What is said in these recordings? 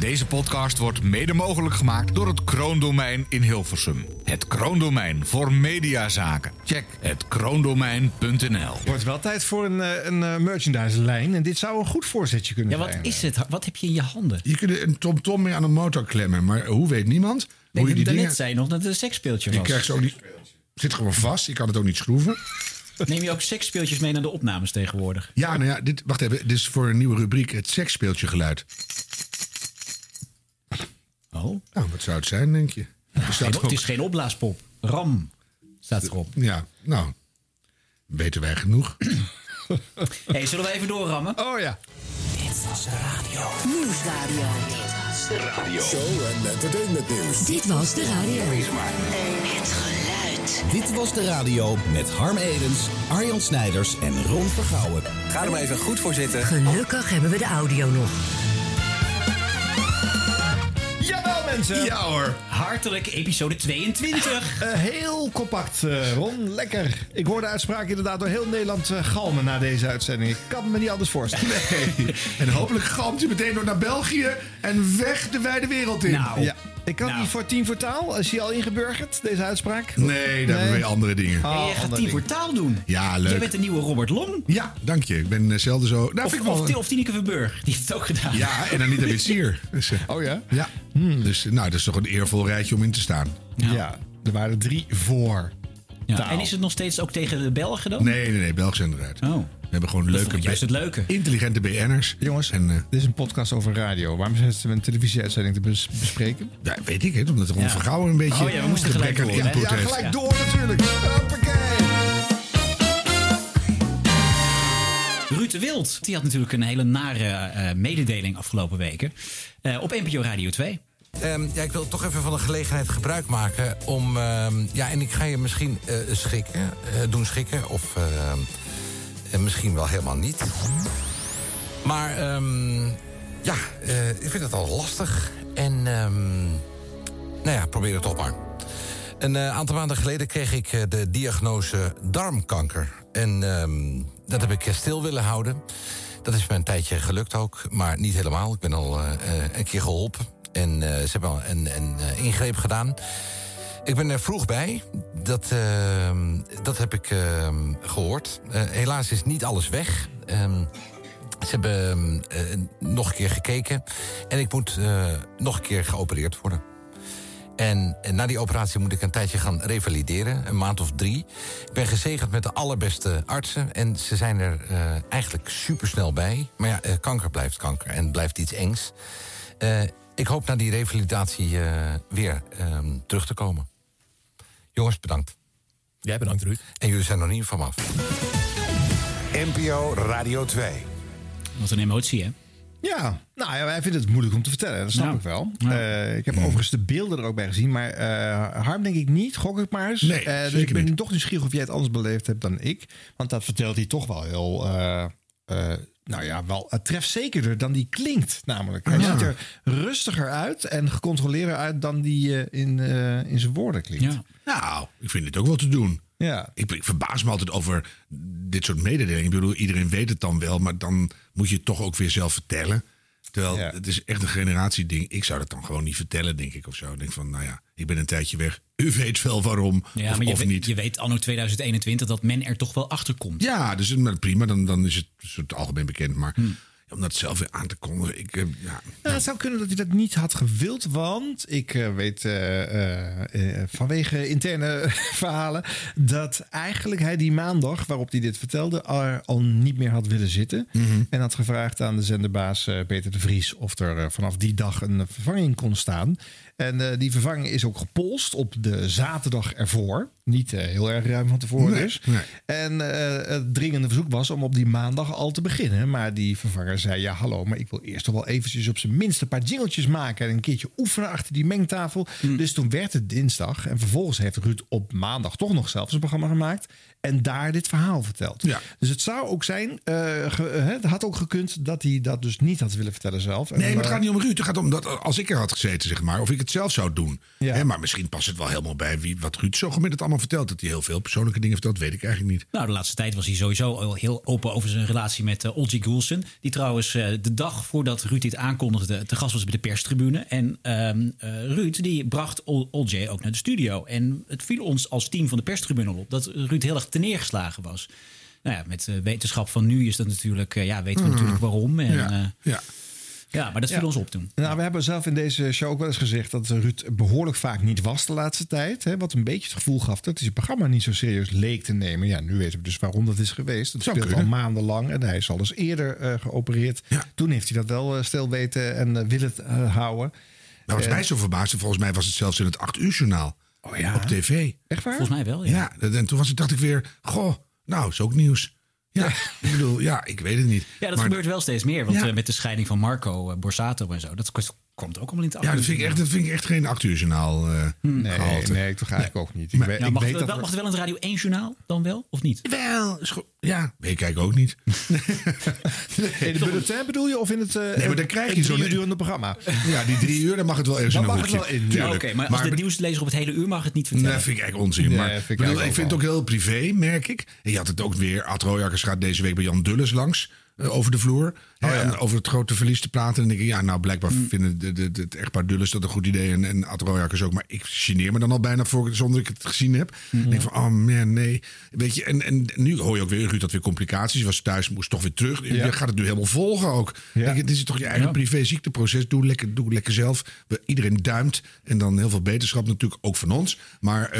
Deze podcast wordt mede mogelijk gemaakt door het Kroondomein in Hilversum. Het Kroondomein voor mediazaken. Check het kroondomein.nl. Wordt wel tijd voor een, eh, een eh, merchandise-lijn. En dit zou een goed voorzetje kunnen Ja, wat zijn. is het? Wat heb je in je handen? Je kunt een tom-tom mee aan een motor klemmen. Maar hoe weet niemand? Nee, hoe je die daarnet dingen... zei je nog dat het een seksspeeltje Je was. krijgt ze ook niet... zit gewoon vast. Je kan het ook niet schroeven. Neem je ook seksspeeltjes mee naar de opnames tegenwoordig? Ja, nou ja, dit, wacht even. Dit is voor een nieuwe rubriek. Het seksspeeltje geluid. Oh, Nou, wat zou het zijn, denk je? Het is geen opblaaspop. Ram staat erop. Ja, nou, weten wij genoeg. hey, zullen we even doorrammen? Oh ja. Nieuwsradio. Show en entertainment nieuws. Dit was de radio. Het geluid. Dit was de radio met Harm Edens, Arjan Snijders en Ron Vergouwen. Ga er maar even goed voor zitten. Gelukkig hebben we de audio nog. Jawel, mensen. Ja hoor. Hartelijk episode 22. Eh, heel compact, eh, Ron. Lekker. Ik hoor de uitspraak inderdaad door heel Nederland eh, galmen na deze uitzending. Ik kan me niet anders voorstellen. En hopelijk galmt hij meteen door naar België en weg de wijde wereld in. Nou, Ja. Ik kan Nou. niet voor tien voor taal. Is die al ingeburgerd, deze uitspraak? Nee, daar hebben we andere dingen. Oh, gaat tien voor taal doen. Ja, leuk. Jij bent de nieuwe Robert Long. Ja, dank je. Ik ben eh, zelden zo... Nou, Of, vind ik wel... of, Ti- of Tineke Verburg. Die heeft het ook gedaan. Ja, en Anita Witsier. Dus, eh, Oh ja? ja. Dus eh, nou, dat is toch een eervol rijtje om in te staan. Ja. Er waren drie voor. Ja. taal. En is het nog steeds ook tegen de Belgen dan? Nee, nee, nee, België zijn eruit. Oh. We hebben gewoon Dat leuke, vond ik juist het leuke. intelligente BN'ers. Jongens, En, eh, dit is een podcast over radio. Waarom zetten we een televisieuitzending te bes- bespreken? ja, weet ik het, omdat Ron Ja. Vergouwen een beetje... Oh ja, we moesten gelijk door, Ja, gelijk Ja. door natuurlijk. Hoppakee. Ruud de Wild, die had natuurlijk een hele nare eh, mededeling afgelopen weken. eh, op NPO Radio 2. Ehm, ja, ik wil toch even van de gelegenheid gebruik maken om... ehm, ja, en ik ga je misschien eh, schikken, eh, doen schikken. Of eh, misschien wel helemaal niet. Maar ehm, ja, eh, ik vind het al lastig. En ehm, nou ja, probeer het toch maar. Een eh, aantal maanden geleden kreeg ik eh, de diagnose darmkanker. En ehm, dat heb ik stil willen houden. Dat is me een tijdje gelukt ook, maar niet helemaal. Ik ben al een keer geholpen. En ze hebben al een, een ingreep gedaan. Ik ben er vroeg bij. Dat, ehm, dat heb ik ehm, gehoord. Eh, helaas is niet alles weg. Ehm, ze hebben eh, nog een keer gekeken. En ik moet eh, nog een keer geopereerd worden. En, en na die operatie moet ik een tijdje gaan revalideren, een maand of drie. Ik ben gezegend met de allerbeste artsen en ze zijn er eigenlijk supersnel bij. Maar ja, kanker blijft kanker en blijft iets engs. Ik hoop na die revalidatie weer terug te komen. Jongens, bedankt. Jij bedankt, Ruud. En jullie zijn nog niet van me af. NPO Radio 2. Wat een emotie, hè? Ja, nou ja, wij vinden het moeilijk om te vertellen. Dat snap Ja. ik wel. Ja. Eh, ik heb overigens de beelden er ook bij gezien. Maar eh, Harm denk ik niet. Gok ik maar eens. Nee, Eh, dus zeker ik ben niet. toch nieuwsgierig of jij het anders beleefd hebt dan ik. Want dat vertelt hij toch wel heel... nou ja, wel trefzekerder dan die klinkt namelijk. Hij Ja. ziet er rustiger uit en gecontroleerder uit dan die eh, in, eh, in zijn woorden klinkt. Ja. Nou, ik vind dit ook wel te doen. Ja. Ik, ik verbaas me altijd over dit soort mededelingen. Ik bedoel, iedereen weet het dan wel, maar dan moet je het toch ook weer zelf vertellen. Terwijl Ja. het is echt een generatieding. Ik zou dat dan gewoon niet vertellen, denk ik, of zo. Ik denk van, nou ja, ik ben een tijdje weg. U weet wel waarom, Ja, of, maar je, of weet, niet. je weet anno 2021 dat men er toch wel achter komt. Ja, dus maar prima, dan, dan is het soort algemeen bekend. Maar Hm. om dat zelf weer aan te kondigen, ik, eh, ja, Nou, het zou kunnen dat hij dat niet had gewild, want ik eh, weet eh, eh, eh, vanwege interne verhalen dat eigenlijk hij die maandag waarop hij dit vertelde er al niet meer had willen zitten. En had gevraagd aan de zenderbaas eh, Peter de Vries of er eh, vanaf die dag een vervanging kon staan. En eh, die vervanging is ook gepolst op de zaterdag ervoor. Niet eh, heel erg ruim van tevoren Nee, dus. nee. En eh, het dringende verzoek was om op die maandag al te beginnen. Maar die vervanger zei, ja hallo, maar ik wil eerst toch wel eventjes op zijn minst een paar jingeltjes maken. En een keertje oefenen achter die mengtafel. Dus toen werd het dinsdag. En vervolgens heeft Ruud op maandag toch nog zelf zijn programma gemaakt. En daar dit verhaal verteld. Ja. Dus het zou ook zijn, eh, ge- eh, het had ook gekund dat hij dat dus niet had willen vertellen zelf. En, Nee, maar het eh, gaat niet om Ruud. Het gaat om dat als ik er had gezeten, zeg maar, of ik het zelf zou doen. Ja. Hè, maar misschien past het wel helemaal bij wie, wat Ruud zo gemiddeld allemaal vertelt. Dat hij heel veel persoonlijke dingen vertelt, weet ik eigenlijk niet. Nou, de laatste tijd was hij sowieso al heel open over zijn relatie met uh, Olgi Goulsen. Die trouwens eh, de dag voordat Ruud dit aankondigde te gast was bij de perstribune. En ehm, eh, Ruud die bracht Ol- Olje ook naar de studio. En het viel ons als team van de perstribune op dat Ruud heel erg teneergeslagen was. Nou ja, met eh, wetenschap van nu is dat natuurlijk, eh, ja, weten we natuurlijk waarom. En, Ja, ja. ja. ja, maar dat viel Ja. ons op toen. Nou, we hebben zelf in deze show ook wel eens gezegd dat Ruud behoorlijk vaak niet was de laatste tijd. Hè, wat een beetje het gevoel gaf dat hij zijn programma niet zo serieus leek te nemen. Ja, nu weten we dus waarom dat is geweest. Dat Zou speelt al maandenlang en hij is al eens eerder eh, geopereerd. Ja. Toen heeft hij dat wel eh, stil weten en eh, willen eh, houden. Nou, wat mij zo verbaasde, volgens mij was het zelfs in het 8 uur journaal. Oh ja? Op tv. Echt waar? Volgens mij wel, ja. Ja, en toen was ik, dacht ik weer, goh, nou, is ook nieuws. Ja, ik bedoel, ja, ik weet het niet. Ja, dat Maar- gebeurt wel steeds meer. Want Ja. eh, met de scheiding van Marco eh, Borsato en zo, dat komt ook allemaal in het Ja, dat vind ik echt, dat vind ik echt geen 8 uur journaal eh, Nee, gehalte. nee, toch eigenlijk ook niet. Ik, Maar- weet- Ja, ik mag, weet het dat wel, we- mag het wel in het Radio 1 journaal dan wel, of niet? Wel, ja, ik kijk ook niet. in de bulletin bedoel je? Of in het, eh, Nee, maar dan krijg je het zo'n- uur durende programma? Ja, die drie uur, dan mag het wel ergens Dan in een mag het wel in, ja. Oké, maar als de nieuwslezer op het hele uur mag het niet vertellen. Nee, vind ik eigenlijk onzin. Nee, maar vind ik bedoel, vind het ook heel privé, merk ik. En je had het ook weer. Ad gaat deze week bij Jan Dulles langs. Eh, over de vloer. Hè, en over het grote verlies te praten. En denk ik, ja, nou, blijkbaar vinden de, de, de, het echtpaar Dulles dat een goed idee. En, en Ad Royakkers ook. Maar ik geneer me dan al bijna voor, zonder ik het gezien heb. Ik denk van, oh man, nee. Weet je, en, en nu hoor je ook weer, Ruud had weer complicaties. Was thuis, moest toch weer terug. Je gaat het nu helemaal volgen ook. Ja. Denk, dit is toch je eigen privé ziekteproces. Doe lekker, doe lekker zelf. We, iedereen duimt. En dan heel veel beterschap natuurlijk, ook van ons. Maar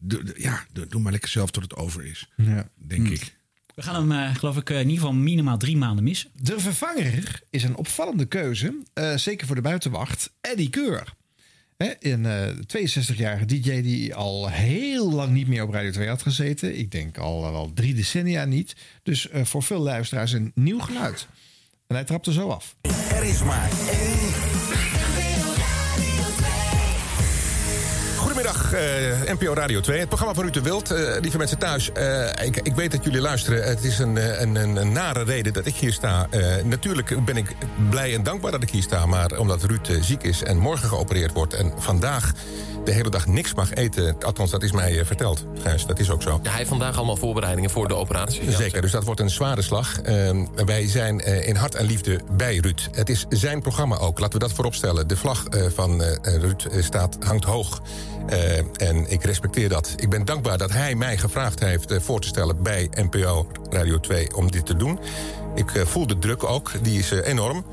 doe- ja, doe, doe maar lekker zelf tot het over is. Ja. Denk ik. We gaan hem, eh, geloof ik, eh, in ieder geval minimaal drie maanden missen. De vervanger is een opvallende keuze. eh, zeker voor de buitenwacht. Eddie Keur. Hè, een eh, 62-jarige DJ die al heel lang niet meer op Radio 2 had gezeten. Ik denk al wel drie decennia niet. Dus eh, voor veel luisteraars een nieuw geluid. En hij trapte zo af. Er is maar één. Goedemiddag, eh, NPO Radio 2. Het programma van Ruud de Wild. Eh, lieve mensen thuis, eh, ik, ik weet dat jullie luisteren. Het is een, een, een, nare reden dat ik hier sta. Natuurlijk ben ik blij en dankbaar dat ik hier sta. Maar omdat Ruud ziek is en morgen geopereerd wordt... en vandaag de hele dag niks mag eten... althans, dat is mij eh, verteld, Gijs. Dat is ook zo. Ja, hij heeft vandaag allemaal voorbereidingen voor de operatie. Zeker, dus dat wordt een zware slag. Eh, wij zijn eh, in hart en liefde bij Ruud. Het is zijn programma ook, laten we dat vooropstellen. De vlag eh, van Ruud staat, hangt hoog. En ik respecteer dat. Ik ben dankbaar dat hij mij gevraagd heeft voor te stellen bij NPO Radio 2 om dit te doen. Ik voel de druk ook, die is enorm.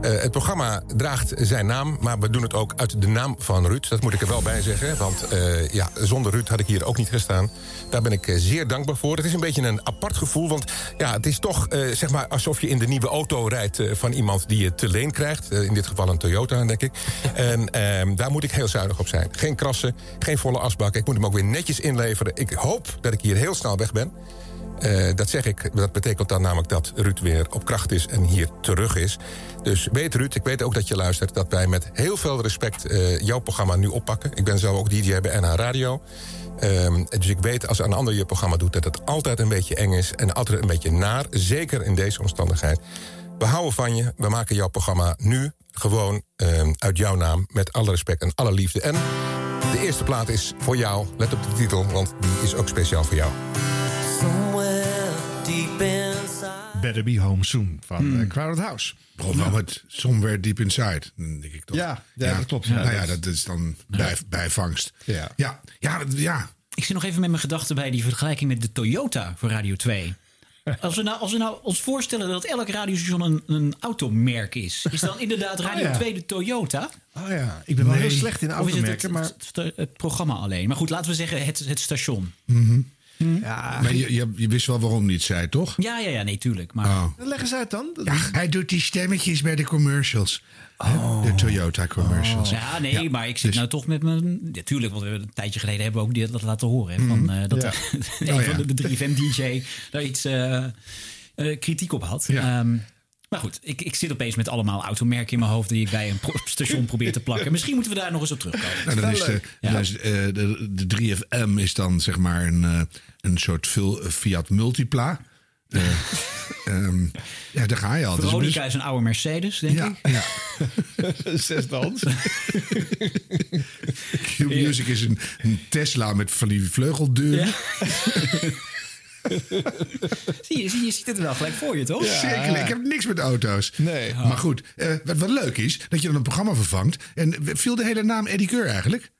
Eh, het programma draagt zijn naam, maar we doen het ook uit de naam van Ruud. Dat moet ik er wel bij zeggen, want eh, ja, zonder Ruud had ik hier ook niet gestaan. Daar ben ik eh, zeer dankbaar voor. Het is een beetje een apart gevoel, want ja, het is toch zeg maar alsof je in de nieuwe auto rijdt van iemand die je te leen krijgt. In dit geval een Toyota, denk ik. En ehm, daar moet ik heel zuinig op zijn. Geen krassen, geen volle asbak. Ik moet hem ook weer netjes inleveren. Ik hoop dat ik hier heel snel weg ben. Eh, dat zeg ik, dat betekent dan namelijk dat Ruud weer op kracht is en hier terug is. Dus weet Ruud, ik weet ook dat je luistert... dat wij met heel veel respect eh, jouw programma nu oppakken. Ik ben zelf ook DJ bij NH Radio. Ehm, dus ik weet als een ander je programma doet... dat het altijd een beetje eng is en altijd een beetje naar. Zeker in deze omstandigheid. We houden van je, we maken jouw programma nu gewoon ehm, uit jouw naam... met alle respect en alle liefde. En de eerste plaat is voor jou. Let op de titel, want die is ook speciaal voor jou. Better Be Home Soon van eh, Crowded House. Begon wel met Somewhere Deep Inside, dan denk ik toch. Ja, ja, dat klopt. Ja, nou ja, dat- dat is dan bij, bijvangst. Ja. Ja, ja, dat- ja. Ik zit nog even met mijn gedachten bij die vergelijking met de Toyota voor Radio 2. Als we nou, als we nou ons voorstellen dat elk radiostation een, een automerk is, is dan inderdaad Radio Oh ja. 2 de Toyota? Oh ja, ik ben wel heel slecht in Of is het het, automerken, maar... het, het- het programma alleen? Maar goed, laten we zeggen het, het station. Ja, Maar je, je, je wist wel waarom hij het zei, toch? Ja, ja, ja, nee, tuurlijk. Maar Oh. leg eens uit dan. Ja, hij doet die stemmetjes bij de commercials. Hè? De Toyota commercials. Ja, nee, Ja, maar ik zit dus- nou toch met mijn... Natuurlijk, want we hebben een tijdje geleden hebben we ook die, dat laten horen. Hè, van, eh, dat Ja. een Oh, van ja. de, de 3FM-DJ daar iets eh, eh, kritiek op had. Ja. Maar goed, ik, ik zit opeens met allemaal automerken in mijn hoofd... die ik bij een pro- station probeer te plakken. Misschien moeten we daar nog eens op terugkomen. Nou, dan is de, Ja. dan is, eh, de, de 3FM is dan zeg maar een, eh, een soort veel Fiat Multipla. Eh, ehm, ja, daar ga je al. Dus- Veronica is een oude Mercedes, denk ja, ik. ja. Zesdans. Q-Music is een, een Tesla met van die vleugeldeuren. zie, je, zie, je ziet het wel gelijk voor je, toch? Zeker, ik heb niks met auto's. Nee. Maar goed, eh, wat, wat leuk is, dat je dan een programma vervangt. En viel de hele naam Eddie Keur eigenlijk?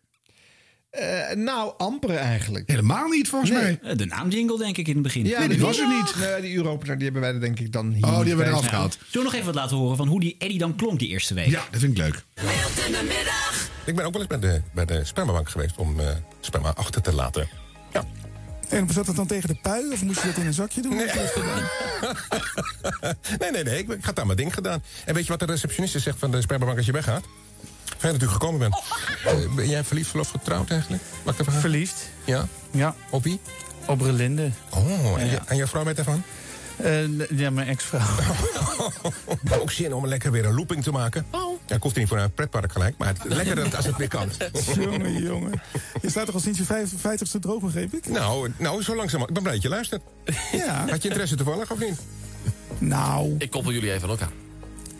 Eh, nou, amper eigenlijk. Helemaal niet, volgens Nee. mij. Eh, De naamjingle, denk ik, in het begin. Ja, Nee, die was er niet. Nee, die Europa, die hebben wij er denk ik dan hier. Oh, die hebben we eraf gehaald. Zullen we nog even wat laten horen van hoe die Eddie dan klonk die eerste week? Ja, dat vind ik leuk. Ik ben ook wel eens bij de, bij de spermabank geweest om eh, sperma achter te laten. Ja. En zat dat dan tegen de pui of moest je dat in een zakje doen? Nee. nee, nee, nee. Ik, ik had daar mijn ding gedaan. En weet je wat de receptioniste zegt van de spermabank als je weggaat? Fijn dat u gekomen bent. Eh, ben jij verliefd, verloofd, getrouwd eigenlijk? Mag ik even? Verliefd? Ja. Ja, Op wie? op Relinde. Oh, en, Ja. je, en jouw vrouw weet ervan? Eh, ja, mijn ex-vrouw. Ook zin om lekker weer een looping te maken. Oh. Ja, ik hoef niet voor een pretpark gelijk, maar het, lekker dat- als het weer kan. jongen, jongen. Je staat toch al sinds je vijf- vijftigste droog, begreep ik? Nou, nou, zo langzaam. Ik ben blij dat je luistert. Ja. Had je interesse toevallig of niet? Nou, Ik koppel jullie even aan elkaar.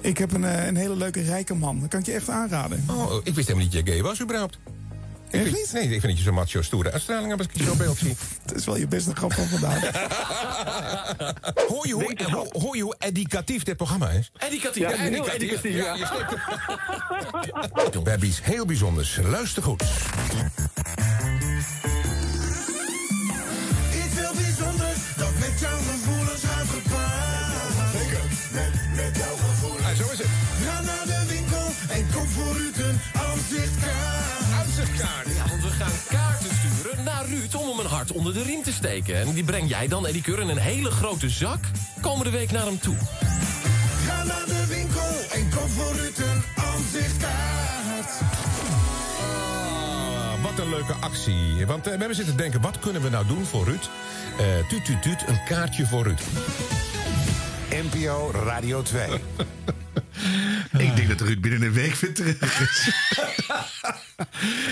ik heb een, eh, een hele leuke rijke man. Dat kan ik je echt aanraden. Oh, ik wist helemaal niet dat je gay was überhaupt. Ik Echt niet? Nee, ik vind dat je zo'n macho stoere uitstraling hebt als ik je zo'n beeld zie. Dat is wel je beste grap van vandaag. Hoor je hoe, ho- hoor je hoe educatief dit programma is? Educatief. Ja, heel educatief. educatief. Ja, We hebben iets heel bijzonders. Luister goed. Iets heel bijzonders dat met jouw gevoelens gaat gepaard. Zeker, met, met jouw gevoelens. Ah, zo is het. Ga naar de winkel en koop voor u een aanzichtkaart. Ja, want we gaan kaarten sturen naar Ruud om hem een hart onder de riem te steken. En die breng jij dan, Eddie Keur, in een hele grote zak komende week naar hem toe. Ga naar de winkel en koop voor u een aanzichtkaart. Ah, wat een leuke actie. Want eh, we hebben zitten denken, wat kunnen we nou doen voor Ruud? Eh tuut, tuut, tuut, een kaartje voor Ruud. NPO Radio 2. Ik denk dat Ruud binnen een week weer terug is.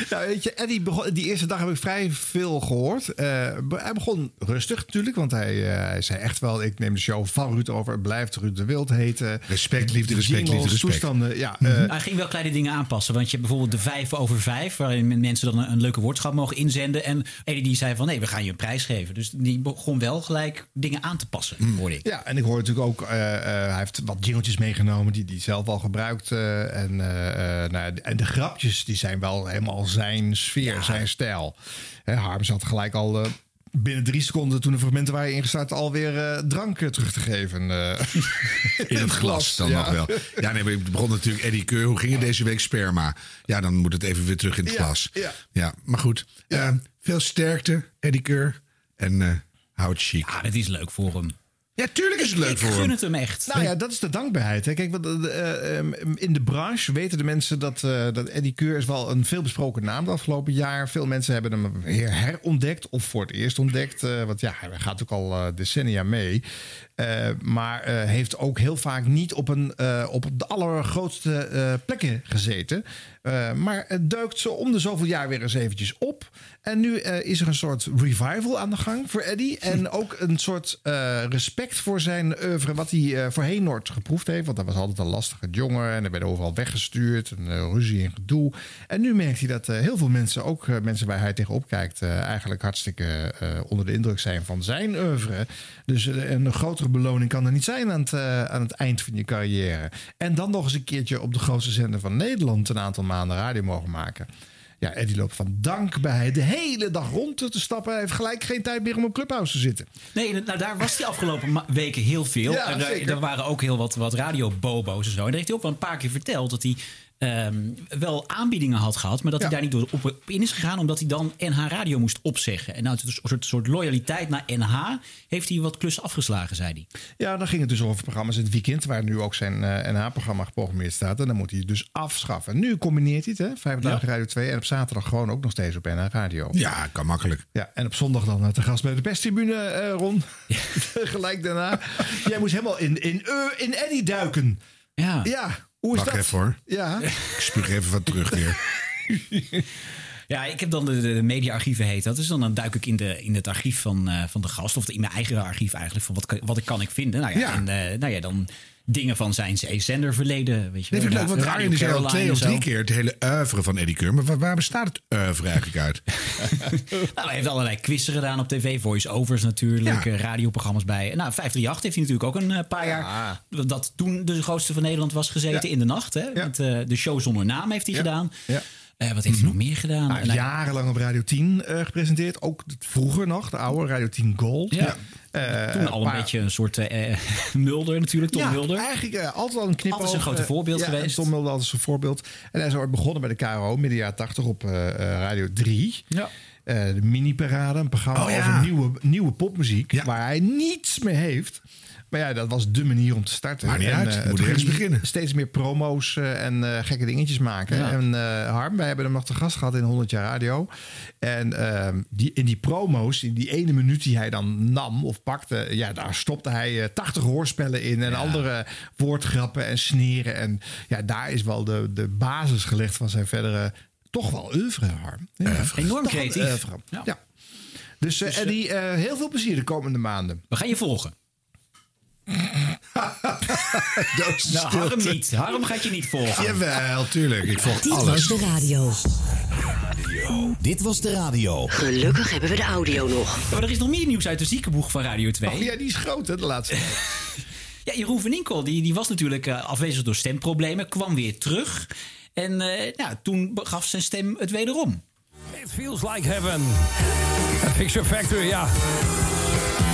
Ja, weet je, Eddie begon, die eerste dag heb ik vrij veel gehoord. Eh, hij begon rustig natuurlijk, want hij, eh, hij zei echt wel... ik neem de show van Ruud over, het blijft Ruud de Wild heten. Respect, liefde, respect, Jingles, liefde, respect. toestanden, ja. eh, Hij ging wel kleine dingen aanpassen. Want je hebt bijvoorbeeld de vijf over vijf. Waarin mensen dan een, een leuke woordschap mogen inzenden. En Eddie die zei van nee, we gaan je een prijs geven. Dus die begon wel gelijk dingen aan te passen, Mm. hoorde ik. Ja, en ik hoor natuurlijk ook, eh, eh, hij heeft wat jingeltjes meegenomen die zelf al gebruikt. eh, en, eh, eh, nou, en de grapjes, die zijn wel helemaal zijn sfeer, zijn stijl. Hè, Harm zat gelijk al binnen drie seconden toen de fragmenten waren ingestart alweer eh drank terug te geven. eh, In het glas dan ja. nog wel. Ja, nee, maar ik begon natuurlijk Eddie Keur. Hoe ging het deze week sperma? Ja, dan moet het even weer terug in het Ja, glas. ja. maar goed. Eh, veel sterkte, Eddie Keur. En eh hou het chic. Ah, dat is leuk voor hem. Ja, tuurlijk is het leuk ik voor gun hem. het hem echt. Nou ja, dat is de dankbaarheid. Hè. Kijk, want, eh, eh, in de branche weten de mensen dat, eh, dat Eddie Keur is wel een veelbesproken naam de afgelopen jaar. Veel mensen hebben hem weer herontdekt of voor het eerst ontdekt. eh, want ja, hij gaat ook al decennia mee. Eh, maar eh, heeft ook heel vaak niet op, een, eh, op de allergrootste plekken gezeten. Maar het duikt zo om de zoveel jaar weer eens eventjes op. En nu is er een soort revival aan de gang voor Eddie. En ook een soort respect voor zijn oeuvre, wat hij voorheen nooit geproefd heeft. Want hij was altijd een lastige jongen en hij werd overal weggestuurd. En eh, ruzie en gedoe. En nu merkt hij dat heel veel mensen, ook mensen waar hij tegenop kijkt, eigenlijk hartstikke onder de indruk zijn van zijn oeuvre. Dus een grotere beloning kan er niet zijn aan het, eh, aan het eind van je carrière. En dan nog eens een keertje op de grootste zender van Nederland een aantal maanden radio mogen maken. Ja, Eddie loopt van dankbaarheid de hele dag rond te stappen. Hij heeft gelijk geen tijd meer om op Clubhouse te zitten. Nee, nou, daar was hij afgelopen weken heel veel. Ja, en daar, er waren ook heel wat, wat radiobobo's en zo. En daar heeft hij ook wel een paar keer verteld dat hij ehm, wel aanbiedingen had gehad, maar dat hij Ja. daar niet door op, op in is gegaan, omdat hij dan NH Radio moest opzeggen. En nou, uit een soort, soort loyaliteit naar NH heeft hij wat klussen afgeslagen, zei hij. Ja, dan ging het dus over programma's in het weekend, waar nu ook zijn eh, NH-programma geprogrammeerd staat. En dan moet hij het dus afschaffen. Nu combineert hij het, hè? Vijf dagen Radio 2 en op zaterdag gewoon ook nog steeds op NH Radio. Ja, kan makkelijk. Ja, en op zondag dan eh, te gast bij de perstribune, eh Ron. Gelijk daarna. Jij moest helemaal in, in, eh, in Eddie duiken. Ja. Ja, hoe is Wacht dat? even hoor. Ja. Ik spuug even wat terug weer. Ja, ik heb dan de, de, mediaarchieven heet dat. Dus dan, dan duik ik in, de, in het archief van, eh, van de gast. Of in mijn eigen archief eigenlijk. Van wat, kan- wat ik kan ik vinden. Nou ja, Ja. En, eh, nou ja dan dingen van zijn zenderverleden. Weet je Nee, wel. vind ik leuk, want Arjen is al twee of drie keer het hele oeuvre van Eddie Keur. Maar waar, waar bestaat het oeuvre eigenlijk uit? Nou, hij heeft allerlei quizzen gedaan op tv, voice-overs natuurlijk, eh, radioprogramma's bij. Nou, 538 heeft hij natuurlijk ook een eh, paar jaar, dat toen de grootste van Nederland was gezeten in de nacht. Hè? Met, eh, de show zonder naam heeft hij gedaan. Ja. Wat heeft hij nog meer gedaan? Nou, jarenlang op Radio 10 eh, gepresenteerd. Ook vroeger nog, de oude Radio 10 Gold. Ja. Eh, toen al een maar- beetje een soort eh, Mulder natuurlijk, Tom ja, Mulder. eigenlijk eh, altijd al een knip Altijd een grote voorbeeld ja, geweest. Tom Mulder altijd een voorbeeld. En hij is ooit begonnen bij de KRO, midden jaren 80 op eh, eh, Radio 3. Ja. Eh, de mini-parade, een programma Oh, over nieuwe, nieuwe popmuziek... waar hij niets mee heeft. Maar ja, dat was de manier om te starten. Maakt niet En, uit, eh, moet ergens beginnen. Steeds meer promo's eh, en eh, gekke dingetjes maken. Ja. En Harm, wij hebben hem nog te gast gehad in 100 jaar radio. En ehm, die, in die promo's, in die ene minuut die hij dan nam of pakte... ja, daar stopte hij eh, 80 hoorspellen in en andere woordgrappen en sneren. En ja, daar is wel de, de basis gelegd van zijn verdere... toch wel oeuvre, Harm. Ja, Enorm creatief. Ja. Dus, eh, Eddie, heel veel plezier de komende maanden. We gaan je volgen. Nou, Harm niet. Harm gaat je niet volgen. Jawel, tuurlijk. Ik volg Dit was alles. de radio. Dit was de radio. Gelukkig hebben we de audio nog. Maar er is nog meer nieuws uit de ziekenboeg van Radio 2. Oh ja, die is groot, hè, de laatste tijd. Ja, Jeroen van Inkel, die, die was natuurlijk eh, afwezig door stemproblemen, kwam weer terug. En eh, nou, toen gaf zijn stem het wederom. It feels like heaven. Picture Factory, ja.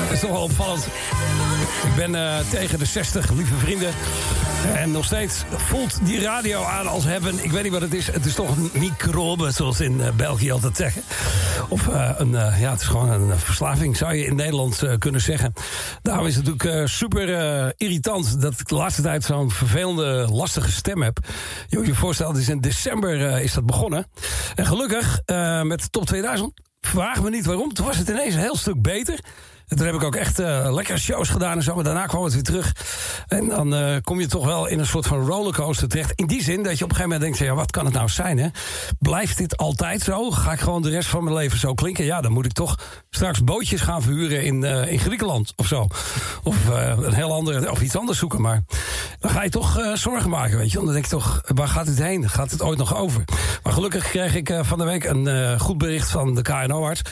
Dat is toch wel opvallend. Ik ben eh, tegen de 60, lieve vrienden. En nog steeds voelt die radio aan als hebben. Ik weet niet wat het is. Het is toch een microbe, zoals in eh, België altijd zeggen. Of eh, een, ja, het is gewoon een verslaving, zou je in Nederland kunnen zeggen. Daarom is het natuurlijk super irritant dat ik de laatste tijd zo'n vervelende, lastige stem heb. Je moet je voorstellen, is in december is dat begonnen. En gelukkig, met de top 2000, vraag me niet waarom. Toen was het ineens een heel stuk beter. En toen heb ik ook echt eh, lekkere shows gedaan en zo. Maar daarna kwam het weer terug. En dan eh, kom je toch wel in een soort van rollercoaster terecht. In die zin dat je op een gegeven moment denkt... Ja, wat kan het nou zijn, hè? Blijft dit altijd zo? Ga ik gewoon de rest van mijn leven zo klinken? Ja, dan moet ik toch straks bootjes gaan verhuren in, eh, in Griekenland of zo. Of een heel andere, of iets anders zoeken. Maar dan ga je toch zorgen maken, weet je. Want dan denk je toch, waar gaat dit heen? Gaat het ooit nog over? Maar gelukkig kreeg ik van de week een goed bericht van de KNO-arts.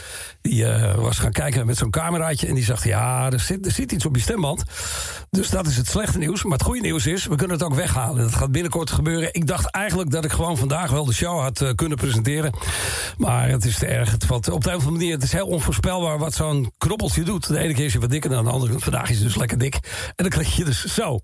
Die eh, was gaan kijken met zo'n cameraatje. En die zegt, ja, er zit, er zit iets op je stemband. Dus dat is het slechte nieuws. Maar het goede nieuws is, we kunnen het ook weghalen. Dat gaat binnenkort gebeuren. Ik dacht eigenlijk dat ik gewoon vandaag wel de show had eh, kunnen presenteren. Maar het is te erg. Het, op de een of andere manier, het is heel onvoorspelbaar wat zo'n knobbeltje doet. De ene keer is hij wat dikker dan de andere. Vandaag is hij dus lekker dik. En dan klink je dus zo.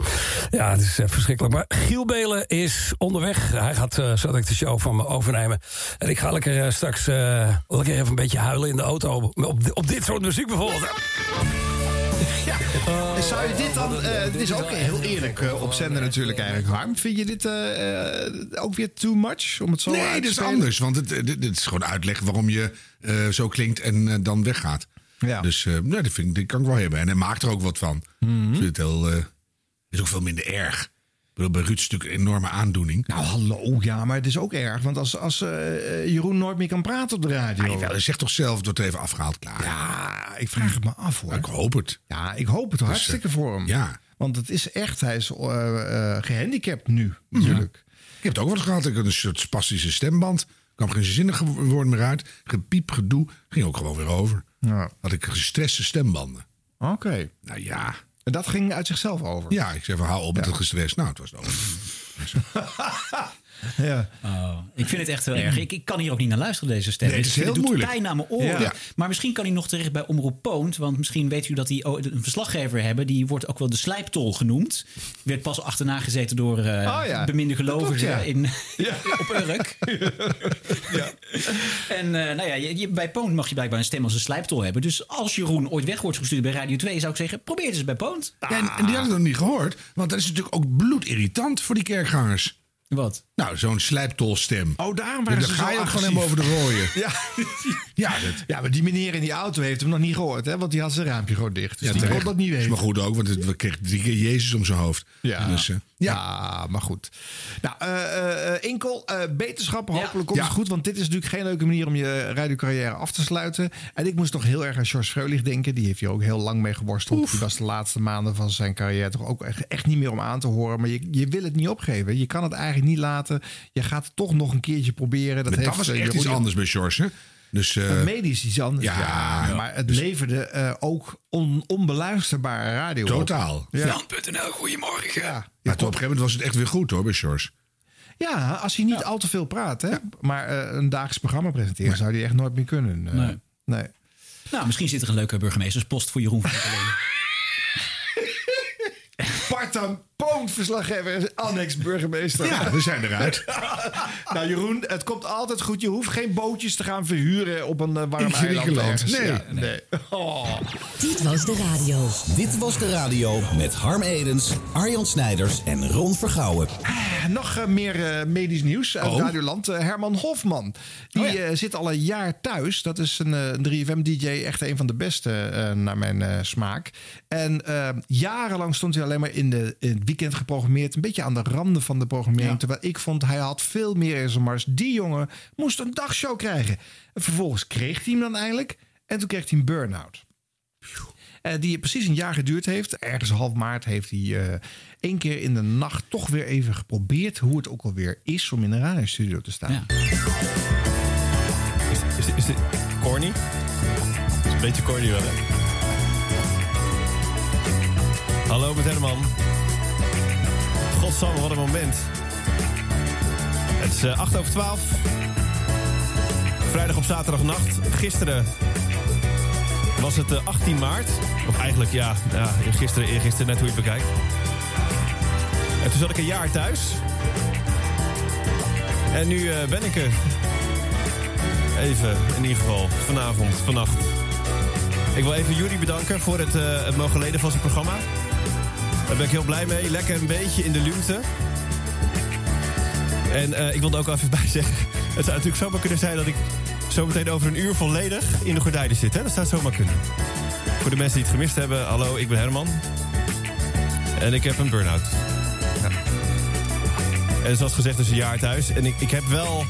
Ja, het is eh, verschrikkelijk. Maar Giel Belen is onderweg. Hij gaat uh, zo direct de show van me overnemen. En ik ga lekker straks lekker even een beetje huilen in de auto. Op, op dit soort muziek bijvoorbeeld. En Zou je dit dan... eh, dit is ook heel eerlijk eh, op zender natuurlijk eigenlijk, Harm. Vind je dit eh, ook weer too much? Om het zo Nee, te dit is anders. Want het, dit, dit is gewoon uitleggen waarom je zo klinkt en dan weggaat. Ja. Dus nee, dat, vind ik, dat kan ik wel hebben. En hij maakt er ook wat van. Ik vind het heel, is ook veel minder erg. Bedoel, bij Ruud is natuurlijk een enorme aandoening. Nou, hallo, ja, maar het is ook erg. Want als, als eh, Jeroen nooit meer kan praten op de radio... Ja, hij zegt toch zelf, het wordt even afgehaald, klaar. Ja, ik vraag het me af hoor. Ik hoop het. Ja, ik hoop het hartstikke voor hem. Ja. Want het is echt, hij is eh, eh, gehandicapt nu natuurlijk. Ik heb het ook wel eens gehad. Ik had een soort spastische stemband. kwam geen zinnige woord meer uit. Gepiep, gedoe. Ging ook gewoon weer over. Ja. Had ik gestreste stembanden. Oké. Nou ja. En dat ging uit zichzelf over? Ja, ik zei van hou op met het gestrest. Nou, het was over. Ja. Oh, ik vind het echt heel erg. Ik, ik kan hier ook niet naar luisteren, deze stem. Nee, het is Ik heel doet moeilijk. pijn aan mijn oren. Ja. Maar misschien kan hij nog terecht bij Omroep Poont. Want misschien weet u dat die o- een verslaggever hebben. Die wordt ook wel de slijptol genoemd. Werd pas achterna gezeten door eh Oh ja, beminde gelovigen ja. in, op Urk. En eh, nou ja, je, je- bij Poont mag je blijkbaar een stem als een slijptol hebben. Dus als Jeroen ooit weg wordt gestuurd bij Radio 2... zou ik zeggen, probeer het eens bij Poont. Ja, en, en die hadden het nog niet gehoord. Want dat is natuurlijk ook bloedirritant voor die kerkgangers. Wat? Nou, zo'n slijptolstem. Oh, daarom Ja, waren dan ze ga zo je ook gewoon hem over de rooien. Ja. Ja, dat, ja, maar die meneer in die auto heeft hem nog niet gehoord, hè? Want die had zijn raampje gewoon dicht. Dus ja, die kon dat niet Is weten. maar goed ook, want het, we kregen drie keer Jezus om zijn hoofd. Ja. Dus, eh, ja. maar goed. Nou, eh eh, Inkel, eh, beterschap. Hopelijk komt Ja. het goed. Want dit is natuurlijk geen leuke manier om je radiocarrière af te sluiten. En ik moest toch heel erg aan George Freulich denken. Die heeft hier ook heel lang mee geworsteld. Die was de laatste maanden van zijn carrière toch ook echt, echt niet meer om aan te horen. Maar je, je wil het niet opgeven. Je kan het eigenlijk niet laten. Je gaat het toch nog een keertje proberen. Dat, heeft dat was eh, echt Jeroen- iets anders bij George. Hè? Dus, eh, Medisch iets anders. Ja, ja, maar het dus- leverde eh, ook on, onbeluisterbare radio. op. Totaal. Ja. Jan.nl, goedemorgen. Ja. maar op een gegeven moment was het echt weer goed hoor, bij George. Ja, als hij niet al te veel praat. Hè? Maar eh, een dagelijks programma presenteren zou hij echt nooit meer kunnen. Nee. nee. Nou, misschien zit er een leuke burgemeesterspost voor Jeroen van der Leen. Partan Poont-verslaggever, annex burgemeester. Ja, we zijn eruit. nou Jeroen, het komt altijd goed. Je hoeft geen bootjes te gaan verhuren op een eh, warm In eiland. Nee. Ja, nee. Oh. Dit was de radio. Dit was de radio met Harm Edens, Arjan Snijders en Ron Vergouwen. Eh, Nog eh, meer eh, medisch nieuws uit Oh. Radioland. Herman Hofman. Die eh, zit al een jaar thuis. Dat is een, eh, een 3FM-DJ. Echt een van de beste naar mijn smaak. En jarenlang stond hij alleen maar in, de, in het weekend geprogrammeerd. Een beetje aan de randen van de programmering. Terwijl ik vond hij had veel meer in zijn mars. Die jongen moest een dagshow krijgen. En vervolgens kreeg hij hem dan eindelijk. En toen kreeg hij een burn-out. Eh, die precies een jaar geduurd heeft. Ergens half maart heeft hij eh één keer in de nacht toch weer even geprobeerd hoe het ook alweer is om in een radiostudio te staan. Is, is, is dit corny? is een beetje corny wel, hè? Hallo met Herman. Godsamme, wat een moment. Het is eh, 8 over 12. Vrijdag op zaterdagnacht. Gisteren was het eh, 18 maart. Of eigenlijk, ja, ja gisteren, eergisteren, net hoe je het bekijkt. En toen zat ik een jaar thuis. En nu eh, ben ik er. Even, in ieder geval, vanavond, vannacht. Ik wil even Jury bedanken voor het, eh, het mogen leden van zijn programma. Daar ben ik heel blij mee. Lekker een beetje in de luwte. En eh, ik wilde ook even bij zeggen... Het zou natuurlijk zomaar kunnen zijn dat ik zometeen over een uur volledig in de gordijnen zit. Hè? Dat zou zomaar kunnen. Voor de mensen die het gemist hebben, hallo, ik ben Herman. En ik heb een burn-out. Ja. En zoals gezegd, dus een jaar thuis. En ik, ik heb wel...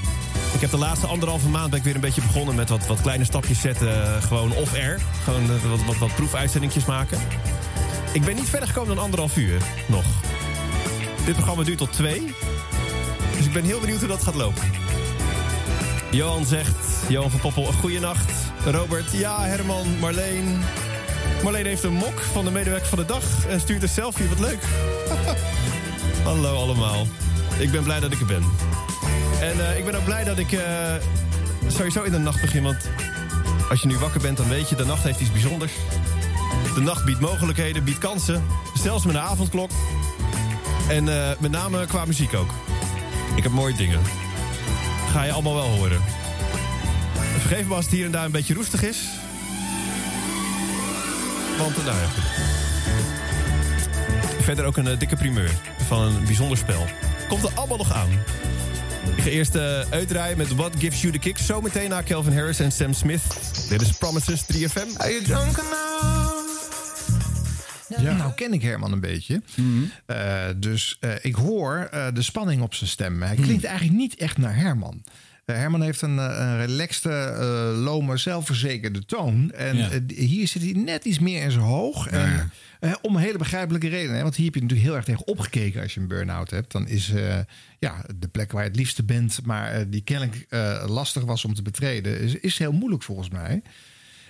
Ik heb de laatste anderhalve maand ben ik weer een beetje begonnen met wat, wat kleine stapjes zetten. eh, gewoon off-air. Gewoon eh, wat, wat, wat proefuitzendingjes maken. Ik ben niet verder gekomen dan anderhalf uur nog. Dit programma duurt tot twee. Dus ik ben heel benieuwd hoe dat gaat lopen. Johan zegt, Johan van Poppel, een goede nacht. Robert, ja, Herman, Marleen. Marleen heeft een mok van de medewerker van de dag en stuurt een selfie. Wat leuk. Hallo allemaal. Ik ben blij dat ik er ben. En eh, ik ben ook blij dat ik eh, sowieso in de nacht begin. Want als je nu wakker bent, dan weet je, de nacht heeft iets bijzonders. De nacht biedt mogelijkheden, biedt kansen. Zelfs met een avondklok. En eh, met name qua muziek ook. Ik heb mooie dingen. Ga je allemaal wel horen. Vergeef me als het hier en daar een beetje roestig is. Want, eh, nou ja. Verder ook een eh, dikke primeur van een bijzonder spel. Komt er allemaal nog aan. Ik ga eerst uh, met What Gives You The Kick. Zometeen naar Calvin Harris en Sam Smith. Dit is Promises 3FM. Are you drunk? Ja. Nou ken ik Herman een beetje. Eh, dus eh, ik hoor eh, de spanning op zijn stem. Hij klinkt eigenlijk niet echt naar Herman. Herman heeft een, een relaxte, eh, lome, zelfverzekerde toon. En Ja. hier zit hij net iets meer in zijn hoog. En, om een hele begrijpelijke reden. Hè? Want hier heb je natuurlijk heel erg tegen opgekeken als je een burn-out hebt. Dan is ja, de plek waar je het liefste bent, maar die kennelijk lastig was om te betreden, is, is heel moeilijk volgens mij.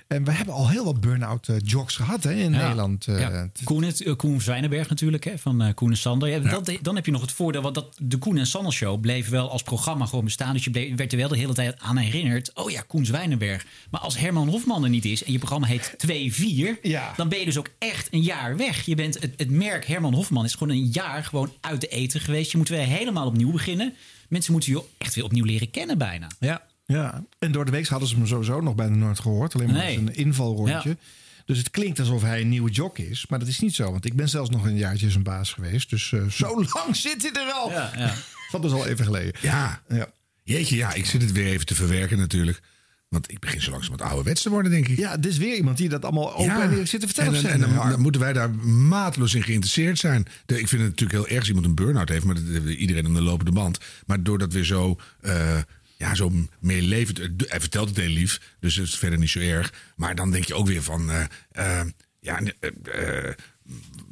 En we hebben al heel wat burn-out eh, jogs gehad hè, in Ja. Nederland. eh, Ja. Koen, het, eh, Koen Zwijnenberg natuurlijk, hè, van eh, Koen en Sander. Ja, dat, dan heb je nog het voordeel, want dat, de Koen en Sander show bleef wel als programma gewoon bestaan. Dus je bleef, werd er wel de hele tijd aan herinnerd. Oh ja, Koen Zwijnenberg. Maar als Herman Hofman er niet is en je programma heet 2-4, dan ben je dus ook echt een jaar weg. Je bent, het, het merk Herman Hofman is gewoon een jaar gewoon uit de eten geweest. Je moet weer helemaal opnieuw beginnen. Mensen moeten je echt weer opnieuw leren kennen bijna. Ja. Ja, en door de week hadden ze hem sowieso nog bijna nooit gehoord. Alleen maar Nee. als een invalrondje. Ja. Dus het klinkt alsof hij een nieuwe jock is. Maar dat is niet zo. Want ik ben zelfs nog een jaartje zijn baas geweest. Dus eh, zo lang zit hij er al. Ja, ja. Dat is al even geleden. Ja. Ja. Jeetje, ja, ik zit het weer even te verwerken natuurlijk. Want ik begin zo langzamerhand ouderwets te worden, denk ik. Ja, dit is weer iemand die dat allemaal open en eerlijk zit te vertellen. En, en, en zender. dan, dan moeten wij daar mateloos in geïnteresseerd zijn. De- ik vind het natuurlijk heel erg als iemand een burn-out heeft, maar dat iedereen aan de lopende band. Maar door dat weer zo, eh, ja, zo meelevend. Hij vertelt het heel lief, dus het is verder niet zo erg. Maar dan denk je ook weer van, eh, eh, ja, eh, eh,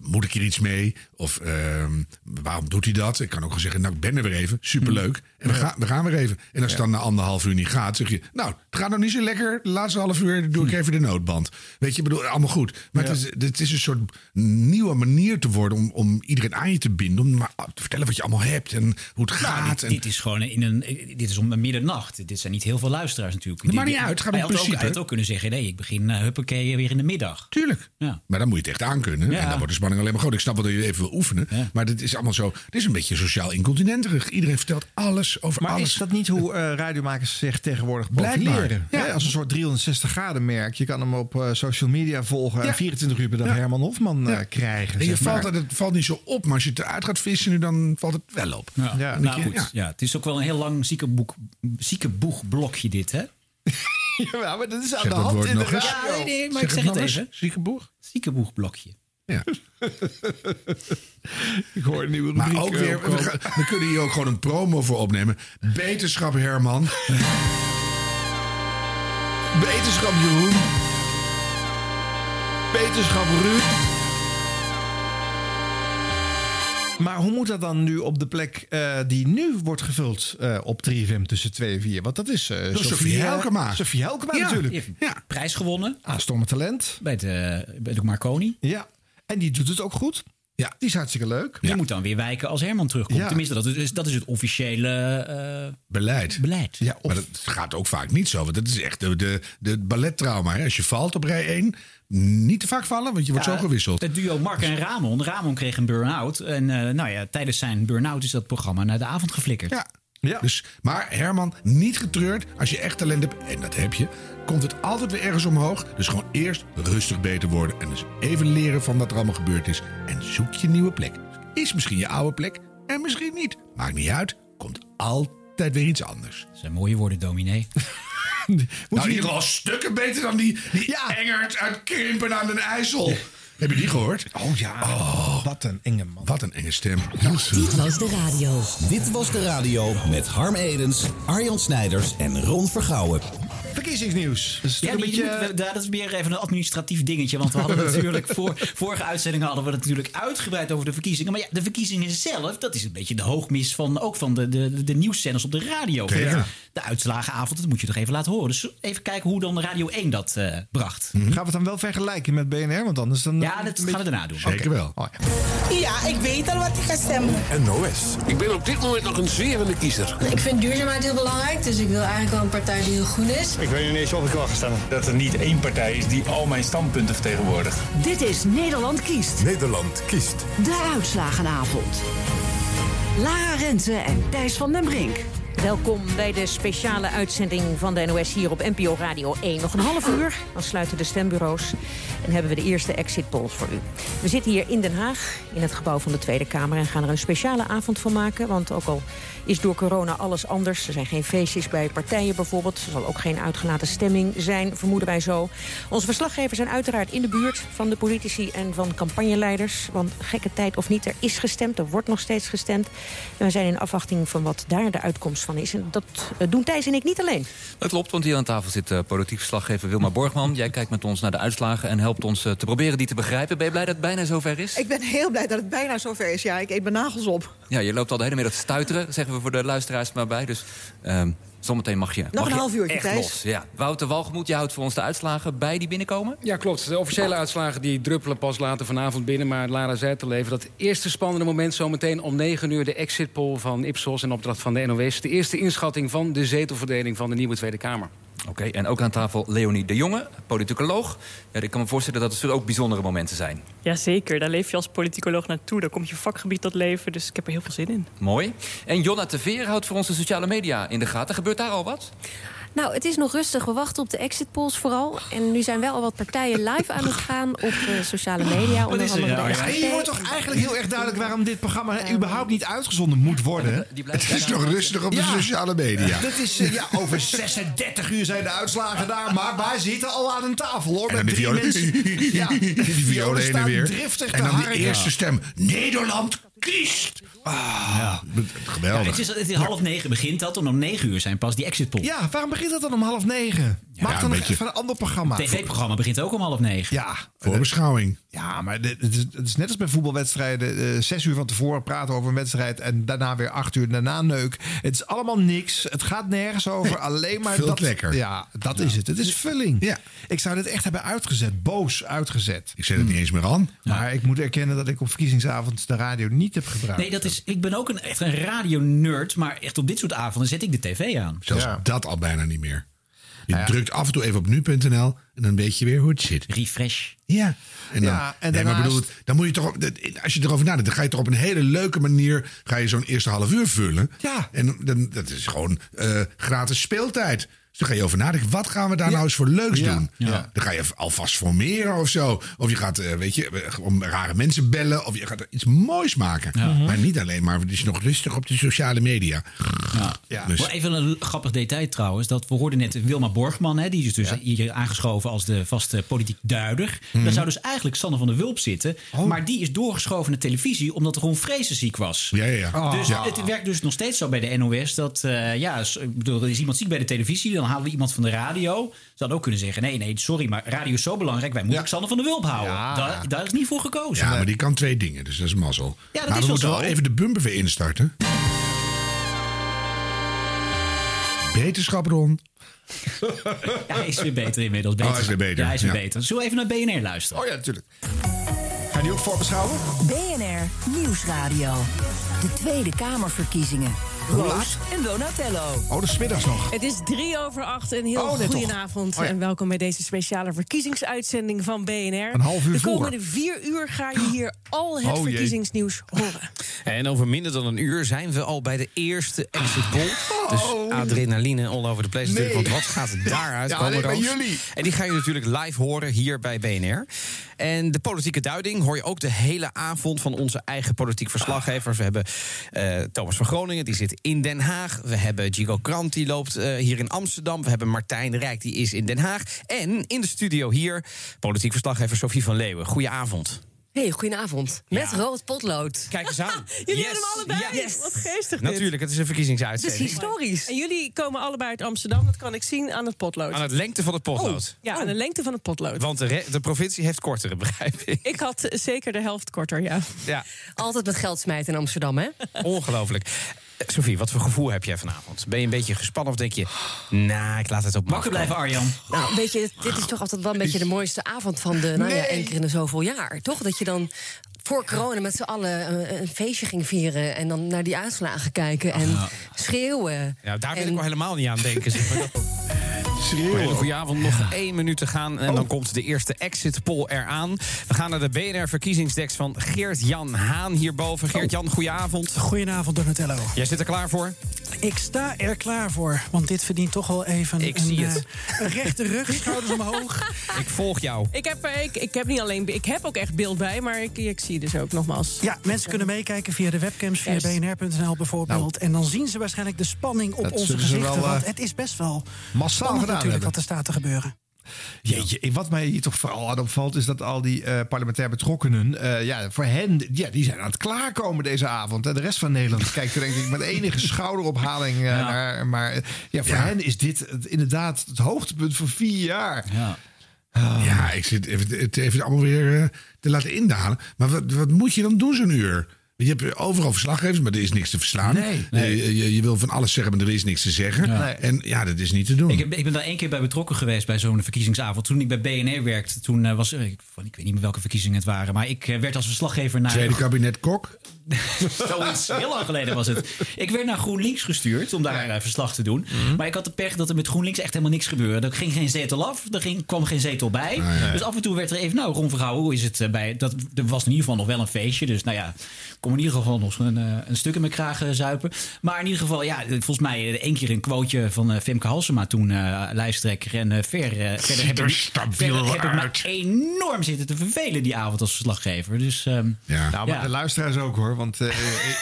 moet ik hier iets mee? Of ehm, waarom doet hij dat? Ik kan ook gewoon zeggen, nou, ik ben er weer even. Superleuk. En we, gaan, we gaan weer even. En als het dan na anderhalf uur niet gaat, zeg je... Nou, het gaat nog niet zo lekker. De laatste half uur doe ik even de noodband. Weet je, ik bedoel, allemaal goed. Maar het, is, het is een soort nieuwe manier te worden... om, om iedereen aan je te binden. Om maar te vertellen wat je allemaal hebt en hoe het Nou, gaat. dit, en, dit is gewoon in een. Dit is om middernacht. Dit zijn niet heel veel luisteraars natuurlijk. Maakt Die- niet uit, het gaat om had ook, principe. hij had ook kunnen zeggen: nee, ik begin uh, huppakee weer in de middag. Tuurlijk. Ja. Maar dan moet je het echt aankunnen. Ja. En dan wordt de spanning alleen maar groot. Ik snap wel dat je even wil oefenen. Maar dit is allemaal zo... Het is een beetje sociaal incontinenterig. Iedereen vertelt alles over Maar alles. is dat niet hoe eh, radiomakers zich tegenwoordig profileren? Ja. Als een soort 360 graden merk. Je kan hem op eh, social media volgen. En 24 uur per dag Herman Hofman eh, krijgen. En je zeg maar. valt, het valt niet zo op, maar als je het eruit gaat vissen, nu, dan valt het wel op. Ja, Ja, nou goed. ja. Ja. het is ook wel een heel lang ziekenboek, ziekenboegblokje dit, hè? Ja, maar dat is aan Zeg de hand in de nog eens. radio. Ja, nee, nee, maar Zeg ik zeg het eens. even. Ziekenboeg? Ziekenboegblokje. Ja. Ik hoor een nieuwe Maar ook eh, weer, we, opkomen. gaan- we kunnen hier ook gewoon een promo voor opnemen. Beterschap Herman. Beterschap Jeroen. Beterschap Ruud. Maar hoe moet dat dan nu op de plek eh, die nu wordt gevuld eh, op 3FM tussen 2 en 4? Want dat is eh is Sofie Helkema. Sofie Helkema Ja, natuurlijk. Een prijs gewonnen Aanstormend talent. bij de, bij de Marconi. Ja. En die doet het ook goed. Ja. Die is hartstikke leuk. Die moet dan weer wijken als Herman terugkomt. Ja. Tenminste, dat is, dat is het officiële eh, Beleid. beleid. Ja, of- Maar dat gaat ook vaak niet zo. Want dat is echt de, de, de ballettrauma. Hè. Als je valt op rij 1, niet te vaak vallen, want je wordt zo gewisseld. Het duo Mark en Ramon. Ramon kreeg een burn-out. En eh, nou ja, tijdens zijn burn-out is dat programma naar de avond geflikkerd. Ja. Ja. Dus, maar Herman, niet getreurd. Als je echt talent hebt, en dat heb je, komt het altijd weer ergens omhoog. Dus gewoon eerst rustig beter worden. En dus even leren van wat er allemaal gebeurd is. En zoek je nieuwe plek. Is misschien je oude plek, en misschien niet. Maakt niet uit, komt altijd weer iets anders. Dat zijn mooie woorden, dominee. nou, in ieder geval stukken beter dan die, die Ja. Engert uit Krimpen aan den IJssel. Heb je die gehoord? Oh ja. Wat een enge man. Wat een enge stem. Dit was de radio. Dit was de radio met Harm Edens, Arjan Snijders en Ron Vergouwen. Verkiezingsnieuws. Dat is Ja, een die beetje... moet- dat is meer even een administratief dingetje. Want we hadden natuurlijk voor vorige uitzendingen hadden we het natuurlijk uitgebreid over de verkiezingen. Maar ja, de verkiezingen zelf, dat is een beetje de hoogmis van ook van de, de, de nieuwszenders op de radio. De uitslagenavond, dat moet je toch even laten horen. Dus even kijken hoe dan Radio 1 dat eh, bracht. Gaan we het dan wel vergelijken met BNR? Want anders dan... Ja, dat gaan we daarna doen. Zeker wel. Oh, ja. Ja, ik weet al wat ik ga stemmen. NOS. Ik ben op dit moment nog een zwerende kiezer. Ik vind duurzaamheid heel belangrijk, dus ik wil eigenlijk wel een partij die heel groen is. Ik weet niet eens of ik wel ga stemmen. Dat er niet één partij is die al mijn standpunten vertegenwoordigt. Dit is Nederland kiest. Nederland kiest. De uitslagenavond. Lara Renze en Thijs van den Brink. Welkom bij de speciale uitzending van de NOS hier op NPO Radio 1. Nog een half uur, dan sluiten de stembureaus en hebben we de eerste exit polls voor u. We zitten hier in Den Haag, in het gebouw van de Tweede Kamer... en gaan er een speciale avond van maken, want ook al is door corona alles anders... er zijn geen feestjes bij partijen bijvoorbeeld... er zal ook geen uitgelaten stemming zijn, vermoeden wij zo. Onze verslaggevers zijn uiteraard in de buurt van de politici en van campagneleiders... want gekke tijd of niet, er is gestemd, er wordt nog steeds gestemd... en we zijn in afwachting van wat daar de uitkomst van is. En dat eh, doen Thijs en ik niet alleen. Dat klopt, want hier aan tafel zit eh, politiek verslaggever Wilma Borgman. Jij kijkt met ons naar de uitslagen en helpt ons eh, te proberen die te begrijpen. Ben je blij dat het bijna zover is? Ik ben heel blij dat het bijna zover is. Ja, ik eet mijn nagels op. Ja, je loopt al de hele middag te stuiteren, zeggen we voor de luisteraars maar bij. Dus ehm, zometeen mag je, mag een half uurtje, los. Ja. Wouter Walgemoed, je houdt voor ons de uitslagen bij die binnenkomen? Ja, klopt. De officiële uitslagen die druppelen pas later vanavond binnen. Maar Lara zei het al even, dat eerste spannende moment... zometeen om 9 uur de exit poll van Ipsos in opdracht van de NOS. De eerste inschatting van de zetelverdeling van de nieuwe Tweede Kamer. Oké, en ook aan tafel Leonie de Jonge, politicoloog. Ja, ik kan me voorstellen dat het zullen ook bijzondere momenten zijn. Jazeker, daar leef je als politicoloog naartoe. Daar komt je vakgebied tot leven, dus ik heb er heel veel zin in. Mooi. En Jonna Teveer houdt voor ons de sociale media in de gaten. Gebeurt daar al wat? Nou, het is nog rustig. We wachten op de exit polls vooral. En nu zijn wel al wat partijen live aan het gaan op eh, sociale media. Onder andere de Ja, SGP. hier wordt toch eigenlijk heel erg duidelijk waarom dit programma überhaupt niet uitgezonden moet worden. Het is nog rustig op de sociale media. Dat is, eh, ja, over 36 uur zijn de uitslagen daar. Maar wij zitten al aan een tafel hoor. En Met de drie mensen. Ja, die violen heen en weer. En dan die eerste stem. Nederland kiest. Ah, Ja, geweldig. het, is, het is half negen begint dat. En om negen uur zijn pas die exit polls. Ja, waarom begint dat dan om half negen? Maak een dan nog beetje- even een ander programma. Het tv-programma begint ook om half negen. Ja. Voorbeschouwing. Ja, maar het is, het is net als bij voetbalwedstrijden. eh, zes uur van tevoren praten over een wedstrijd. En daarna weer acht uur daarna neuk. Het is allemaal niks. Het gaat nergens over. alleen maar veel dat. lekker. Ja, dat is het. Het is vulling. Ja. Ik zou dit echt hebben uitgezet. Boos uitgezet. Ik zet het niet eens meer aan. Maar ik moet erkennen dat ik op verkiezingsavond de radio niet heb gebruikt. Nee, dat is, ik ben ook een, echt een radio-nerd. Maar echt op dit soort avonden zet ik de tv aan. Zelfs dat al bijna niet meer. Je drukt af en toe even op nu.nl en dan weet je weer hoe het zit. Refresh. Ja. En dan, Ja, en nee, maar bedoel, dan moet je toch, op- als je erover nadenkt, dan ga je toch op een hele leuke manier ga je zo'n eerste half uur vullen. Ja. En dan, dat is gewoon eh, gratis speeltijd. Dus dan ga je over nadenken, wat gaan we daar nou eens voor leuks Ja. doen? Ja. Dan ga je alvast formeren of zo. Of je gaat, eh, weet je, eh, om rare mensen bellen. Of je gaat er iets moois maken. Maar niet alleen maar, het is nog rustig op de sociale media. Ja. Dus- even een grappig detail trouwens. Dat we hoorden net Wilma Borgman. Hè, die is dus hier aangeschoven als de vaste politiek duider. Mhm. Daar zou dus eigenlijk Sanne van der Wulp zitten. Oh. Maar die is doorgeschoven naar televisie omdat Ron Vrezen ziek was. Ja, ja, ja. Dus Ja. het werkt dus nog steeds zo bij de NOS. Dat eh, ja, s- ik bedoel, er is iemand ziek bij de televisie. Dan halen we iemand van de radio. Ze hadden ook kunnen zeggen: nee, nee, sorry, maar radio is zo belangrijk. Wij moeten Sanne van der Wulp houden. Daar, daar is niet voor gekozen. Ja, maar die kan twee dingen, dus dat is mazzel. Ja, dat maar is we wel moeten zo. wel even de bumper weer instarten. Beterschap, Ron. Ja, hij is weer beter inmiddels. Oh, hij is weer beter, Ja, hij is weer ja. beter. Zullen we even naar BNR luisteren? Oh ja, natuurlijk. Ga je die ook voorbeschouwen? BNR Nieuwsradio. De Tweede Kamerverkiezingen. Roos en Donatello. Oh, dat is middags nog. Het is drie over acht. Een heel Oh, nee, goedenavond. Oh, ja. En welkom bij deze speciale verkiezingsuitzending van BNR. Een half uur De voor. komende vier uur ga je hier al het Oh, jee. verkiezingsnieuws horen. En over minder dan een uur zijn we al bij de eerste exit poll. Dus adrenaline all over the place natuurlijk. Want wat gaat er daaruit Ja, komen, Roos? jullie. En die ga je natuurlijk live horen hier bij BNR. En de politieke duiding hoor je ook de hele avond van onze eigen politiek verslaggevers. We hebben eh, Thomas van Groningen, die zit in Den Haag. We hebben Gigo Krant, die loopt eh, hier in Amsterdam. We hebben Martijn Rijk, die is in Den Haag. En in de studio hier, politiek verslaggever Sophie van Leeuwen. Goedenavond. Hey, goedenavond. Met rood potlood. Kijk eens aan. Jullie Yes. hebben hem allebei. Yes. Wat geestig dit. Natuurlijk, het is een verkiezingsuitzending. historisch. En jullie komen allebei uit Amsterdam. Dat kan ik zien aan het potlood. Aan het lengte van het potlood. Ja, aan de lengte van het potlood. Want de, de provincie heeft kortere, begrijp ik. Ik had zeker de helft korter, ja. Ja, Altijd met geld smijten in Amsterdam, hè? ongelooflijk. Sophie, wat voor gevoel heb jij vanavond? Ben je een beetje gespannen of denk je... Nou, ik laat het op afkomen? blijven, Arjan. Nou, weet je, dit is toch altijd wel een beetje de mooiste avond van de, nou ja, één keer in de zoveel jaar. Toch? Dat je dan voor corona met z'n allen een, een feestje ging vieren en dan naar die uitslagen kijken en schreeuwen. Ja, daar wil En- ik wel helemaal niet aan denken. Zeg maar. Dat- Schreeuwen. Hele goede avond, nog één minuut te gaan. En dan komt de eerste exit poll eraan. We gaan naar de BNR-verkiezingsdex van Geert-Jan Haan hierboven. Geert-Jan, goedenavond. Goedenavond, Donatello. Jij zit er klaar voor? Ik sta er klaar voor, want dit verdient toch wel even Ik een, zie eh, het. een rechte rug, schouders omhoog. Ik volg jou. Ik heb, er- ik, ik heb niet alleen ik heb ook echt beeld bij, maar ik, ik zie dus ook nogmaals. Ja, mensen kunnen meekijken via de webcams, via bnr.nl bijvoorbeeld. en dan zien ze waarschijnlijk de spanning op Dat onze gezichten. wel, eh, want het is best wel massaal spannend gedaan natuurlijk hebben. wat er staat te gebeuren. Jeetje, wat mij hier toch vooral aan opvalt... is dat al die eh, parlementair betrokkenen... eh, ja, voor hen, ja, die zijn aan het klaarkomen deze avond. En de rest van Nederland kijkt er denk ik met enige schouderophaling eh, naar. Maar ja, voor hen is dit het- inderdaad het hoogtepunt van vier jaar. Ja. Ja, ik zit even, het even allemaal weer te laten indalen. Maar wat, wat moet je dan doen zo'n uur? Je hebt overal verslaggevers, maar er is niks te verslaan. Nee. Je, je wil van alles zeggen, maar er is niks te zeggen. Ja. En ja, dat is niet te doen. Ik, heb, ik ben daar één keer bij betrokken geweest bij zo'n verkiezingsavond. Toen ik bij BNR werkte, toen eh, was er, ik, ik weet niet meer welke verkiezingen het waren, maar ik eh, werd als verslaggever naar. Tweede kabinet Kok. Zoiets, heel lang geleden was het. Ik werd naar GroenLinks gestuurd om daar eh, verslag te doen. Maar ik had de pech dat er met GroenLinks echt helemaal niks gebeurde. Er ging geen zetel af, er ging, kwam geen zetel bij. ja. Dus af en toe werd er even, nou Ron Vergouwen, hoe is het eh, bij... Dat, er was in ieder geval nog wel een feestje, dus nou ja... kom in ieder geval nog een, eh, een stuk in mijn kraag zuipen. Maar in ieder geval, ja, volgens mij één keer een quoteje van Femke Halsema toen eh, lijsttrekker. En ver, verder heb ik, verder heb ik enorm zitten te vervelen die avond als verslaggever. Dus ehm, Ja. Nou, maar Ja. de luisteraars ook hoor. Want eh,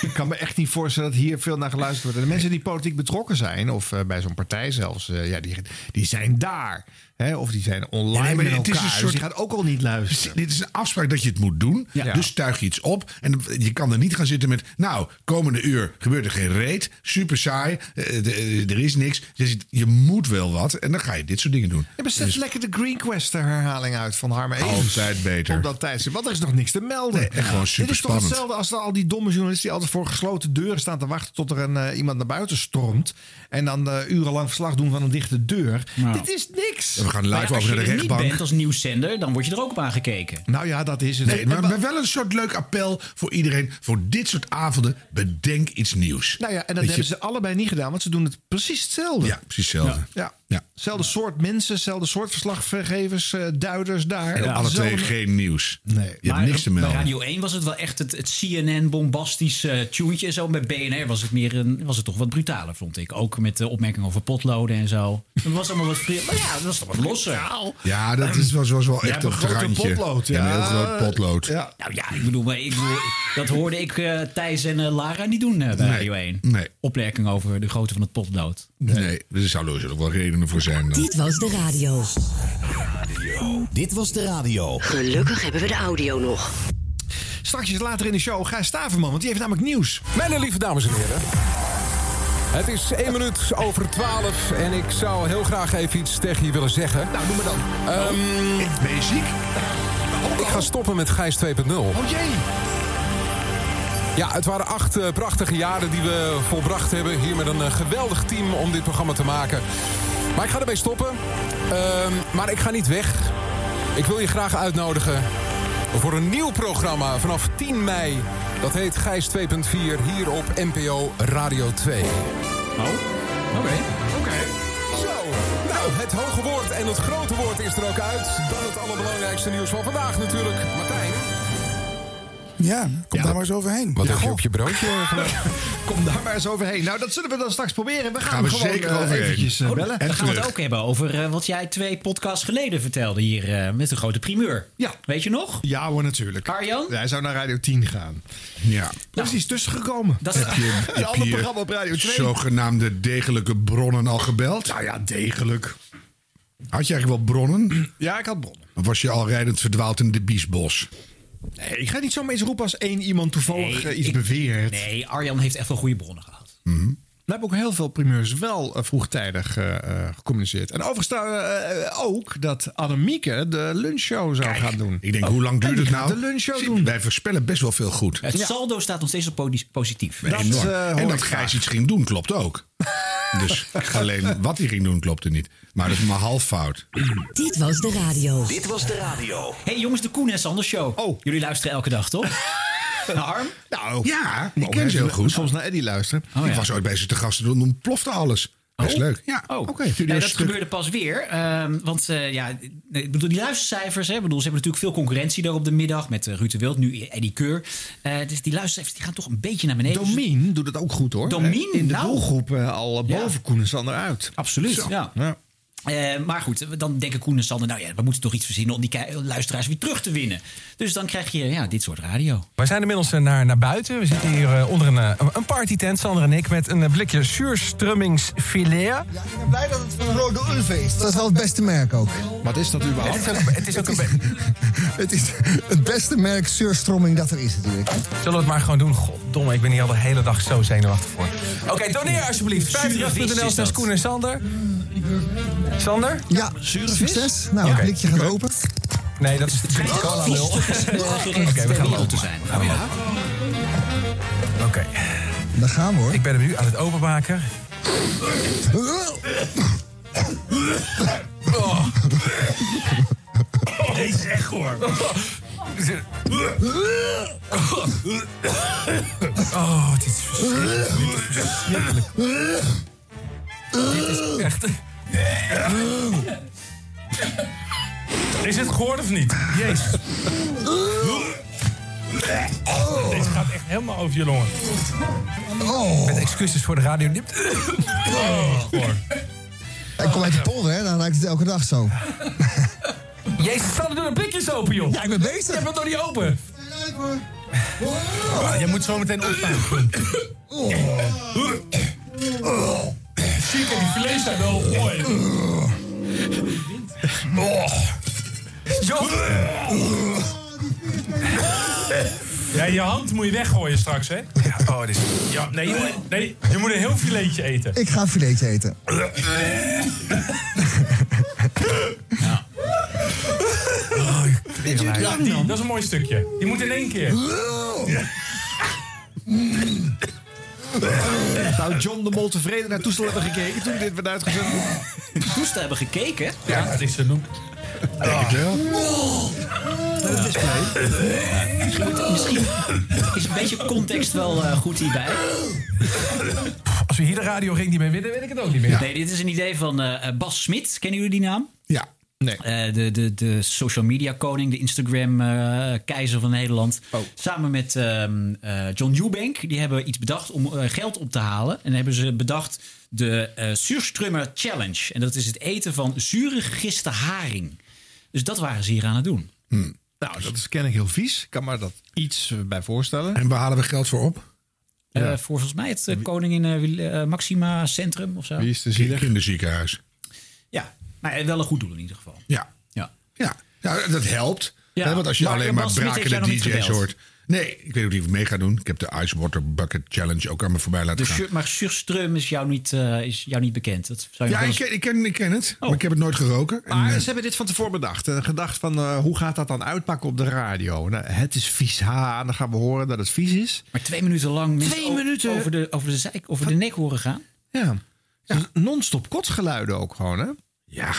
ik kan me echt niet voorstellen dat hier veel naar geluisterd wordt. En de mensen die politiek betrokken zijn, of eh, bij zo'n partij zelfs, eh, ja, die, die zijn daar. Hè? Of die zijn online Nee, maar met het is elkaar. een Dus soort- gaat ook al niet luisteren. Dit is een afspraak dat je het moet doen. Ja. Dus tuig je iets op. En je kan er niet gaan zitten met... Nou, komende uur gebeurt er geen reet. Super saai. eh, de- eh, er is niks. Dus je moet wel wat. En dan ga je dit soort dingen doen. Ja, maar zet Dus lekker de Green Quest herhaling uit van Harme. Altijd beter. Op dat tijdstip. Want er is nog niks te melden. Nee, echt gewoon Dit is toch hetzelfde als al die domme journalisten... die altijd voor gesloten deuren staan te wachten... tot er een, eh, iemand naar buiten stormt. En dan eh, urenlang verslag doen van een dichte deur. Dit is niks. We gaan live ja, als over je naar de er niet rechtbank. bent als nieuwszender, dan word je er ook op aangekeken. Nou ja, dat is het. Nee, maar, wel een soort leuk appel voor iedereen. Voor dit soort avonden, bedenk iets nieuws. Nou ja, en dat Dat hebben je- ze allebei niet gedaan, want ze doen het precies hetzelfde. Ja, precies hetzelfde. Ja. Ja. Hetzelfde soort mensen, hetzelfde soort verslaggevers, eh, duiders daar. En alle twee geen nieuws. Nee. Je hebt niks te bij melden. Radio 1 was het wel echt het, het CNN-bombastisch eh tuentje en zo. Bij BNR was het, meer een, was het toch wat brutaler, vond ik. Ook met de opmerkingen over potloden en zo. Het was allemaal wat vrij. Maar ja, dat was toch wat losser. Ja, dat is, was, was wel Ja, echt een grote randje. potlood, Ja, een ja. heel groot potlood. Ja. Nou ja, ik bedoel, maar ik bedoel, dat hoorde ik eh, Thijs en Lara niet doen eh, bij Nee. Radio 1. Nee. Opmerking over de grootte van het potlood. Nee, er zouden er wel redenen voor zijn. Dan. Dit was de radio. Dit was de radio. Gelukkig hebben we de audio nog. Straks later in de show Gijs Staverman, want die heeft namelijk nieuws. Mijn lieve dames en heren. Het is 1 minuut over 12 en ik zou heel graag even iets tegen je willen zeggen. Nou, doe maar dan. Ehm, ben je ziek? Ik ga stoppen met Gijs 2.0. Oh jee. Ja, het waren acht eh, prachtige jaren die we volbracht hebben. Hier met een eh, geweldig team om dit programma te maken. Maar ik ga ermee stoppen. Ehm, maar ik ga niet weg. Ik wil je graag uitnodigen voor een nieuw programma vanaf 10 mei. Dat heet Gijs 2.4 hier op NPO Radio 2. Oh, oké. Oké. Zo, nou, het hoge woord en het grote woord is er ook uit. Dan het allerbelangrijkste nieuws van vandaag natuurlijk. Martijn. Ja, kom daar maar eens overheen. Wat Ja, heb je op je broodje? Kom daar maar eens overheen. Nou, dat zullen we dan straks proberen. We gaan, Gaan we gewoon zeker overheen. eventjes eh, Oh, bellen. dan gaan we het ook hebben over eh, wat jij twee podcasts geleden vertelde hier eh, met de grote primeur. Ja. Weet je nog? Ja hoor, natuurlijk. Arjan? Ja, hij zou naar Radio 10 gaan. Ja. Daar is iets tussen gekomen. Dat is, Heb je, Een heb ander programma op Radio 2. zogenaamde degelijke bronnen al gebeld? Nou ja, degelijk. Had je eigenlijk wel bronnen? Ja, ik had bronnen. Of was je al rijdend verdwaald in de Biesbos? Nee, ik ga niet zomaar iets roepen als één iemand toevallig Nee, eh, iets ik- beweert. nee, Arjan heeft echt wel goede bronnen gehad. We hebben ook heel veel primeurs wel eh, vroegtijdig eh, eh, gecommuniceerd. En overigens ook dat Annemieke de lunchshow zou gaan doen. Ik denk, hoe lang En duurt het nou? de lunchshow Zie, doen. Wij voorspellen best wel veel goed. Het saldo staat nog steeds op positief. Dat, en dat Gijs graag. iets ging doen, klopt ook. dus alleen wat hij ging doen, klopte niet. Maar dat is maar half fout. Dit was de radio. Dit was de radio. hey, jongens, de Koen en Sander Show. Oh. Jullie luisteren elke dag, toch? Harm? Nou, Ja, ik mogen ken ze heel goed. Soms naar Eddie luisteren. Oh, ik ja. was ooit bij ze te gasten, toen ontplofte alles. Best leuk. Ja, Oh, Oké. Nee, dat gebeurde pas weer. ehm, want eh, ja, nee, ik bedoel, die luistercijfers, hè, ik bedoel, ze hebben natuurlijk veel concurrentie daar op de middag met eh, Ruud de Wild, nu Eddie Keur. Eh, dus die luistercijfers die gaan toch een beetje naar beneden. Domien doet het ook goed hoor. Domien? In de Nou. doelgroep al Ja. boven Koen en Sander uit. Absoluut, Zo. ja. Ja. Eh, maar goed, dan denken Koen en Sander, nou ja, we moeten toch iets verzinnen om die luisteraars weer terug te winnen. Dus dan krijg je ja, dit soort radio. Wij zijn inmiddels eh, naar, naar buiten. We zitten hier eh, onder een, een partytent, Sander en ik, met een blikje zuurstrummingsfilet. Ik ben blij dat het van Rode Ulf is. Dat is wel het beste merk ook. Wat is dat überhaupt? Het is ook, het is ook een Het is het beste merk zuurstromming dat er is natuurlijk. Zullen we het maar gewoon doen? Goddomme, ik ben hier al de hele dag zo zenuwachtig voor. Oké, doneer alsjeblieft. Zure vis 50.nl is slash. Koen en Sander. Sander? Ja, succes. Nou, het blikje gaat open. Nee, dat is de cola lul. Oké, we gaan lopen. te zijn. Gaan we lopen. Oké, Daar gaan we hoor. ik ben hem nu aan het openmaken. Oh. Deze is echt hoor. Oh, dit is verschrikkelijk. Dit is verschrikkelijk. Dit is echt... Is het gehoord of niet? Jezus. Deze gaat echt helemaal over je longen. Oh. Met excuses voor de radio. Oh, goor. Ik kom uit de polder, hè? Dan ruikt het elke dag zo. Jezus, staan er door de blikjes open, joh. Ja, ik ben bezig. Je hebt het nog niet open. Oh, je moet zo meteen opstaan. Ziek, die vlees zijn wel mooi. Oh. John. Ja, je hand moet je weggooien straks, hè? Ja, oh, dit is... Ja, nee, je moet, nee, je moet een heel filetje eten. Ik ga een filetje eten. Dit duurt lang dan. Dat is een mooi stukje. Die moet in één keer. Zou John de Mol tevreden naar toestel hebben gekeken toen dit werd uitgezonden? Toestel hebben gekeken? Ja, dat is ze doen. Denk het wel. Display. Misschien, is een beetje context wel eh, goed hierbij. Als we hier de radio ring niet mee winnen, weet ik het ook niet meer. Nee, dit is een idee van eh, Bas Smit. Kennen jullie die naam? Ja. Nee. de, de, de social media koning, de Instagram eh, keizer van Nederland. Samen met ehm, eh, John Eubank. Die hebben iets bedacht om eh, geld op te halen. En hebben ze bedacht de eh Surströmmer Challenge. En dat is het eten van zure gegiste haring. Dus dat waren ze hier aan het doen. Nou, dat is ken ik heel vies. Ik kan me dat iets eh, bij voorstellen. En waar halen we geld voor op? Eh, voor volgens mij het eh, Koningin eh, eh, Maxima Centrum of zo. Wie is de zielig? Kinderziekenhuis. Ja, maar eh, wel een goed doel in ieder geval. Ja. Ja. Ja, ja dat helpt. Ja. Hè, want als je Maar alleen maar Smit heeft brakende jou nog niet DJ's gebeld. hoort. Nee, ik weet ook niet of ik mee ga doen. Ik heb de Ice Water Bucket Challenge ook aan me voorbij laten De gaan. Maar Surström is jou niet, eh, is jou niet bekend. Dat zou je Ja, ik ken, ik, ken, ik ken het. Maar ik heb het nooit geroken. En, Maar eh, ze hebben dit van tevoren bedacht. En gedacht van, eh, hoe gaat dat dan uitpakken op de radio? Nou, het is vies. Ha, dan gaan we horen dat het vies is. Maar twee minuten lang Twee o- minuten? over de, over de, zijk, over de nek horen gaan. Ja. Dus Non-stop kotsgeluiden ook gewoon, hè? Ja,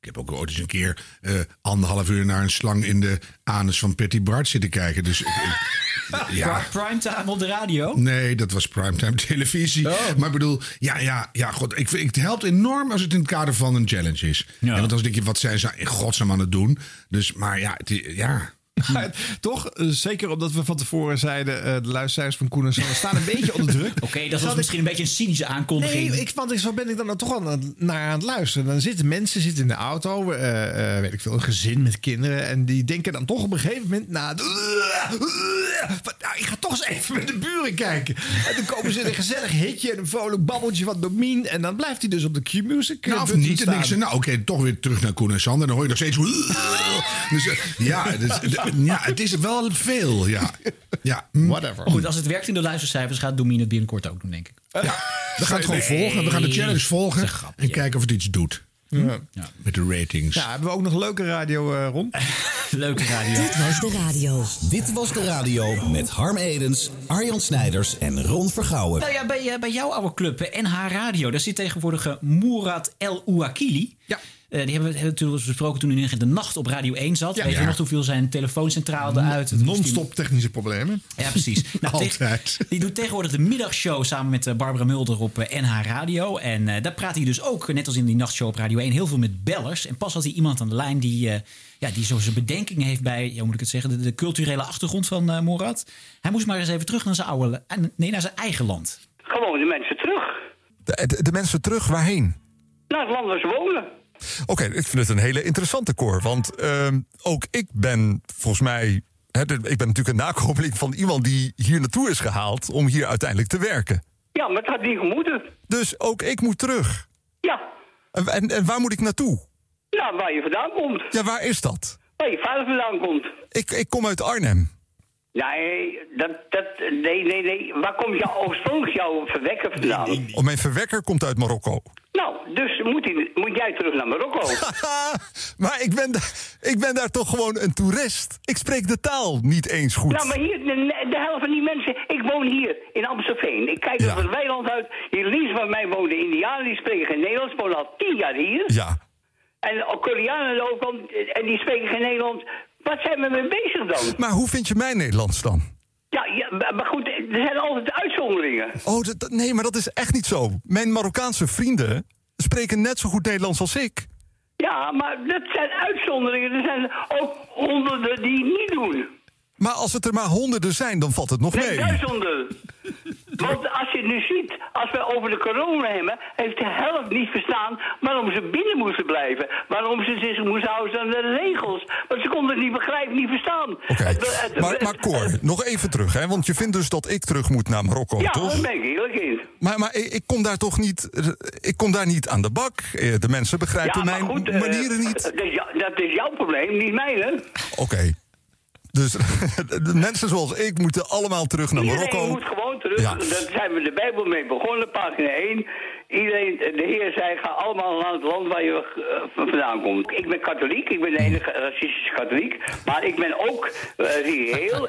ik heb ook ooit eens een keer eh, anderhalf uur naar een slang in de anus van Patty Bart zitten kijken. Dus ik- ik- ja. Primetime op de radio. Nee, dat was primetime televisie. Maar ik bedoel, ja, ja, ja, god, ik, vind- het helpt enorm als het in het kader van een challenge is. Ja. want dan denk je, wat zijn ze in godsnaam aan het doen? Dus, maar ja, het, ja. Maar Toch, eh, zeker omdat we van tevoren zeiden... eh, de luisteraars van Koen en Sander staan een beetje onder druk. Oké, dat was Zal ik- misschien een beetje een cynische aankondiging. Nee, ik, want ik, zo ben ik dan toch aan het, naar aan het luisteren. Dan zitten mensen zitten in de auto, eh, eh, weet ik veel, een gezin met kinderen. En die denken dan toch op een gegeven moment na. Van, nou, ik ga toch eens even met de buren kijken. En dan komen ze in een gezellig hitje en een vrolijk babbeltje van Domien. En dan blijft hij dus op de Q-Music. Nou, of niet. En denk staan. ze, nou oké, toch weer terug naar Koen en Sander. Dan hoor je nog steeds... Dus, ja, dus, ja, het is wel veel, ja. ja. Whatever. Maar goed, als het werkt in de luistercijfers, gaat Domien het binnenkort ook doen, denk ik. We gaan het gewoon volgen. We gaan de challenge volgen. En kijken of het iets doet. Ja. Met de ratings. Ja, hebben we ook nog leuke radio eh, rond? Leuke radio. Dit was de radio. Dit was de radio met Harm Edens, Arjan Snijders en Ron Vergouwen. Nou ja, bij, eh, bij jouw oude club, NH Radio, daar zit tegenwoordig Mourad El Ouakili. Ja. Die hebben we natuurlijk besproken toen hij in de nacht op Radio 1 zat. Weet je Ja. nog hoeveel zijn telefooncentraal eruit? Non-stop technische problemen. Ja, precies. Nou, Altijd. die doet tegenwoordig de middagshow samen met eh, Barbara Mulder op eh, NH Radio. En eh, daar praat hij dus ook, net als in die nachtshow op Radio 1, heel veel met bellers. En pas had hij iemand aan de lijn die, eh, ja, die zo zijn bedenkingen heeft bij, ja, hoe moet ik het zeggen, de, de culturele achtergrond van eh Morad. Hij moest maar eens even terug naar zijn oude, eh, nee, naar zijn eigen land. Gewoon de mensen terug. De, de- de mensen terug waarheen? Naar het land waar ze wonen. Oké, ik vind het een hele interessante koor. Want ehm, ook ik ben volgens mij. Hè, ik ben natuurlijk een nakomeling van iemand die hier naartoe is gehaald om hier uiteindelijk te werken. Ja, maar het had niet gemoeten. Dus ook ik moet terug. Ja, En, en, en waar moet ik naartoe? nou, waar je vandaan komt. Ja, waar is dat? Waar je vader vandaan komt. Ik, ik kom uit Arnhem. Nee, dat, dat, nee, nee, nee. Waar komt jouw oorspronkelijk jouw verwekker vandaan? Oh, mijn verwekker komt uit Marokko. Nou, dus moet, hij, moet jij terug naar Marokko. Maar ik ben, daar, ik ben daar toch gewoon een toerist. Ik spreek de taal niet eens goed. Nou, maar hier, de, de helft van die mensen... Ik woon hier in Amstelveen. Ik kijk over het weiland uit. Hier links van mij wonen Indianen, die spreken geen Nederlands. wonen al tien jaar hier. Ja. En ook Koreanen overkant, en die spreken geen Nederlands. Wat zijn we mee bezig dan? Maar hoe vind je mijn Nederlands dan? Ja, ja, maar goed, er zijn altijd uitzonderingen. Oh, dat- nee, maar dat is echt niet zo. Mijn Marokkaanse vrienden spreken net zo goed Nederlands als ik. Ja, maar dat zijn uitzonderingen. Er zijn ook honderden die het niet doen. Maar als het er maar honderden zijn, dan valt het nog Nee, mee. duizenden. Want als je het nu ziet, als we over de corona hebben, heeft de helft niet verstaan waarom ze binnen moesten blijven. Waarom ze zich moesten houden aan de regels. Want ze konden het niet begrijpen, niet verstaan. Oké, maar, maar Cor, nog even terug, hè? want je vindt dus dat ik terug moet naar Marokko, ja, toch? daar ben ik eerlijk in. Maar, maar ik, kom daar toch niet, ik kom daar niet aan de bak. Eh, De mensen begrijpen ja, mijn goed, eh, manieren niet. Dat is, jou- dat is jouw probleem, niet mijn, hè? Oké. Dus de mensen zoals ik moeten allemaal terug naar Iedereen Marokko. moet gewoon terug. Ja. Daar zijn we de Bijbel mee begonnen, pagina 1. Iedereen, de Heer zei, ga allemaal naar het land waar je eh, vandaan komt. Ik ben katholiek, ik ben de enige racistische katholiek. Maar ik ben ook eh, reëel.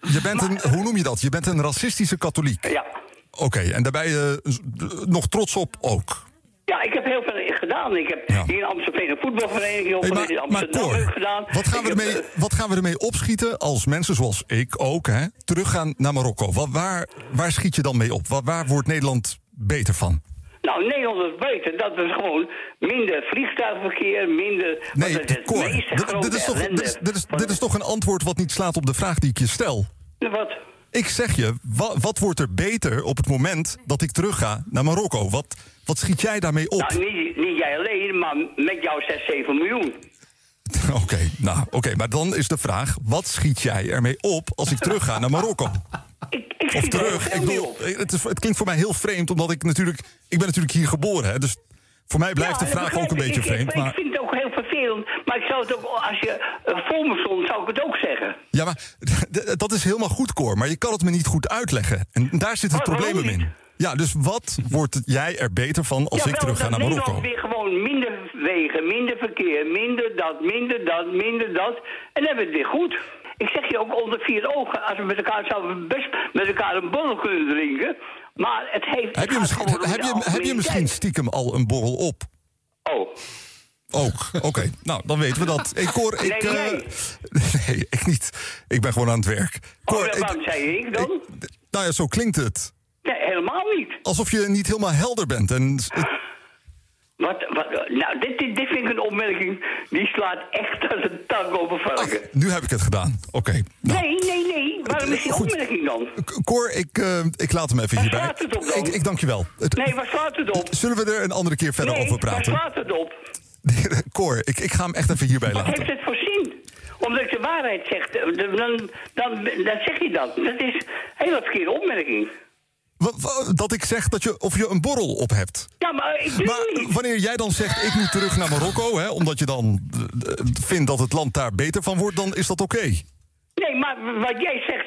Je bent een, hoe noem je dat? Je bent een racistische katholiek. Ja. Oké, en daar ben je eh, nog trots op ook. Ja, ik heb heel veel gedaan. Ik heb hier in Amsterdam een voetbalvereniging Hey, opgericht. in maar, Cor, gedaan. wat gaan, we heb, ermee, eh, wat gaan we ermee opschieten als mensen zoals ik ook hè, teruggaan naar Marokko? Wat, waar, waar schiet je dan mee op? Waar, waar wordt Nederland beter van? Nou, Nederland is beter. Dat is gewoon minder vliegtuigverkeer, minder... Nee, dat is het dit, is toch, dit, is, dit, is, van- dit is toch een antwoord wat niet slaat op de vraag die ik je stel? Wat? Ik zeg je, wa- wat wordt er beter op het moment dat ik terugga naar Marokko? Wat, wat schiet jij daarmee op? Nou, niet, niet jij alleen, maar met jou 6, 7 miljoen. Oké, nou, oké, maar dan is de vraag: wat schiet jij ermee op als ik terugga naar Marokko? of terug? Ik bedoel, het, is, het klinkt voor mij heel vreemd, omdat ik natuurlijk, ik ben natuurlijk hier geboren, hè, dus voor mij blijft Ja, de vraag ook een ik. beetje Ik- vreemd. Ik, Maar, ik vind het ook heel vervelend, maar ik zou het ook, als je uh, voor me stond, zou ik het ook zeggen. ja, maar dat is helemaal goed, Cor, maar je kan het me niet goed uitleggen. En daar zit het probleem in. Ja, dus wat wordt jij er beter van als ja, ik terug ga naar Marokko? Nederland weer gewoon minder wegen, minder verkeer, minder dat, minder dat, minder dat. En dan hebben we het weer goed. Ik zeg je ook onder vier ogen, als we met elkaar zouden best met elkaar een borrel kunnen drinken. Maar het heeft. Heb je, misschien, heb, je, heb je misschien stiekem al een borrel op? Oh. Ook, oké. nou, dan weten we dat. Ik hoor, ik, Nee, eh, nee. nee, ik niet. Ik ben gewoon aan het werk. Oh, Cor, ik- waarom zei ik dan? nou ja, zo klinkt het. Nee, helemaal niet. Alsof je niet helemaal helder bent. En, Wat, wat, nou, dit, dit, dit vind ik een opmerking die slaat echt als een tang over varken. nu heb ik het gedaan. Oké. Nou, Nee, nee, nee. Waarom is die Goed. opmerking dan? Cor, ik, eh, ik laat hem even Waar hierbij. slaat het op dan? Ik, ik dank je wel. Nee, waar slaat het op? Zullen we er een andere keer verder nee, over praten? waar slaat het op? Cor, ik, ik ga hem echt even hierbij Wat laten. heeft het voor zin? Omdat ik de waarheid zeg, dan, dan, dan, zeg je dat. Dat is een hele verkeerde opmerking. Dat ik zeg dat je, of je een borrel op hebt. Ja, maar ik doe Maar niet. wanneer jij dan zegt, ik moet terug naar Marokko... Hè, omdat je dan eh, eh, vindt dat het land daar beter van wordt... dan is dat oké. Nee, maar wat jij zegt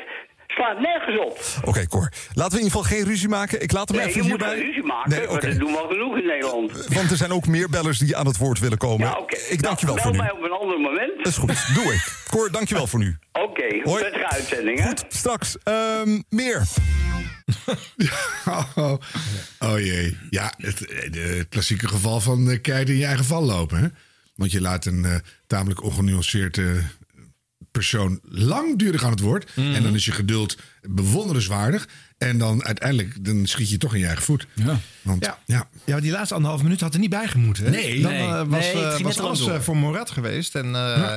slaat nergens op. Oké, Cor. Laten we in ieder geval geen ruzie maken. Ik laat hem Nee, je even moet hierbij. geen ruzie maken, Nee, oké. dat doen we al genoeg in Nederland. Want er zijn ook meer bellers die aan het woord willen komen. Ja, oké. Ik dank je wel Nou, voor nu. mij op een ander moment. Dat is goed, doe ik. Cor, dank je wel voor nu. Oké, prettige uitzending, hè? Goed, straks ehm, meer. Oh, oh jee. Ja, het, klassieke geval van uh, keihard in je eigen val lopen. Hè? Want je laat een eh, tamelijk ongenuanceerd eh, persoon langdurig aan het woord. En dan is je geduld bewonderenswaardig. En dan uiteindelijk dan schiet je toch in je eigen voet. Ja. Want, Ja. ja. Die laatste anderhalve minuut had er niet bij gemoeten. hè? Nee. dan Nee. eh, was, Nee, eh, was alles eh, voor Morat geweest. En eh,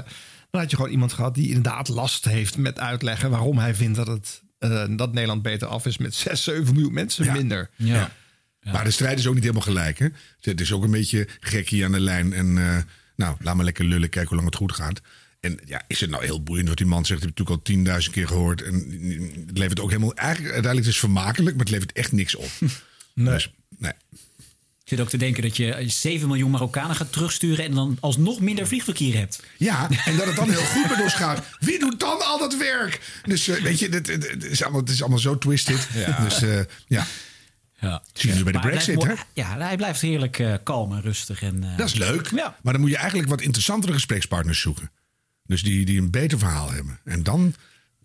dan had je gewoon iemand gehad die inderdaad last heeft met uitleggen waarom hij vindt dat, het, eh, dat Nederland beter af is met 6, 7 miljoen mensen minder. Ja. Maar de strijd is ook niet helemaal gelijk. Hè? Het is ook een beetje gekkie aan de lijn. En eh, nou, laat maar lekker lullen, kijken hoe lang het goed gaat. En ja, is het nou heel boeiend wat die man zegt? Dat heb ik natuurlijk al tienduizend keer gehoord. En het levert ook helemaal... Eigenlijk, uiteindelijk is het vermakelijk, maar het levert echt niks op. Nee. Dus, nee. Ik zit ook te denken dat je 7 miljoen Marokkanen gaat terugsturen... en dan alsnog minder vliegverkeer hebt. Ja, en dat het dan heel goed met ons gaat. Wie doet dan al dat werk? Dus eh, weet je, het, het, het is allemaal, het is allemaal zo twisted. Dus eh, ja, Ja. zien we bij de Maar brexit, blijft hè? Ja, hij blijft heerlijk eh, kalm en rustig. En, eh, Dat is leuk. Ja. Maar dan moet je eigenlijk wat interessantere gesprekspartners zoeken. Dus die, die een beter verhaal hebben. En dan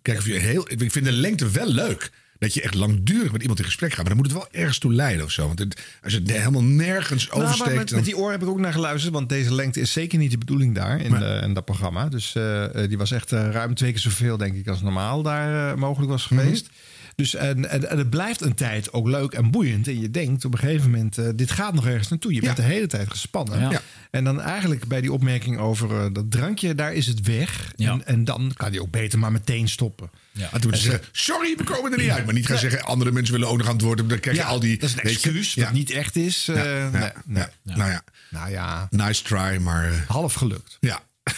kijk of je heel. Ik vind de lengte wel leuk. Dat je echt langdurig met iemand in gesprek gaat. Maar dan moet het wel ergens toe leiden of zo. Want het, als het helemaal nergens Nou, maar oversteekt. met, dan- met die oor heb ik ook naar geluisterd. Want deze lengte is zeker niet de bedoeling daar in, de- in dat programma. Dus eh, eh, die was echt eh, ruim twee keer zoveel, denk ik, als normaal daar mogelijk was Mhm. geweest. Dus en, en, en het blijft een tijd ook leuk en boeiend. En je denkt op een gegeven moment, eh, dit gaat nog ergens naartoe. Je bent de hele tijd gespannen. Ja. Ja. En dan eigenlijk bij die opmerking over eh, dat drankje, daar is het weg. En, en dan kan hij ook beter maar meteen stoppen. Ja. En toen ze zeggen, sorry, we komen er niet uit. Maar niet gaan zeggen, andere mensen willen ook nog antwoorden. Dan krijg je al die... dat is een excuus, wat niet echt is. nee, nee. Nou ja, Nou ja, nice try, maar... half gelukt. Ja.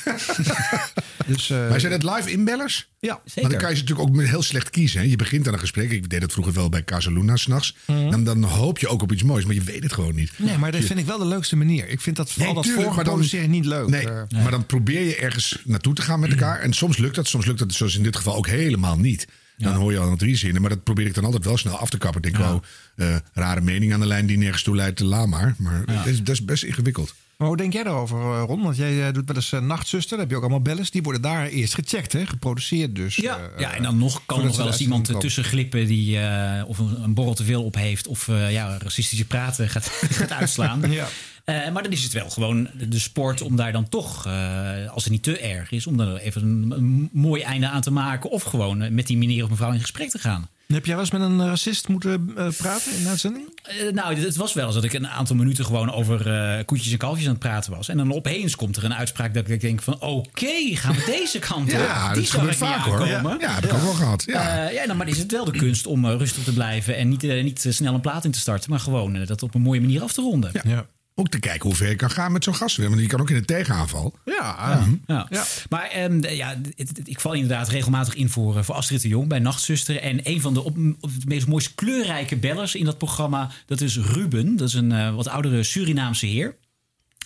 Dus, eh, maar zijn het live inbellers? Ja, Maar dan kan je ze natuurlijk ook heel slecht kiezen. Hè? Je begint aan een gesprek. Ik deed dat vroeger wel bij Casaluna s'nachts. Mhm. En dan hoop je ook op iets moois, maar je weet het gewoon niet. Nee, maar dat vind ik wel de leukste manier. Ik vind dat vooral dat tuurlijk, maar dan- niet leuk. Nee, Eh, maar dan probeer je ergens naartoe te gaan met elkaar. En soms lukt dat, soms lukt dat, zoals in dit geval, ook helemaal niet. Dan hoor je al drie zinnen. Maar dat probeer ik dan altijd wel snel af te kappen. Ik denk, oh, eh, rare mening aan de lijn die nergens toe leidt, la maar. Maar dat, is, dat is best ingewikkeld. Maar hoe denk jij daarover, eh, Ron? Want jij eh, doet wel eens eh, nachtzuster. Dan heb je ook allemaal bellers. Die worden daar eerst gecheckt, hè? geproduceerd dus. Ja, eh, ja, en dan nog kan nog wel eens iemand tussen glippen die eh, of een, een borrel te veel op heeft of eh, ja, racistische praten gaat, gaat uitslaan. Ja. Eh, maar dan is het wel gewoon de sport om daar dan toch, eh, als het niet te erg is, om daar even een, een mooi einde aan te maken. Of gewoon met die meneer of mevrouw in gesprek te gaan. Heb jij wel eens met een racist moeten eh, praten in de uitzending? Eh, nou, het was wel eens dat ik een aantal minuten gewoon over eh, koetjes en kalfjes aan het praten was. En dan opeens komt er een uitspraak dat ik denk van oké, gaan we deze kant op. Ja, Die dat gebeurt vaak, hoor. Ja, ja, heb ik ook wel gehad. Ja. Eh, ja, nou, maar is het wel de kunst om eh, rustig te blijven en niet, eh, niet eh, snel een plaat in te starten, maar gewoon eh, dat op een mooie manier af te ronden. Ja. Ook te kijken hoe ver je kan gaan met zo'n gast. Want die kan ook in een tegenaanval. Ja, Ja. Maar ehm, ja, het- het- ik val inderdaad regelmatig in voor, eh, voor Astrid de Jong bij Nachtzuster. En een van de op, op de meest mooist kleurrijke bellers in dat programma, dat is Ruben. Dat is een eh, wat oudere Surinaamse heer.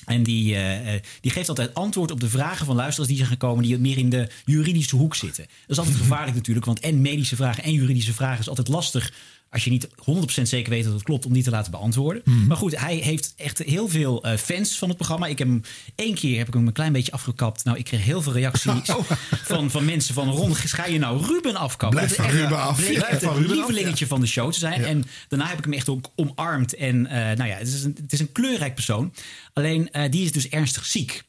En die, eh, die geeft altijd antwoord op de vragen van luisteraars die zijn gekomen... die meer in de juridische hoek zitten. Dat is altijd gevaarlijk natuurlijk, want en medische vragen en juridische vragen... is altijd lastig als je niet 100% zeker weet dat het klopt... om die te laten beantwoorden. Maar goed, hij heeft echt heel veel eh, fans van het programma. Ik heb hem één keer heb ik hem een klein beetje afgekapt. Nou, ik kreeg heel veel reacties van, van mensen van... Ron, ga je nou Ruben afkappen? Blijf van Ruben af. bleek van Ruben af, lievelingetje van de show te zijn. En daarna heb ik hem echt ook omarmd. En eh, nou ja, het is, een, het is een kleurrijk persoon. Alleen, eh, die is dus ernstig ziek.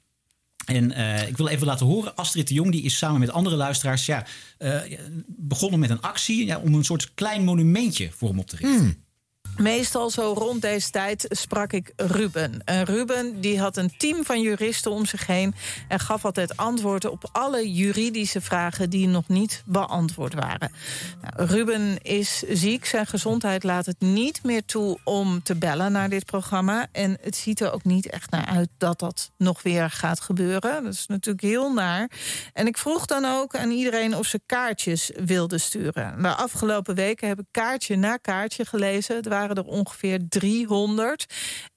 En eh, ik wil even laten horen, Astrid de Jong die is samen met andere luisteraars ja, eh, begonnen met een actie ja, om een soort klein monumentje voor hem op te richten. Meestal zo rond deze tijd sprak ik Ruben. En Ruben die had een team van juristen om zich heen... en gaf altijd antwoorden op alle juridische vragen... die nog niet beantwoord waren. Nou, Ruben is ziek, zijn gezondheid laat het niet meer toe... om te bellen naar dit programma. En het ziet er ook niet echt naar uit dat dat nog weer gaat gebeuren. Dat is natuurlijk heel naar. En ik vroeg dan ook aan iedereen of ze kaartjes wilden sturen. De afgelopen weken heb ik kaartje na kaartje gelezen. Het waren er ongeveer 300.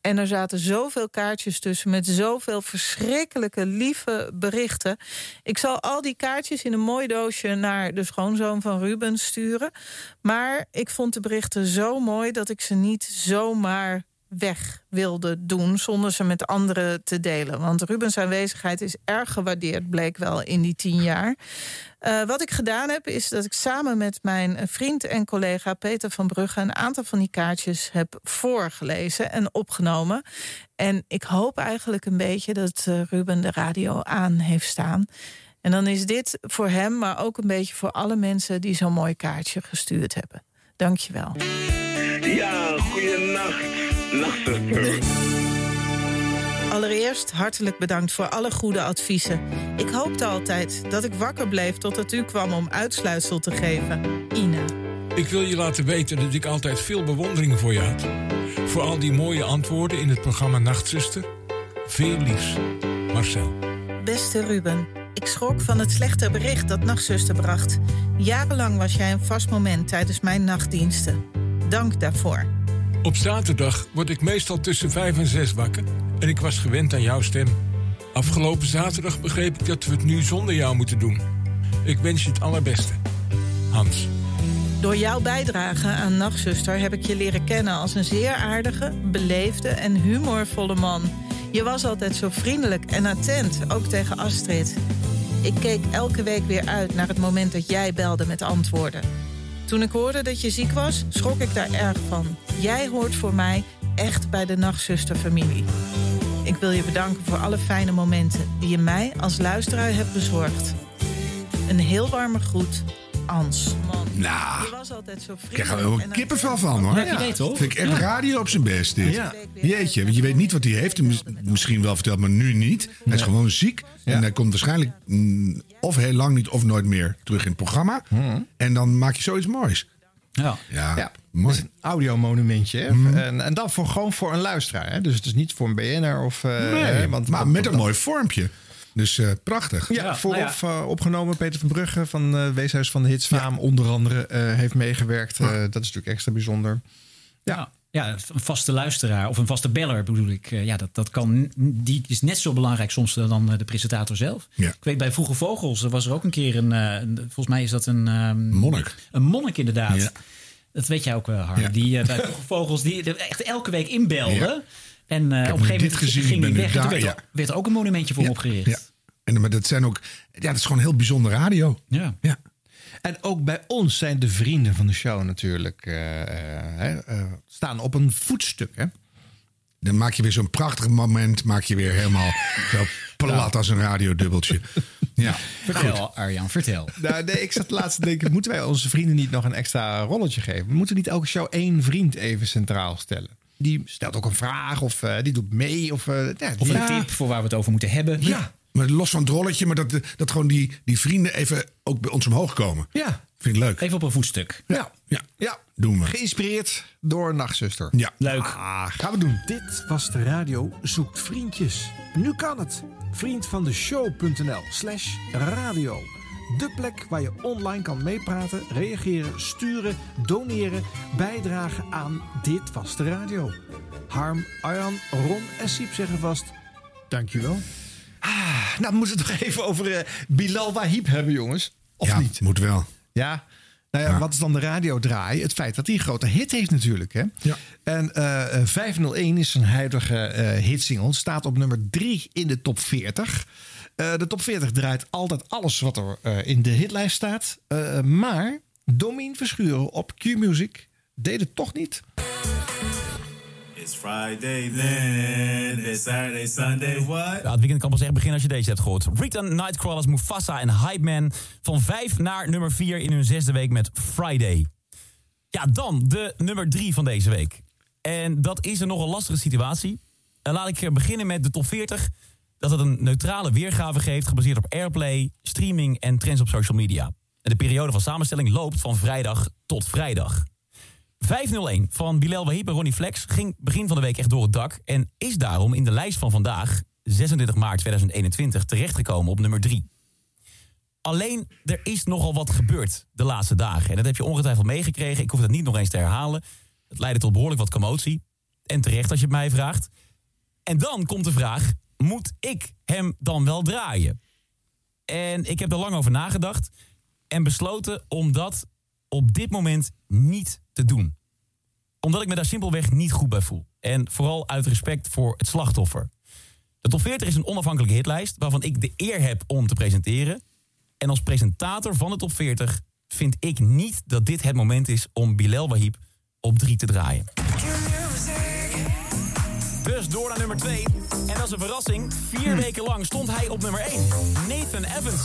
En er zaten zoveel kaartjes tussen met zoveel verschrikkelijke lieve berichten. Ik zal al die kaartjes in een mooi doosje naar de schoonzoon van Ruben sturen. Maar ik vond de berichten zo mooi dat ik ze niet zomaar weg wilde doen zonder ze met anderen te delen. Want Rubens aanwezigheid is erg gewaardeerd, bleek wel in die tien jaar. Uh, wat ik gedaan heb, is dat ik samen met mijn vriend en collega Peter van Brugge een aantal van die kaartjes heb voorgelezen en opgenomen. En ik hoop eigenlijk een beetje dat uh, Ruben de radio aan heeft staan. En dan is dit voor hem, maar ook een beetje voor alle mensen die zo'n mooi kaartje gestuurd hebben. Dankjewel. Ja, goeienacht, nachtzuster. Allereerst hartelijk bedankt voor alle goede adviezen. Ik hoopte altijd dat ik wakker bleef totdat u kwam om uitsluitsel te geven. Ina. Ik wil je laten weten dat ik altijd veel bewondering voor je had. Voor al die mooie antwoorden in het programma Nachtzuster. Veel liefs. Marcel. Beste Ruben, ik schrok van het slechte bericht dat Nachtzuster bracht. Jarenlang was jij een vast moment tijdens mijn nachtdiensten. Dank daarvoor. Op zaterdag word ik meestal tussen vijf en zes wakker en ik was gewend aan jouw stem. Afgelopen zaterdag begreep ik dat we het nu zonder jou moeten doen. Ik wens je het allerbeste. Hans. Door jouw bijdrage aan Nachtzuster heb ik je leren kennen als een zeer aardige, beleefde en humorvolle man. Je was altijd zo vriendelijk en attent, ook tegen Astrid. Ik keek elke week weer uit naar het moment dat jij belde met antwoorden. Toen ik hoorde dat je ziek was, schrok ik daar erg van. Jij hoort voor mij echt bij de Nachtzusterfamilie. Ik wil je bedanken voor alle fijne momenten die je mij als luisteraar hebt bezorgd. Een heel warme groet, Ans. Nou. die was altijd zo Ik vriendelijk. krijg er wel en een kippenvel van hoor. Ja, je weet toch? Vind ik echt Ja. radio op zijn best dit. Ja. Jeetje, want je weet niet wat hij heeft. Mis- Misschien wel verteld, maar nu niet. Hij is gewoon ziek. En hij komt waarschijnlijk mm, of heel lang niet of nooit meer terug in het programma. En dan maak je zoiets moois. Ja, ja, Ja, mooi. Het is een audiomonumentje. hè. Mhm. En, en dan voor, gewoon voor een luisteraar. Hè? Dus het is niet voor een BN'er of... eh, Nee, hè, want, maar want- met een mooi vormpje. Dus eh, prachtig. Ja, vooraf nou eh, opgenomen. Peter van Brugge van eh Weeshuis van de Hits Faam onder andere eh, heeft meegewerkt. Eh, dat is natuurlijk extra bijzonder. Ja. ja, een vaste luisteraar of een vaste beller bedoel ik. eh, Ja, dat, dat kan, die is net zo belangrijk soms dan eh, de presentator zelf. Ja. Ik weet bij Vroege Vogels er was er ook een keer een, eh, een- volgens mij is dat een... ehm, Monnik. Een monnik inderdaad. Ja. Dat weet jij ook, eh, Harm. Ja. Die eh, bij Vroege Vogels die er echt elke week inbelde. En eh, op een gegeven dit moment gezien, ging hij weg. Daar, werd, ja. er- werd er ook een monumentje voor hem opgericht. Ja. En, maar dat zijn ook... Ja, dat is gewoon heel bijzonder radio. Ja. Ja. En ook bij ons zijn de vrienden van de show natuurlijk... eh, eh, hè, eh, staan op een voetstuk. Hè? Dan maak je weer zo'n prachtig moment. Maak je weer helemaal zo plat als een radiodubbeltje. Ja. Vertel, Arjan, vertel. Nou, nee, ik zat laatst te denken... moeten wij onze vrienden niet nog een extra rolletje geven? We moeten niet elke show één vriend even centraal stellen. Die stelt ook een vraag of eh, die doet mee. Of, eh, ja, Of die- een tip voor waar we het over moeten hebben. Ja. Maar los van het rolletje, maar dat, dat gewoon die, die vrienden even ook bij ons omhoog komen. Ja. Vind ik leuk. Even op een voetstuk. Ja. Ja. ja. Doen we. Geïnspireerd door Nachtzuster. Ja. Leuk. Ah, gaan we doen. Dit was de radio Zoekt Vriendjes. Nu kan het. Vriend van de show.nl slash radio. De plek waar je online kan meepraten, reageren, sturen, doneren, bijdragen aan Dit Was De Radio. Harm, Arjan, Ron en Siep zeggen vast, dankjewel. Ah, nou, we moeten het toch even over eh, Bilal Wahib hebben, jongens. Of ja, niet? moet wel. Ja. Nou ja, wat is dan de radiodraai? Het feit dat hij een grote hit heeft natuurlijk. Hè? Ja. En eh, eh, 501 is zijn huidige eh hitsingle. Staat op nummer 3 in de top 40. Eh, de top 40 draait altijd alles wat er eh, in de hitlijst staat. Eh, maar Domien Verschuren op Q-Music deed het toch niet. It's Friday then, it's Saturday, Sunday, what? Ja, het weekend kan pas echt beginnen als je deze hebt gehoord. Return Nightcrawlers, Mufasa en Hype Man. Van 5 naar nummer 4 in hun zesde week met Friday. Ja, dan de nummer 3 van deze week. En dat is een nogal lastige situatie. En laat ik beginnen met de top 40. Dat het een neutrale weergave geeft, gebaseerd op airplay, streaming en trends op social media. En de periode van samenstelling loopt van vrijdag tot vrijdag. 501 van Bilal Wahib en Ronnie Flex ging begin van de week echt door het dak... en is daarom in de lijst van vandaag, 26 maart 2021, terechtgekomen op nummer 3. Alleen, er is nogal wat gebeurd de laatste dagen. En dat heb je ongetwijfeld meegekregen. Ik hoef dat niet nog eens te herhalen. Het leidde tot behoorlijk wat commotie. En terecht als je het mij vraagt. En dan komt de vraag, moet ik hem dan wel draaien? En ik heb er lang over nagedacht en besloten om dat op dit moment niet te doen. Omdat ik me daar simpelweg niet goed bij voel. En vooral uit respect voor het slachtoffer. De top 40 is een onafhankelijke hitlijst waarvan ik de eer heb om te presenteren. En als presentator van de top 40 vind ik niet dat dit het moment is om Bilal Wahib op 3 te draaien. Dus door naar nummer 2. En dat is een verrassing. Vier weken lang stond hij op nummer 1. Nathan Evans.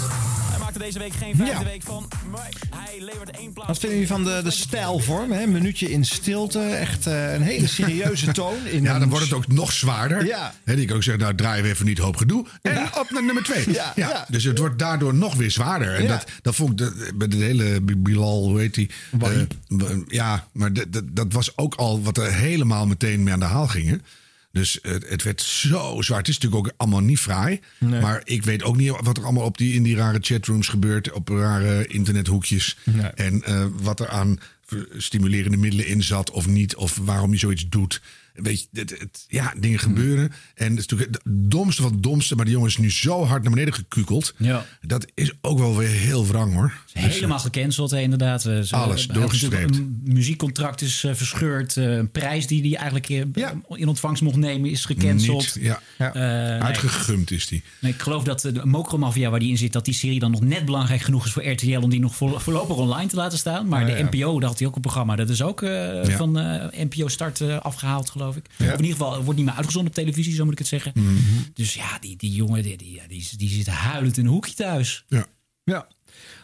Hij maakte deze week geen vijfde Ja. week van. Maar hij levert één plaats. Wat vinden jullie van de, de stijlvorm? Hè? Een minuutje in stilte. Echt eh, een hele serieuze toon. In Ja, een- dan wordt het ook nog zwaarder. Ja. Hè, die kan ook zeggen, nou draaien we even niet hoop gedoe. En op naar nummer twee. Ja, ja. Dus het wordt daardoor nog weer zwaarder. En Ja. dat, dat vond ik de, bij de hele Bilal, hoe heet die? Eh, ja, maar dat- dat- dat was ook al wat er helemaal meteen mee aan de haal gingen. Dus het, het werd zo zwaar. Het is natuurlijk ook allemaal niet fraai. Nee. Maar ik weet ook niet wat er allemaal op die, in die rare chatrooms gebeurt. Op rare internethoekjes. Nee. En eh, wat er aan stimulerende middelen in zat of niet. Of waarom je zoiets doet. Weet je, het, het- ja, dingen gebeuren. En het is natuurlijk het domste van het domste. Maar die jongen is nu zo hard naar beneden gekukeld. Ja. Dat is ook wel weer heel wrang hoor. Dus, Helemaal gecanceld, hè, inderdaad. Ze- Alles doorgestreept. Een muziekcontract is eh, verscheurd. eh, een prijs die hij eigenlijk eh, in ontvangst mocht nemen is gecanceld. Niet, ja. Uitgegumd is die. Nee, ik geloof dat de Mokromafia waar die in zit... dat die serie dan nog net belangrijk genoeg is voor RTL... om die nog voor- voorlopig online te laten staan. Maar Oh, de ja. NPO, daar had hij ook een programma. Dat is ook Ja. van NPO Start eh, afgehaald, geloof ik. Ja. Of in ieder geval, het wordt niet meer uitgezonden op televisie, zo moet ik het zeggen. Mhm. Dus ja, die, die jongen die, die, die, die zit huilend in een hoekje thuis. Ja. Ja.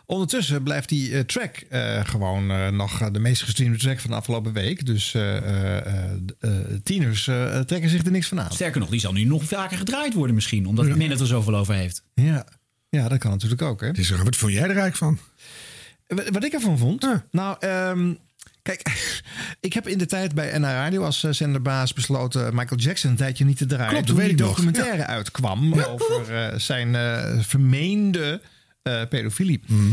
Ondertussen blijft die eh, track eh, gewoon eh, nog de meest gestreamde track van de afgelopen week. Dus eh, eh, eh, eh, tieners eh, trekken zich er niks van aan. Sterker nog, die zal nu nog vaker gedraaid worden misschien. Omdat men het er zoveel over heeft. Ja. ja, dat kan natuurlijk ook. Hè? Dus, wat vond jij er eigenlijk van? Wat wat ik ervan vond? Nou, ehm, kijk, ik heb in de tijd bij NH Radio als eh, zenderbaas besloten Michael Jackson een tijdje niet te draaien. Klopt, toen die documentaire Ja. uitkwam over eh, zijn eh, vermeende eh, pedofilie. Mhm.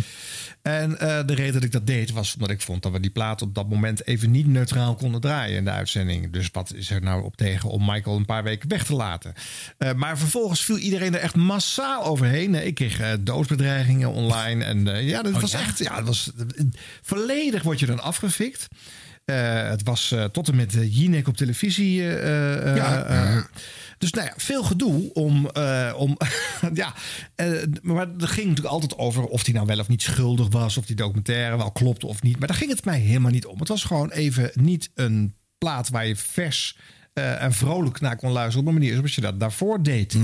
En eh, de reden dat ik dat deed was omdat ik vond dat we die plaat op dat moment even niet neutraal konden draaien in de uitzending. Dus wat is er nou op tegen om Michael een paar weken weg te laten? Eh, maar vervolgens viel iedereen er echt massaal overheen. Ik kreeg doodsbedreigingen online. En ja, dat Oh, was ja? echt. Ja, dat was, volledig word je dan afgefikt. Het was tot en met Jinek op televisie. ja. Dus nou ja, veel gedoe om. eh, om ja, eh, maar er ging natuurlijk altijd over of hij nou wel of niet schuldig was. Of die documentaire wel klopte of niet. Maar daar ging het mij helemaal niet om. Het was gewoon even niet een plaat waar je vers. Eh, en vrolijk naar kon luisteren op een manier zoals je dat daarvoor deed.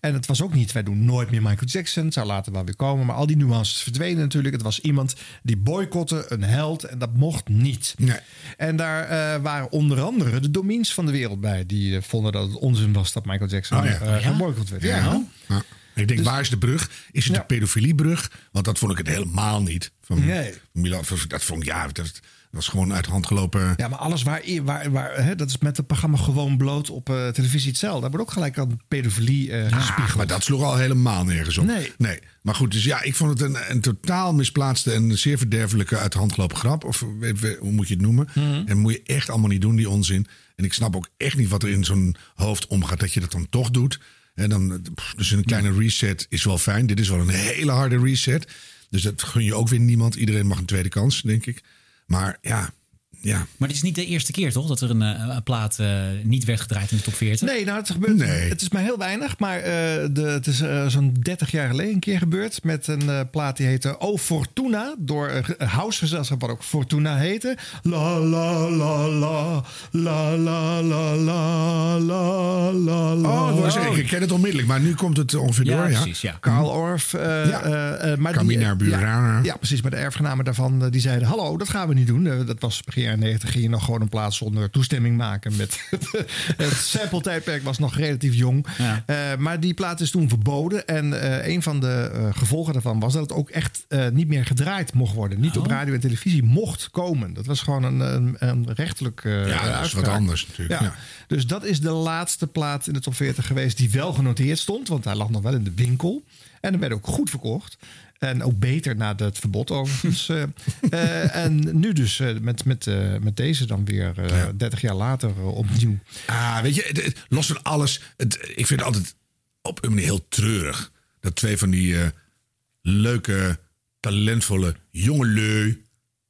En het was ook niet, wij doen nooit meer Michael Jackson. Het zou later wel weer komen. Maar al die nuances verdwenen natuurlijk. Het was iemand die boycotte, een held. En dat mocht niet. En daar eh, waren onder andere de domiens van de wereld bij. Die eh, vonden dat het onzin was dat Michael Jackson Oh ja. eh, Oh geboycott werd. Ja. Ja. Ja. Ik denk, Dus- waar is de brug? Is het de pedofiliebrug? Want dat vond ik het helemaal niet. Van Nee. Milan, dat vond ik, ja, dat was gewoon uit de hand gelopen. Ja, maar alles waar, waar, waar hè, dat is met het programma gewoon bloot op eh, televisie hetzelfde. Daar wordt ook gelijk aan pedofilie eh Ja, gespiegeld. maar dat sloeg al helemaal nergens op. Nee. nee. Maar goed, dus ja, ik vond het een, een totaal misplaatste en zeer verderfelijke uit de hand gelopen grap. Of hoe moet je het noemen? Mhm. En moet je echt allemaal niet doen, die onzin. En ik snap ook echt niet wat er in zo'n hoofd omgaat dat je dat dan toch doet. En dan, dus een kleine reset is wel fijn. Dit is wel een hele harde reset. Dus dat gun je ook weer niemand. Iedereen mag een tweede kans, denk ik. Maar ja, ja. Maar het is niet de eerste keer toch dat er een, eh, een plaat eh, niet werd gedraaid in de top 40? Nee, nou, het gebeurt. Het is maar heel weinig. Maar eh, de, het is zo'n 30 jaar geleden een keer gebeurd. Met een plaat die heette O Fortuna. Door een housegezelschap wat ook Fortuna heette. La la la la. La la la la la la la. Oh, was ik. Ik ken het onmiddellijk, maar nu komt het ongeveer Ja, door. Ja, precies, ja. Karl Orff. eh, Ja. maar Camina die, Burana. Ja, ja, precies. Maar de erfgenamen daarvan die zeiden: Hallo, dat gaan we niet doen. Dat was begin jaren 90. Ging je nog gewoon een plaats zonder toestemming maken. Met het sample-tijdperk was nog relatief jong. Eh, maar die plaat is toen verboden. En eh, een van de eh, gevolgen daarvan was dat het ook echt niet meer gedraaid mocht worden. Niet op radio en televisie mocht komen. Dat was gewoon een, een, een rechtelijk. Ja, dat is wat anders natuurlijk, ja. Dus dat is de laatste plaat in de top 40 geweest die wel genoteerd stond. Want hij lag nog wel in de winkel. En er werd ook goed verkocht. En ook beter na het verbod overigens. Eh, eh, en nu dus eh, met, met, met deze dan weer eh, 30 jaar later opnieuw. Ah, weet je, het- het- los van alles. Het, ik vind het altijd op een manier heel treurig. Dat twee van die leuke, talentvolle jongelui.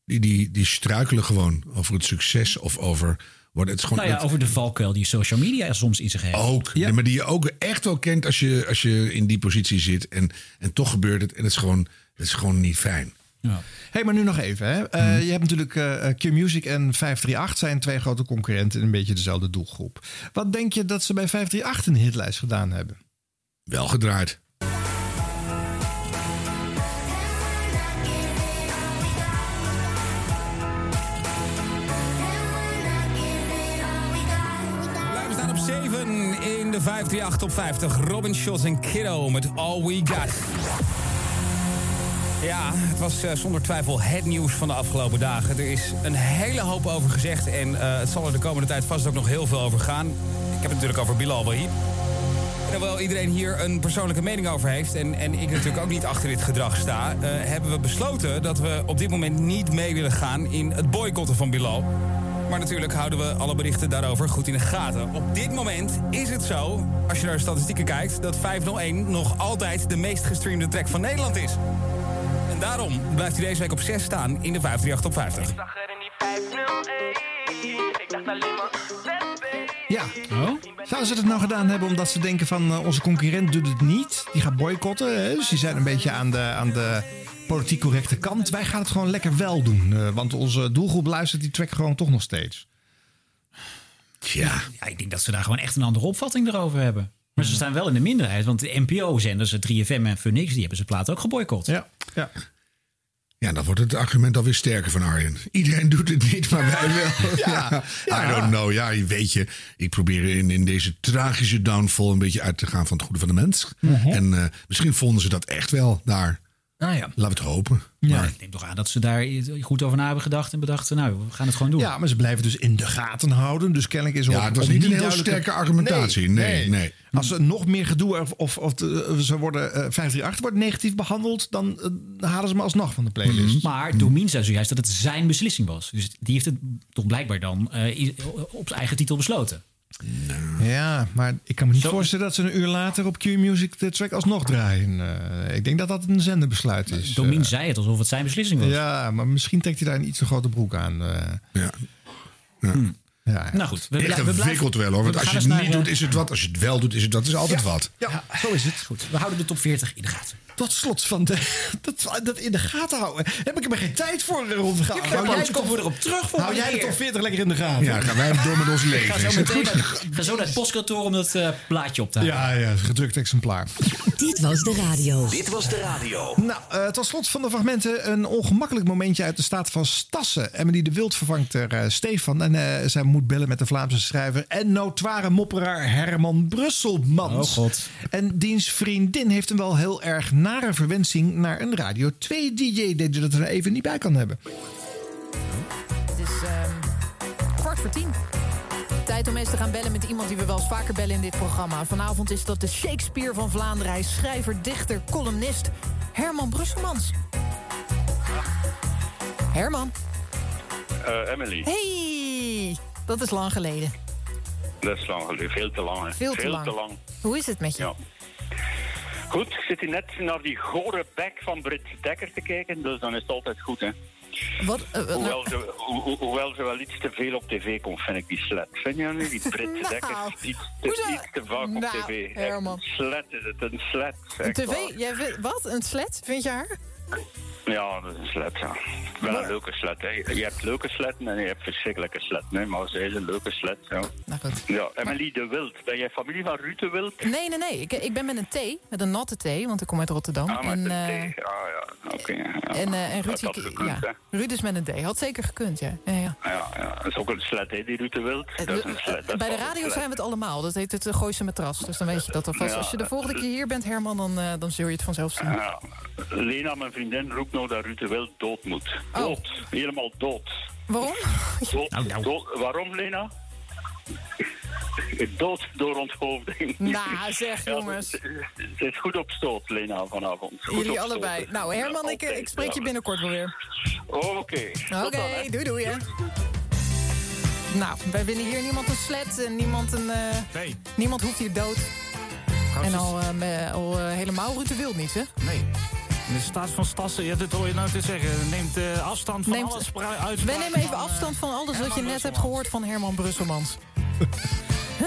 Die, die, die struikelen gewoon over het succes of over. Worden, het is gewoon Nou ja, over de valkuil die social media soms in zich heeft. ook. Nee, maar die je ook echt wel kent als je, als je in die positie zit. En, en toch gebeurt het. En het is gewoon, het is gewoon niet fijn. hey, maar nu nog even. Hè. Eh, Je hebt natuurlijk eh Q-Music en 538 zijn twee grote concurrenten in een beetje dezelfde doelgroep. Wat denk je dat ze bij 538 een hitlijst gedaan hebben? Wel gedraaid. 538 op 50. Robin Schulz en Kiddo met All We Got. Ja, het was eh, zonder twijfel het nieuws van de afgelopen dagen. Er is een hele hoop over gezegd en eh, het zal er de komende tijd vast ook nog heel veel over gaan. Ik heb het natuurlijk over Bilal Wahid. En hoewel iedereen hier een persoonlijke mening over heeft... en, en ik natuurlijk ook niet achter dit gedrag sta... eh, hebben we besloten dat we op dit moment niet mee willen gaan... in het boycotten van Bilal. Maar natuurlijk houden we alle berichten daarover goed in de gaten. Op dit moment is het zo, als je naar de statistieken kijkt... dat 501 nog altijd de meest gestreamde track van Nederland is. En daarom blijft hij deze week op 6 staan in de 538 op 50. Ja. Zouden ze het nou gedaan hebben omdat ze denken van eh, onze concurrent doet het niet? Die gaat boycotten. Hè? Dus die zijn een beetje aan de, aan de politiek correcte kant. Wij gaan het gewoon lekker wel doen. eh, want onze doelgroep luistert die track gewoon toch nog steeds. Tja. Ja, ik denk dat ze daar gewoon echt een andere opvatting erover hebben. Maar ze staan wel in de minderheid, want de NPO-zenders, 3FM en Phoenix, die hebben ze plaat ook geboycott. Ja, ja. Ja, dan wordt het argument alweer sterker van Arjen. Iedereen doet het niet, maar wij wel. Ja, I don't know. Ja, weet je, ik probeer in, in deze tragische downfall een beetje uit te gaan van het goede van de mens. Mhm. En eh, misschien vonden ze dat echt wel daar. Nou ja. Laten we het hopen. Ja, Maar- ik neem toch aan dat ze daar goed over na hebben gedacht en bedachten, nou, we gaan het gewoon doen. Ja, maar ze blijven dus in de gaten houden. Dus kennelijk is Ja, op- het was niet een heel duidelijke- sterke argumentatie. Nee, nee. Als er nog meer gedoe of, of, ze worden eh 538 wordt negatief behandeld, dan eh, halen ze me alsnog van de playlist. Maar Domien zei zojuist dat het zijn beslissing was. Dus die heeft het toch blijkbaar dan eh, op zijn eigen titel besloten. Ja, maar ik kan me niet voorstellen dat ze een uur later op Q-Music de track alsnog draaien. Eh, ik denk dat dat een zenderbesluit is. Domien Eh, zei het alsof het zijn beslissing was. Ja, maar misschien trekt hij daar een iets te grote broek aan. eh. Ja. Ja. Nou goed, we, Echt we blijven- ingewikkeld wel hoor. Want we als je het niet naar, doet, is het wat. Als je het wel doet, is het dat. is altijd wat. Ja, zo is het. Goed, we houden de top 40 in de gaten. Tot slot van de, dat, dat in de gaten houden. Heb ik er maar geen tijd voor, eh, Ron Vergaal. Ja, Hou maar jij we erop terug voor Hou jij de top 40 lekker in de gaten. Ja, gaan wij door met ons Ik leven. ga zo meteen naar, ga zo naar het postkantoor om dat eh, plaatje op te halen. Ja, ja, gedrukt exemplaar. Dit was de radio. Dit was de radio. Nou, eh, tot slot van de fragmenten een ongemakkelijk momentje uit de staat van Stassen. Emily de Wild vervangt er eh, Stefan. En eh, zij moet bellen met de Vlaamse schrijver en notoire mopperaar Herman Brusselmans. Oh, God. En diens vriendin heeft een wel heel erg nare verwensing naar een Radio 2 DJ. Dat je dat er even niet bij kan hebben. Het is ehm, kwart voor tien. Tijd om eens te gaan bellen met iemand die we wel eens vaker bellen in dit programma. Vanavond is dat de Shakespeare van Vlaanderen. Hij is schrijver, dichter, columnist Herman Brusselmans. Herman. Eh, Emily, Hey, dat is lang geleden. dat is lang geleden. Veel te lang. hè. Veel te lang. Hoe is het met je? Ja. Goed, ik zit hier net naar die gore bek van Brit Dekker te kijken, dus dan is het altijd goed, hè. Wat? eh, wat- Hoewel ze, ho- ho- hoewel ze wel iets te veel op tv komt, vind ik die slet. Vind je niet? Die Brit Nou, Dekker, iets te, iets te vaak op Nou, tv. Echt Herman. Een slet is het, een slet. Tv? Jij vindt, wat? Een slet? Vind je haar? Ja, dat is een slet, ja. Wel een leuke slet, hè. Je hebt leuke sletten en je hebt verschrikkelijke sletten, hè. Maar ze is een leuke slet, ja. Nou goed. Ja, Emily de Wild. Ben jij familie van Ruud de Wild? Nee, nee, nee. Ik, ik ben met een thee. Met een natte thee, want ik kom uit Rotterdam. Ah, en, een eh, T. Ah, ja, oké. ja. en, eh, en Ruud, gekund, ja. Ruud is met een D. Had zeker gekund, ja. ja, ja. Ja, ja, dat is ook een slet, hè, die Ruud de Wild. Dat is een slet. dat Bij de radio zijn we het allemaal. Dat heet het uh, Gooise Matras. Dus dan weet je dat alvast. Als je de volgende keer hier bent, Herman, dan, eh, dan zul je het vanzelf zien. Ja, Lena, mijn vriendin, roept nou dat Ruud de Wild dood moet. Oh. Dood. Helemaal dood. Waarom? Dood, Nou, nou. dood. Waarom, Lena? Dood door onthoofding. Nou, zeg, Ja, jongens. Ze ze is goed op stoot, Lena, vanavond. Goed Jullie stoot. allebei. Nou, Herman, ik, eh, ik spreek je binnenkort wel weer. Oké. Oké, hè. doei doei, hè. Nou, wij winnen hier niemand een slet en niemand een... eh, Nee. Niemand hoeft hier dood. En al, eh, me- al helemaal Ruud de Wild niet, hè? Nee. De staat van Stassen, ja, dat hoor je nou te zeggen. Neemt eh, afstand van Neemt- alles spra- uit. Wij nemen even afstand van alles wat je net hebt gehoord van Herman Brusselmans. Eh,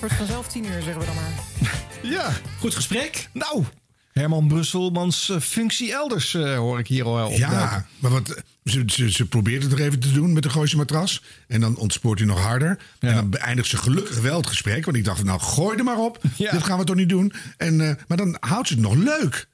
wordt vanzelf tien uur, zeggen we dan maar. Ja. Goed gesprek. Nou, Herman Brusselmans eh, functie elders eh, hoor ik hier al wel opduiken. Ja, maar wat, eh, ze, ze, ze probeert het er even te doen met de Gooise matras. En dan ontspoort hij nog harder. En dan beëindigt ze gelukkig wel het gesprek. Want ik dacht, van, nou gooi er maar op. Dit gaan we toch niet doen. En, eh, maar dan houdt ze het nog leuk.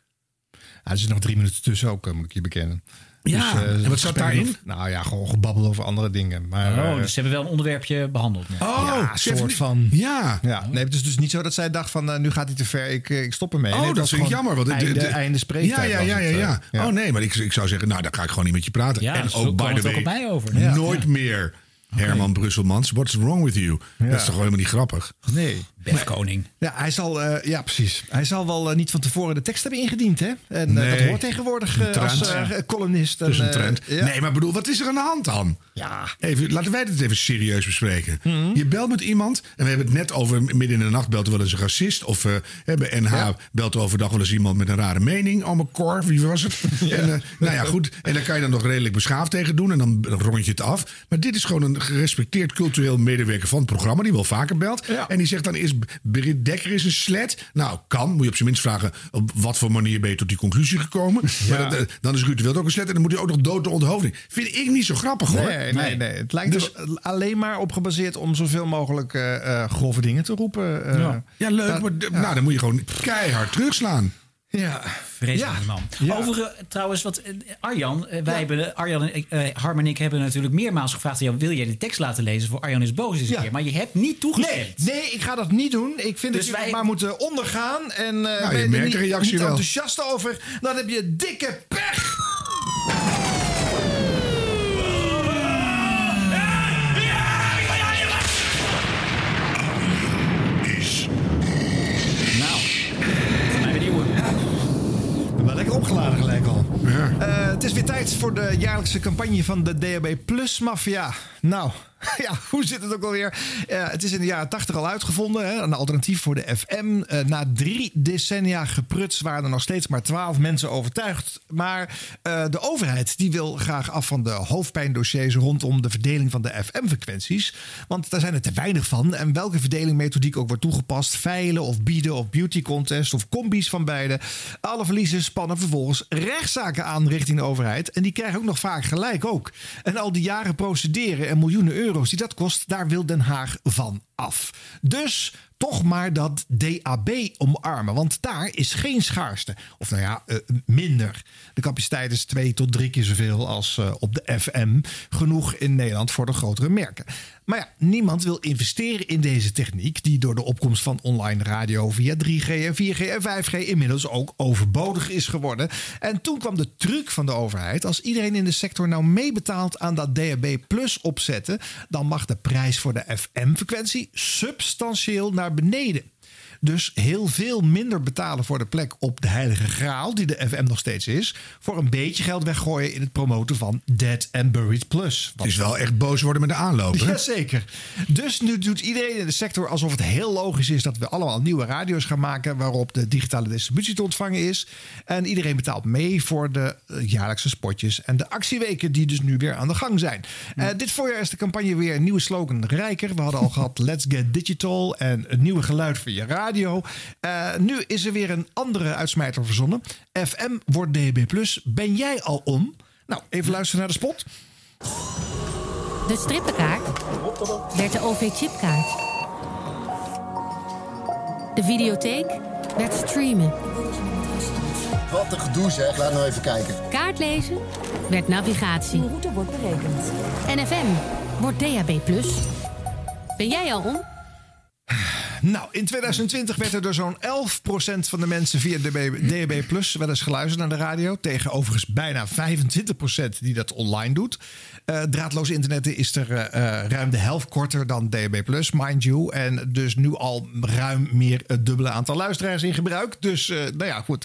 Ja, er zit nog drie minuten tussen ook, eh, moet ik je bekennen. Ja, eh, en wat het zat daarin? nog- nou ja, gewoon gebabbel over andere dingen. Maar, Oh, eh, dus ze hebben wel een onderwerpje behandeld. net. Oh, ja, een soort van. Ja. ja. Nee, het is dus niet zo dat zij dacht van nu gaat hij te ver, ik, ik stop ermee. Oh, nee, dat vind ik gewoon jammer. Want de- einde, de- einde spreektijd Ja, ja, ja, ja, het, ja. eh, Oh nee, maar ik, ik zou zeggen, nou, dan ga ik gewoon niet met je praten. Ja, en ook, by kwam the het ook way, mij over. Ja. nooit meer Herman Brusselmans. What's wrong with you? Dat is toch helemaal niet grappig? Nee. Befkoning. Ja, hij zal, eh, ja, precies. Hij zal wel eh, niet van tevoren de tekst hebben ingediend, hè? En eh, dat Nee. hoort tegenwoordig Een als columnist. Dat is En, een trend. ja. Nee, maar bedoel, wat is er aan de hand dan? Ja. Even, laten wij dit even serieus bespreken. Mhm. Je belt met iemand, en we hebben het net over... midden in de nacht belt er wel eens een racist. Of bij NH belt er overdag wel eens iemand met een rare mening. Oh, mijn Cor, wie was het? En, eh, nou ja, goed. En daar kan je dan nog redelijk beschaafd tegen doen. En dan rond je het af. Maar dit is gewoon een gerespecteerd cultureel medewerker van het programma... die wel vaker belt. En die zegt dan eerst Britt Dekker is een slet. Nou, kan. Moet je op zijn minst vragen... op wat voor manier ben je tot die conclusie gekomen? Maar dat- dan is Ruud de Wild ook een slet. En dan moet hij ook nog dood de onthoofding. Vind ik niet zo grappig, hoor. Nee, nee, nee. Het lijkt Dus- er alleen maar op gebaseerd om zoveel mogelijk eh, eh, grove dingen te roepen. eh. Ja. Ja, leuk, maar nou, dan moet je gewoon keihard terugslaan. Ja. Vreselijke man. Overigens, trouwens, wat eh, Arjan, eh, wij hebben, Arjan en eh, Harm en ik hebben natuurlijk meermaals gevraagd: aan jou, wil jij de tekst laten lezen voor Arjan is boos eens een keer? Maar je hebt niet toegestemd. Nee, nee, ik ga dat niet doen. Ik vind Dus dat je wij- maar moeten ondergaan. En eh je ben er merkt niet, de reactie niet wel. enthousiast over. Dan heb je dikke pech. Het is weer tijd voor de jaarlijkse campagne van de DHB Plus Mafia. Nou, ja, hoe zit het ook alweer? Eh, het is in de jaren 80 al uitgevonden. Hè? Een alternatief voor de FM. Eh, na drie decennia gepruts waren er nog steeds maar twaalf mensen overtuigd. Maar eh, de overheid die wil graag af van de hoofdpijndossiers rondom de verdeling van de FM-frequenties. Want daar zijn er te weinig van. En welke verdelingmethodiek ook wordt toegepast, veilen of bieden of beauty contest of combi's van beide. Alle verliezen spannen vervolgens rechtszaken aan richting de overheid. En die krijgen ook nog vaak gelijk ook. En al die jaren procederen en miljoenen euro's dat kost, daar wil Den Haag van Dus toch maar dat DAB omarmen. Want daar is geen schaarste. Of nou ja, eh, minder. De capaciteit is twee tot drie keer zoveel als eh, op de FM. Genoeg in Nederland voor de grotere merken. Maar ja, niemand wil investeren in deze techniek... die door de opkomst van online radio via 3G en 4G en 5G... inmiddels ook overbodig is geworden. En toen kwam de truc van de overheid... als iedereen in de sector nou meebetaalt aan dat DAB Plus opzetten... dan mag de prijs voor de FM-frequentie substantieel naar beneden. Dus heel veel minder betalen voor de plek op de Heilige Graal, die de FM nog steeds is, voor een beetje geld weggooien in het promoten van Dead and Buried Plus. Het is wel echt boos worden met de aanloop, hè? Jazeker. Dus nu doet iedereen in de sector alsof het heel logisch is dat we allemaal nieuwe radio's gaan maken waarop de digitale distributie te ontvangen is. En iedereen betaalt mee voor de eh, jaarlijkse spotjes en de actieweken die dus nu weer aan de gang zijn. Eh, dit voorjaar is de campagne weer een nieuwe slogan rijker. We hadden al gehad Let's Get Digital en het nieuwe geluid voor je radio. Eh, nu is er weer een andere uitsmijter verzonnen. FM wordt DB+. Ben jij al om? Nou, even luisteren naar de spot. De strippenkaart werd de OV-chipkaart. De videotheek werd streamen. Wat een gedoe zeg, laat nou even kijken. Kaartlezen werd navigatie. De route wordt berekend. NFM wordt DAB+. Ben jij al om? Nou, in 2020 werd er door zo'n 11% van de mensen via DB, Plus wel eens geluisterd naar de radio. Tegen overigens bijna 25% die dat online doet. Eh, draadloos internet is er eh, eh, ruim de helft korter dan DAB Plus, mind you. En dus nu al ruim meer het dubbele aantal luisteraars in gebruik. Dus, eh, nou ja, goed.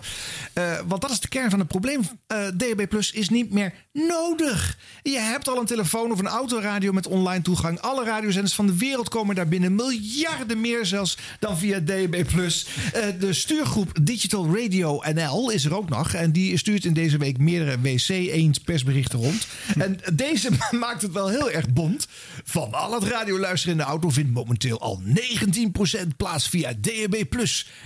Want dat is de kern van het probleem. DAB Plus is niet meer nodig. Je hebt al een telefoon of een autoradio met online toegang. Alle radiozenders van de wereld komen daar binnen. Miljarden meer zelfs dan via DAB+. Eh, de stuurgroep Digital Radio NL is er ook nog. En die stuurt in deze week meerdere WC-eend persberichten rond. En deze maakt het wel heel erg bond. Van al het radioluisteren in de auto vindt momenteel al 19% plaats via DAB+.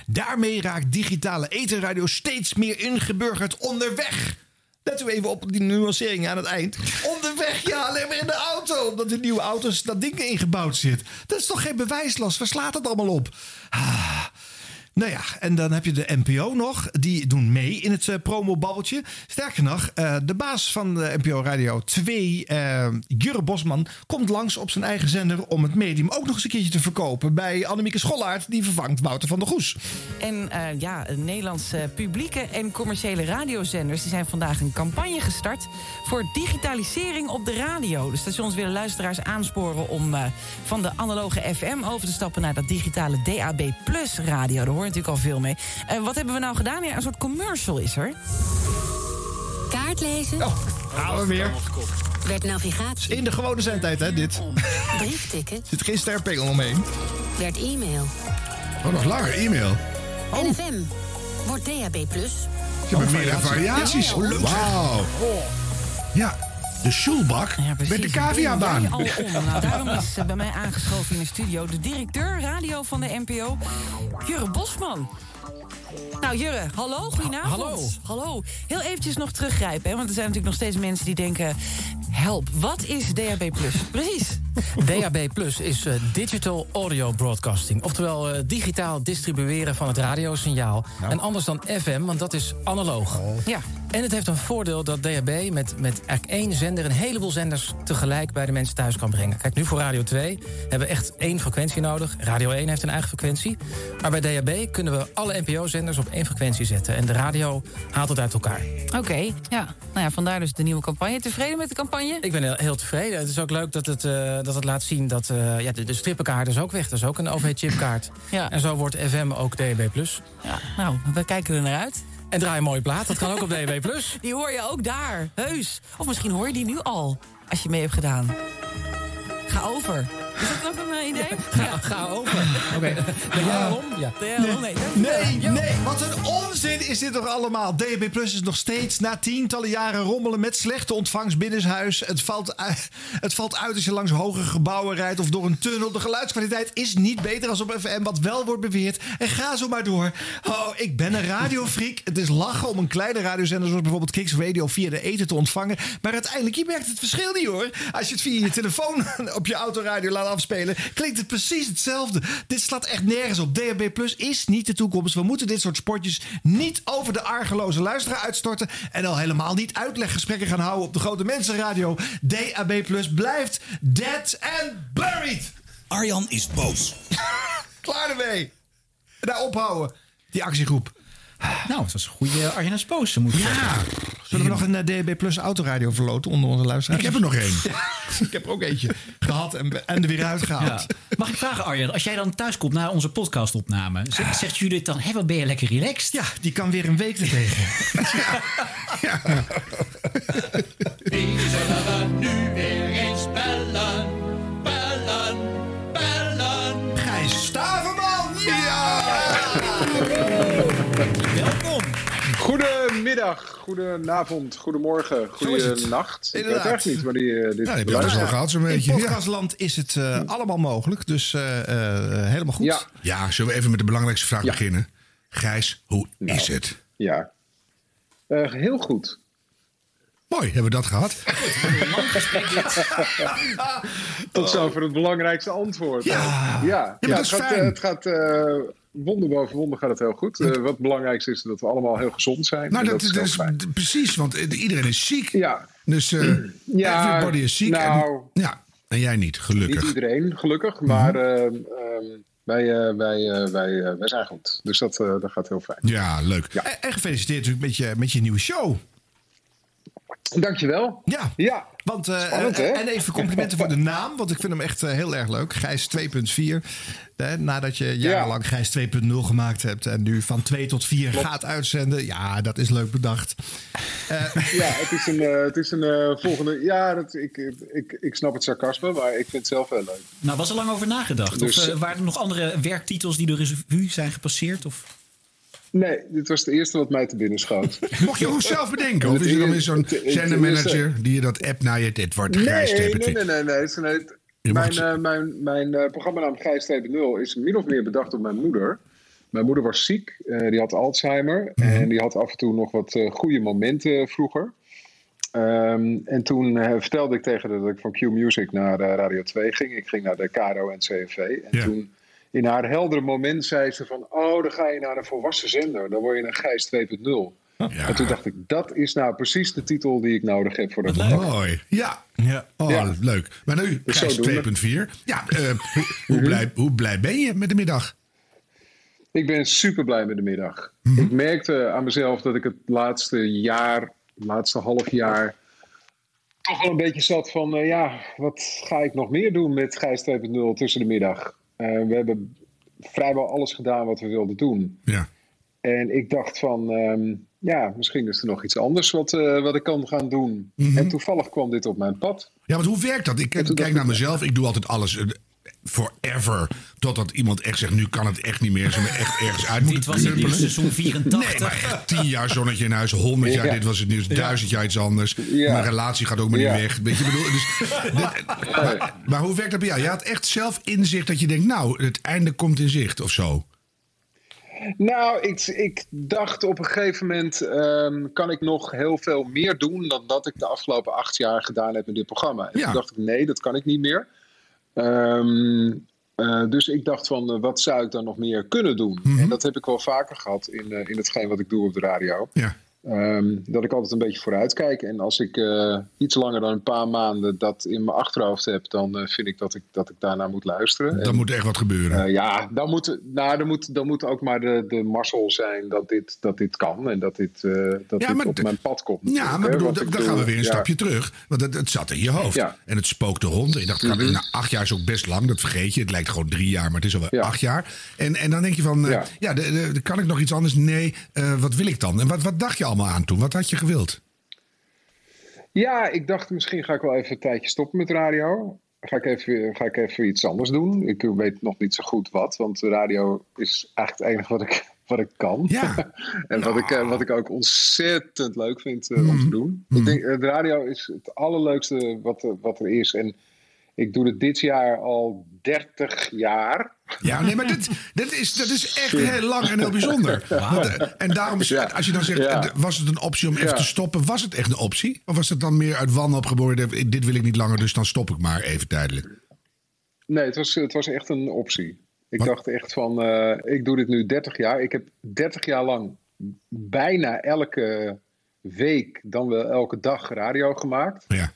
Daarmee raakt digitale etenradio steeds meer ingeburgerd onderweg. Let u even op die nuancering aan het eind. Onderweg, ja, alleen maar in de auto. Omdat in nieuwe auto's dat ding ingebouwd zit. Dat is toch geen bewijslast? Waar slaat het allemaal op? Ah. Nou ja, en dan heb je de NPO nog. Die doen mee in het uh, promobabbeltje. Sterker nog, uh, de baas van de NPO Radio 2, uh, Jurre Bosman... komt langs op zijn eigen zender om het medium ook nog eens een keertje te verkopen... bij Annemieke Schollaert, die vervangt Wouter van der Goes. En ja, Nederlandse publieke en commerciële radiozenders... die zijn vandaag een campagne gestart voor digitalisering op de radio. De stations willen luisteraars aansporen om van de analoge FM... over te stappen naar dat digitale DAB Plus radio. Natuurlijk al veel mee. Uh, wat hebben we nou gedaan? Ja, een soort commercial is er. Kaart lezen. Oh, gaan we weer. Werd navigatie. In de gewone zendtijd, hè, dit. Briefticket. Zit geen sterpengel omheen. Werd e-mail. Oh, nog langer, e-mail. Oh. NFM wordt DAB+. Je hebt meerdere variaties. Wauw. Ja. De Schulbak met de caviabaan. Al om. Nou, daarom is bij mij aangeschoven in de studio de directeur radio van de NPO, Jurre Bosman. Nou, Jurre, hallo, goedenavond. hallo. Hallo. Heel eventjes nog teruggrijpen, hè, want er zijn natuurlijk nog steeds mensen die denken... help, wat is DHB+. Precies. DAB Plus is eh, Digital Audio Broadcasting. Oftewel eh, digitaal distribueren van het radiosignaal. En anders dan FM, want dat is analoog. Ja. En het heeft een voordeel dat DAB met, met eigenlijk één zender... een heleboel zenders tegelijk bij de mensen thuis kan brengen. Kijk, nu voor Radio 2 hebben we echt één frequentie nodig. Radio 1 heeft een eigen frequentie. Maar bij DAB kunnen we alle NPO-zenders op één frequentie zetten. En de radio haalt het uit elkaar. Oké, ja. Nou ja, vandaar dus de nieuwe campagne. Tevreden met de campagne? Ik ben heel, heel tevreden. Het is ook leuk dat het, eh, dat het laat zien dat eh, ja, de, de strippenkaart is ook weg. Dat is ook een OV-chipkaart. Ja. En zo wordt FM ook DAB+. Ja, nou, we kijken er naar uit. En draai een mooie plaat, dat kan ook op DAB+. Die hoor je ook daar, heus. Of misschien hoor je die nu al, als je mee hebt gedaan. Ga over. Is dat ook een eh, idee? Ga, ga over. Oké. Ben jij al om? Ja. Ja, nee. Nee, nee, wat een onzin is dit toch allemaal? DHB Plus is nog steeds na tientallen jaren rommelen met slechte ontvangst binnenshuis. Het valt, uit, het valt uit als je langs hoge gebouwen rijdt of door een tunnel. De geluidskwaliteit is niet beter als op FM, wat wel wordt beweerd. En ga zo maar door. Oh, ik ben een radiofreak. Het is lachen om een kleine radiozender zoals bijvoorbeeld Kicks Radio via de eten te ontvangen. Maar uiteindelijk, je merkt het verschil niet hoor. Als je het via je telefoon op je autoradio laat afspelen, klinkt het precies hetzelfde. Dit slaat echt nergens op. DHB Plus is niet de toekomst. We moeten dit soort sportjes niet over de argeloze luisteraar uitstorten. En al helemaal niet uitleggesprekken gaan houden op de grote mensenradio. DHB Plus blijft dead and buried. Arjan is boos. Klaar ermee. Daar ophouden. Die actiegroep. Nou, het was een goede Arjen moet Ja. Zullen we nog een eh, DHB Plus autoradio verloten onder onze luisteraars? Ik heb er nog één. ik heb er ook eentje gehad en, en er weer uitgehaald. Ja. Mag ik vragen, Arjen, als jij dan thuis komt na onze podcastopname, zegt, zegt Judith dan: hé, wat ben je lekker relaxed? Ja, die kan weer een week ertegen. Wie zullen we Goedemiddag, goedenavond, goedemorgen, goedenacht. Ik weet echt niet wanneer je dit Ja, die heb je alles beluistert. al gehad zo'n In beetje. Ja. podcastland is het eh, allemaal mogelijk, dus eh, eh, helemaal goed. Ja. ja, zullen we even met de belangrijkste vraag beginnen? Gijs, hoe is het? Ja, Eh, heel goed. Mooi, hebben we dat gehad? Tot zover het belangrijkste antwoord. Ja. ja. het gaat, eh, het gaat eh, wonder boven wonder gaat het heel goed. Eh, wat het belangrijkste is dat we allemaal heel gezond zijn. Nou, dat, is dat heel is fijn. d- precies, want eh, iedereen is ziek. Ja. Dus eh Ja, everybody is ziek. nou- en, ja, en jij niet, gelukkig. Niet iedereen, gelukkig, Mhm. maar ehm, wij, wij, wij, wij zijn goed. Dus dat, dat gaat heel fijn. Ja, leuk. En, en gefeliciteerd natuurlijk met je, met je nieuwe show. Dankjewel. Ja. Ja. Want, eh, Spannend, hè? eh, en even complimenten voor de naam, want ik vind hem echt eh, heel erg leuk. Gijs 2.4. Hè, nadat je jarenlang Gijs 2.0 gemaakt hebt en nu van 2 tot 4 Klopt. gaat uitzenden. Ja, dat is leuk bedacht. Eh, Ja, het is een, het is een volgende. Ja, dat, ik, ik, ik snap het sarcasme, maar ik vind het zelf heel leuk. Nou, was er lang over nagedacht? Dus- of waren er nog andere werktitels die door de revue zijn gepasseerd? Of? Nee, dit was het eerste wat mij te binnen schoot. Mocht je ook zelf bedenken? Of is er dan weer zo'n zendermanager die je dat app naar je... Dit wordt Gijs Nee, 2.4. nee, nee, nee. Het mag Mijn, eh, mijn, mijn eh, programmanaam Gijs 2.0 is min of meer bedacht door mijn moeder. Mijn moeder was ziek, eh, die had Alzheimer. Mhm. En die had af en toe nog wat eh, goede momenten vroeger. Ehm, en toen eh, vertelde ik tegen haar dat ik van Q Music naar eh, Radio 2 ging. Ik ging naar de KRO en CNV. En Ja. toen in haar heldere moment zei ze van... oh, dan ga je naar een volwassen zender. Dan word je een Gijs 2.0. En toen dacht ik, dat is nou precies de titel die ik nodig heb voor dat programma. Mooi. Ja. ja. Oh, Ja. leuk. Maar nu, Dus Gijs zodoende. 2.4. Ja, eh, hoe, hoe, blij, hoe blij ben je met de middag? Ik ben super blij met de middag. Mhm. Ik merkte aan mezelf dat ik het laatste jaar, het laatste half jaar, toch wel een beetje zat van, eh, ja, wat ga ik nog meer doen met Gijs 2.0 tussen de middag? Eh, we hebben vrijwel alles gedaan wat we wilden doen. Ja. En ik dacht van, ehm, ja, misschien is er nog iets anders wat, eh, wat ik kan gaan doen. Mhm. En toevallig kwam dit op mijn pad. Ja, want hoe werkt dat? Ik kijk naar mezelf. Ik doe altijd alles. Forever. Totdat iemand echt zegt, nu kan het echt niet meer. Ze me echt ergens uit Dit moeten was het nieuws, seizoen 84. Nee, maar echt tien jaar zonnetje in huis, honderd jaar, Ja. dit was het nieuws, duizend jaar iets anders. Ja. Mijn relatie gaat ook maar Ja. niet weg. Weet je, ik bedoel, dus, dit- maar, maar hoe werkt dat bij jou? Je had echt zelf inzicht dat je denkt, nou, het einde komt in zicht of zo. Nou, ik, ik dacht op een gegeven moment... ehm, kan ik nog heel veel meer doen... dan dat ik de afgelopen acht jaar gedaan heb in dit programma. En Ja. toen dacht ik, nee, dat kan ik niet meer. Ehm, eh, dus ik dacht van, eh, wat zou ik dan nog meer kunnen doen? En dat heb ik wel vaker gehad in, eh, in hetgeen wat ik doe op de radio. Ja. Ehm, dat ik altijd een beetje vooruit kijk. En als ik eh, iets langer dan een paar maanden dat in mijn achterhoofd heb... dan eh, vind ik dat, ik dat ik daarnaar moet luisteren. Dan En- moet er echt wat gebeuren. eh, ja, dan moet, nou, dan, moet, dan moet ook maar de, de mazzel zijn dat dit, dat dit kan en dat dit, dat Ja, dit maar op mijn pad komt. Ja, maar bedoel, dan ik dan gaan we weer een ja. stapje terug. Want het, het zat in je hoofd. Ja. En het spookte rond. En je dacht, Mhm. nou, acht jaar is ook best lang. Dat vergeet je. Het lijkt gewoon drie jaar, maar het is alweer acht jaar. En, en dan denk je van, ja, de, de- de- kan ik nog iets anders? Nee, wat wil ik dan? En wat, wat dacht je allemaal aan toen? Wat had je gewild? Ja, ik dacht misschien ga ik wel even een tijdje stoppen met radio. Ga ik even, ga ik even iets anders doen. Ik weet nog niet zo goed wat, want radio is eigenlijk het enige wat ik, wat ik kan. Ja. en wat, ik, eh, wat ik ook ontzettend leuk vind eh, om te doen. Ik denk, eh, de radio is het allerleukste wat, er- wat er is. En ik doe het dit jaar al 30 jaar. Ja, nee, maar dit, dit is, dat is echt heel lang en heel bijzonder. Want, eh, En daarom, als je dan zegt, eh, was het een optie om even te stoppen? Was het echt een optie? Of was het dan meer uit wanhoop geboren? eh, Dit wil ik niet langer, dus dan stop ik maar even tijdelijk. Nee, het was, het was echt een optie. Ik dacht echt van, ik doe dit nu 30 jaar. Ik heb 30 jaar lang bijna elke week, dan wel elke dag radio gemaakt. Ja.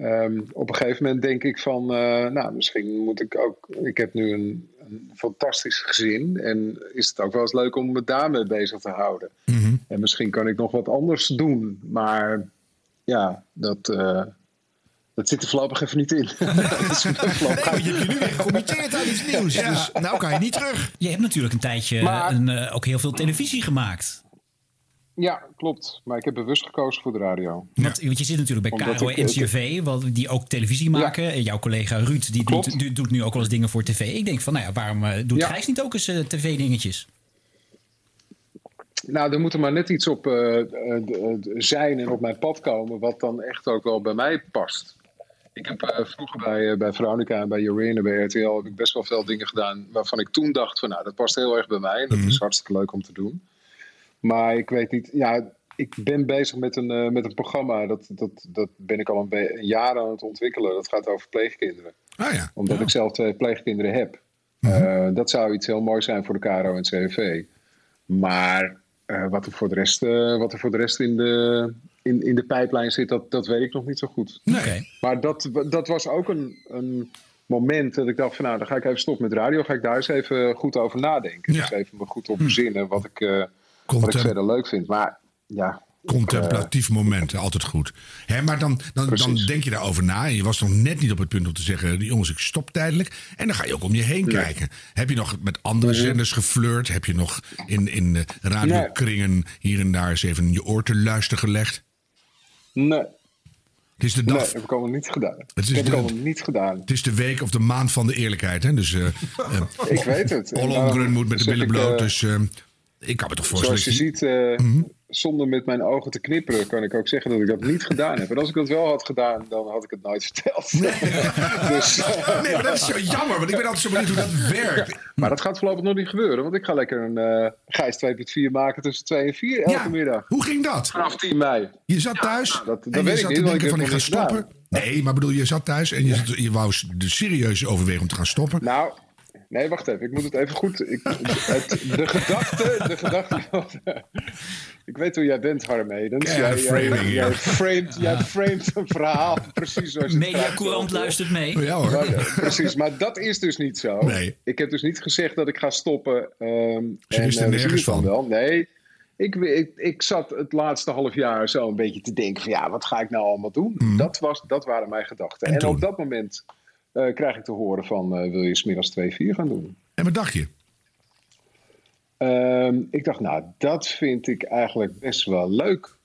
Ehm, op een gegeven moment denk ik van, eh, nou, misschien moet ik ook. Ik heb nu een, een fantastisch gezin. En is het ook wel eens leuk om me daarmee bezig te houden. En misschien kan ik nog wat anders doen. Maar ja, dat, eh, dat zit er voorlopig even niet in. Dat is voorlopig- je hebt je nu weer gecommitteerd aan iets nieuws. Ja. Dus nou kan je niet terug. Je hebt natuurlijk een tijdje Maar- een, eh, ook heel veel televisie gemaakt. Ja, klopt. Maar ik heb bewust gekozen voor de radio. Want, want je zit natuurlijk bij Omdat ik- en NCRV, wat- die ook televisie maken. En jouw collega Ruud, die doet, die doet nu ook wel eens dingen voor tv. Ik denk van, nou ja, waarom eh, doet Ja. Gijs niet ook eens eh, tv-dingetjes? Nou, er moet er maar net iets op eh, eh, zijn en op mijn pad komen... wat dan echt ook wel bij mij past. Ik heb vroeger bij, bij Veronica en bij Jorine, bij RTL... heb ik best wel veel dingen gedaan waarvan ik toen dacht van... nou, dat past heel erg bij mij en dat is hartstikke leuk om te doen. Maar ik weet niet... Ja, ik ben bezig met een, eh, met een programma. Dat, dat, dat ben ik al een, een jaar aan het ontwikkelen. Dat gaat over pleegkinderen. Ah ja. Omdat ik zelf twee pleegkinderen heb. Eh, dat zou iets heel moois zijn voor de KRO en CRV. Maar eh, wat, er voor de rest, eh, wat er voor de rest in de, in, in de pijplijn zit, dat, dat weet ik nog niet zo goed. Nee. Maar dat, dat was ook een, een moment dat ik dacht van nou, dan ga ik even stoppen met radio. Ga ik daar eens even goed over nadenken. Dus even me goed op bezinnen wat ik, eh, wat ik Contem- verder leuk vind. Maar ja, Contemplatief moment, altijd goed. Hè, maar dan, dan, dan denk je daarover na. En je was nog net niet op het punt om te zeggen: jongens, ik stop tijdelijk. En dan ga je ook om je heen kijken. Heb je nog met andere zenders geflirt? Heb je nog in, in de radiokringen hier en daar eens even je oor te luisteren gelegd? nee. Het is de Nee, dag. dat heb ik allemaal niet gedaan. Het is dat heb ik de- allemaal niet gedaan. Het is de week of de maand van de eerlijkheid. Hè? Dus, eh Ik weet het. En Ollongren moet met de billen ik, bloot. dus eh, ik kan me toch voorstellen. Zoals je ziet, eh, zonder met mijn ogen te knipperen, kan ik ook zeggen dat ik dat niet gedaan heb. En als ik dat wel had gedaan, dan had ik het nooit verteld. dus, eh, Nee, maar dat is zo jammer, want ik ben altijd zo benieuwd hoe dat werkt. maar dat gaat voorlopig nog niet gebeuren, want ik ga lekker een eh Gijs 2.4 maken tussen 2 en 4 elke Ja, middag. Hoe ging dat? Vanaf 10 mei. Je zat thuis nou, dat- dat en weet je zat niet, te denken ik van ik ga het stoppen. Nee, maar bedoel, je zat thuis en je, je wou de serieus overwegen om te gaan stoppen. Nou, nee, wacht even. Ik moet het even goed. Ik, het, de gedachte. De gedachte ik weet hoe jij bent, Harm Edens. Ja, Jij, jij, framing, jij, ja. framed, jij framed een verhaal precies zoals je het Media graag Courant wil. luistert mee. Ja hoor. Maar, precies, maar dat is dus niet zo. Nee. Ik heb dus niet gezegd dat ik ga stoppen. ehm Ze wist er eh, nergens van. wel. Nee, ik, ik, ik zat het laatste half jaar zo een beetje te denken van ja, wat ga ik nou allemaal doen? Mhm. Dat, was, dat waren mijn gedachten. En En, op dat moment eh, krijg ik te horen van eh, wil je smiddags 2-4 gaan doen? En wat dacht je? Ehm, ik dacht, nou, dat vind ik eigenlijk best wel leuk.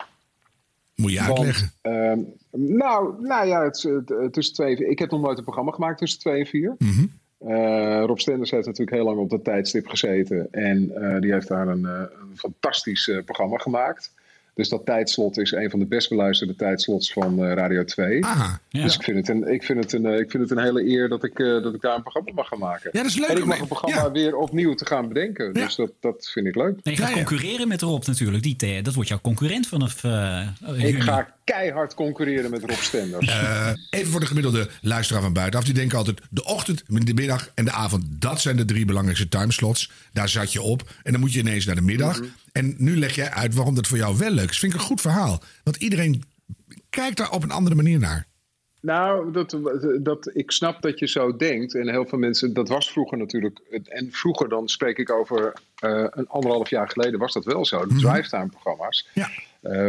Moet je Want, uitleggen. ehm, nou, nou ja, het, het, tussen twee, ik heb nog nooit een programma gemaakt tussen twee en vier. Mhm. Eh, Rob Stenders heeft natuurlijk heel lang op dat tijdstip gezeten. En die heeft daar een, een fantastisch programma gemaakt. Dus dat tijdslot is een van de best beluisterde tijdslots van eh, Radio 2. Dus ik vind, het een, ik, vind het een, eh, ik vind het een hele eer dat ik, eh, dat ik daar een programma mag gaan maken. Ja, dat is leuk En ik mag een programma weer opnieuw te gaan bedenken. Dus dat, dat vind ik leuk. Nee, je gaat concurreren met Rob natuurlijk. Die, dat wordt jouw concurrent vanaf eh Ik ga keihard concurreren met Rob Stenders. Eh, even voor de gemiddelde luisteraar van buitenaf. Die denken altijd, de ochtend, de middag en de avond... dat zijn de drie belangrijkste timeslots. Daar zat je op. En dan moet je ineens naar de middag. Mhm. En nu leg jij uit waarom dat voor jou wel leuk is. Vind ik een goed verhaal. Want iedereen kijkt daar op een andere manier naar. Nou, dat, dat, ik snap dat je zo denkt. En heel veel mensen, dat was vroeger natuurlijk. En vroeger, dan spreek ik over eh, een anderhalf jaar geleden, was dat wel zo. De drivetime-programma's. Eh,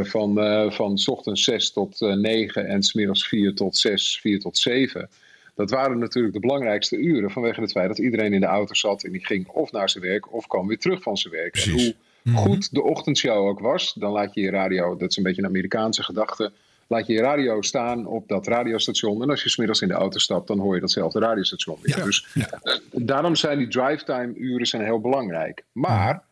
van, eh, van 's ochtends 6 tot eh, 9 en smiddags 4 tot 6, 4 tot 7. Dat waren natuurlijk de belangrijkste uren vanwege het feit dat iedereen in de auto zat en die ging of naar zijn werk of kwam weer terug van zijn werk. En hoe goed de ochtendshow ook was, dan laat je je radio, dat is een beetje een Amerikaanse gedachte, laat je je radio staan op dat radiostation. En als je smiddags in de auto stapt, dan hoor je datzelfde radiostation weer. Dus eh, daarom zijn die drive-time uren zijn heel belangrijk. Maar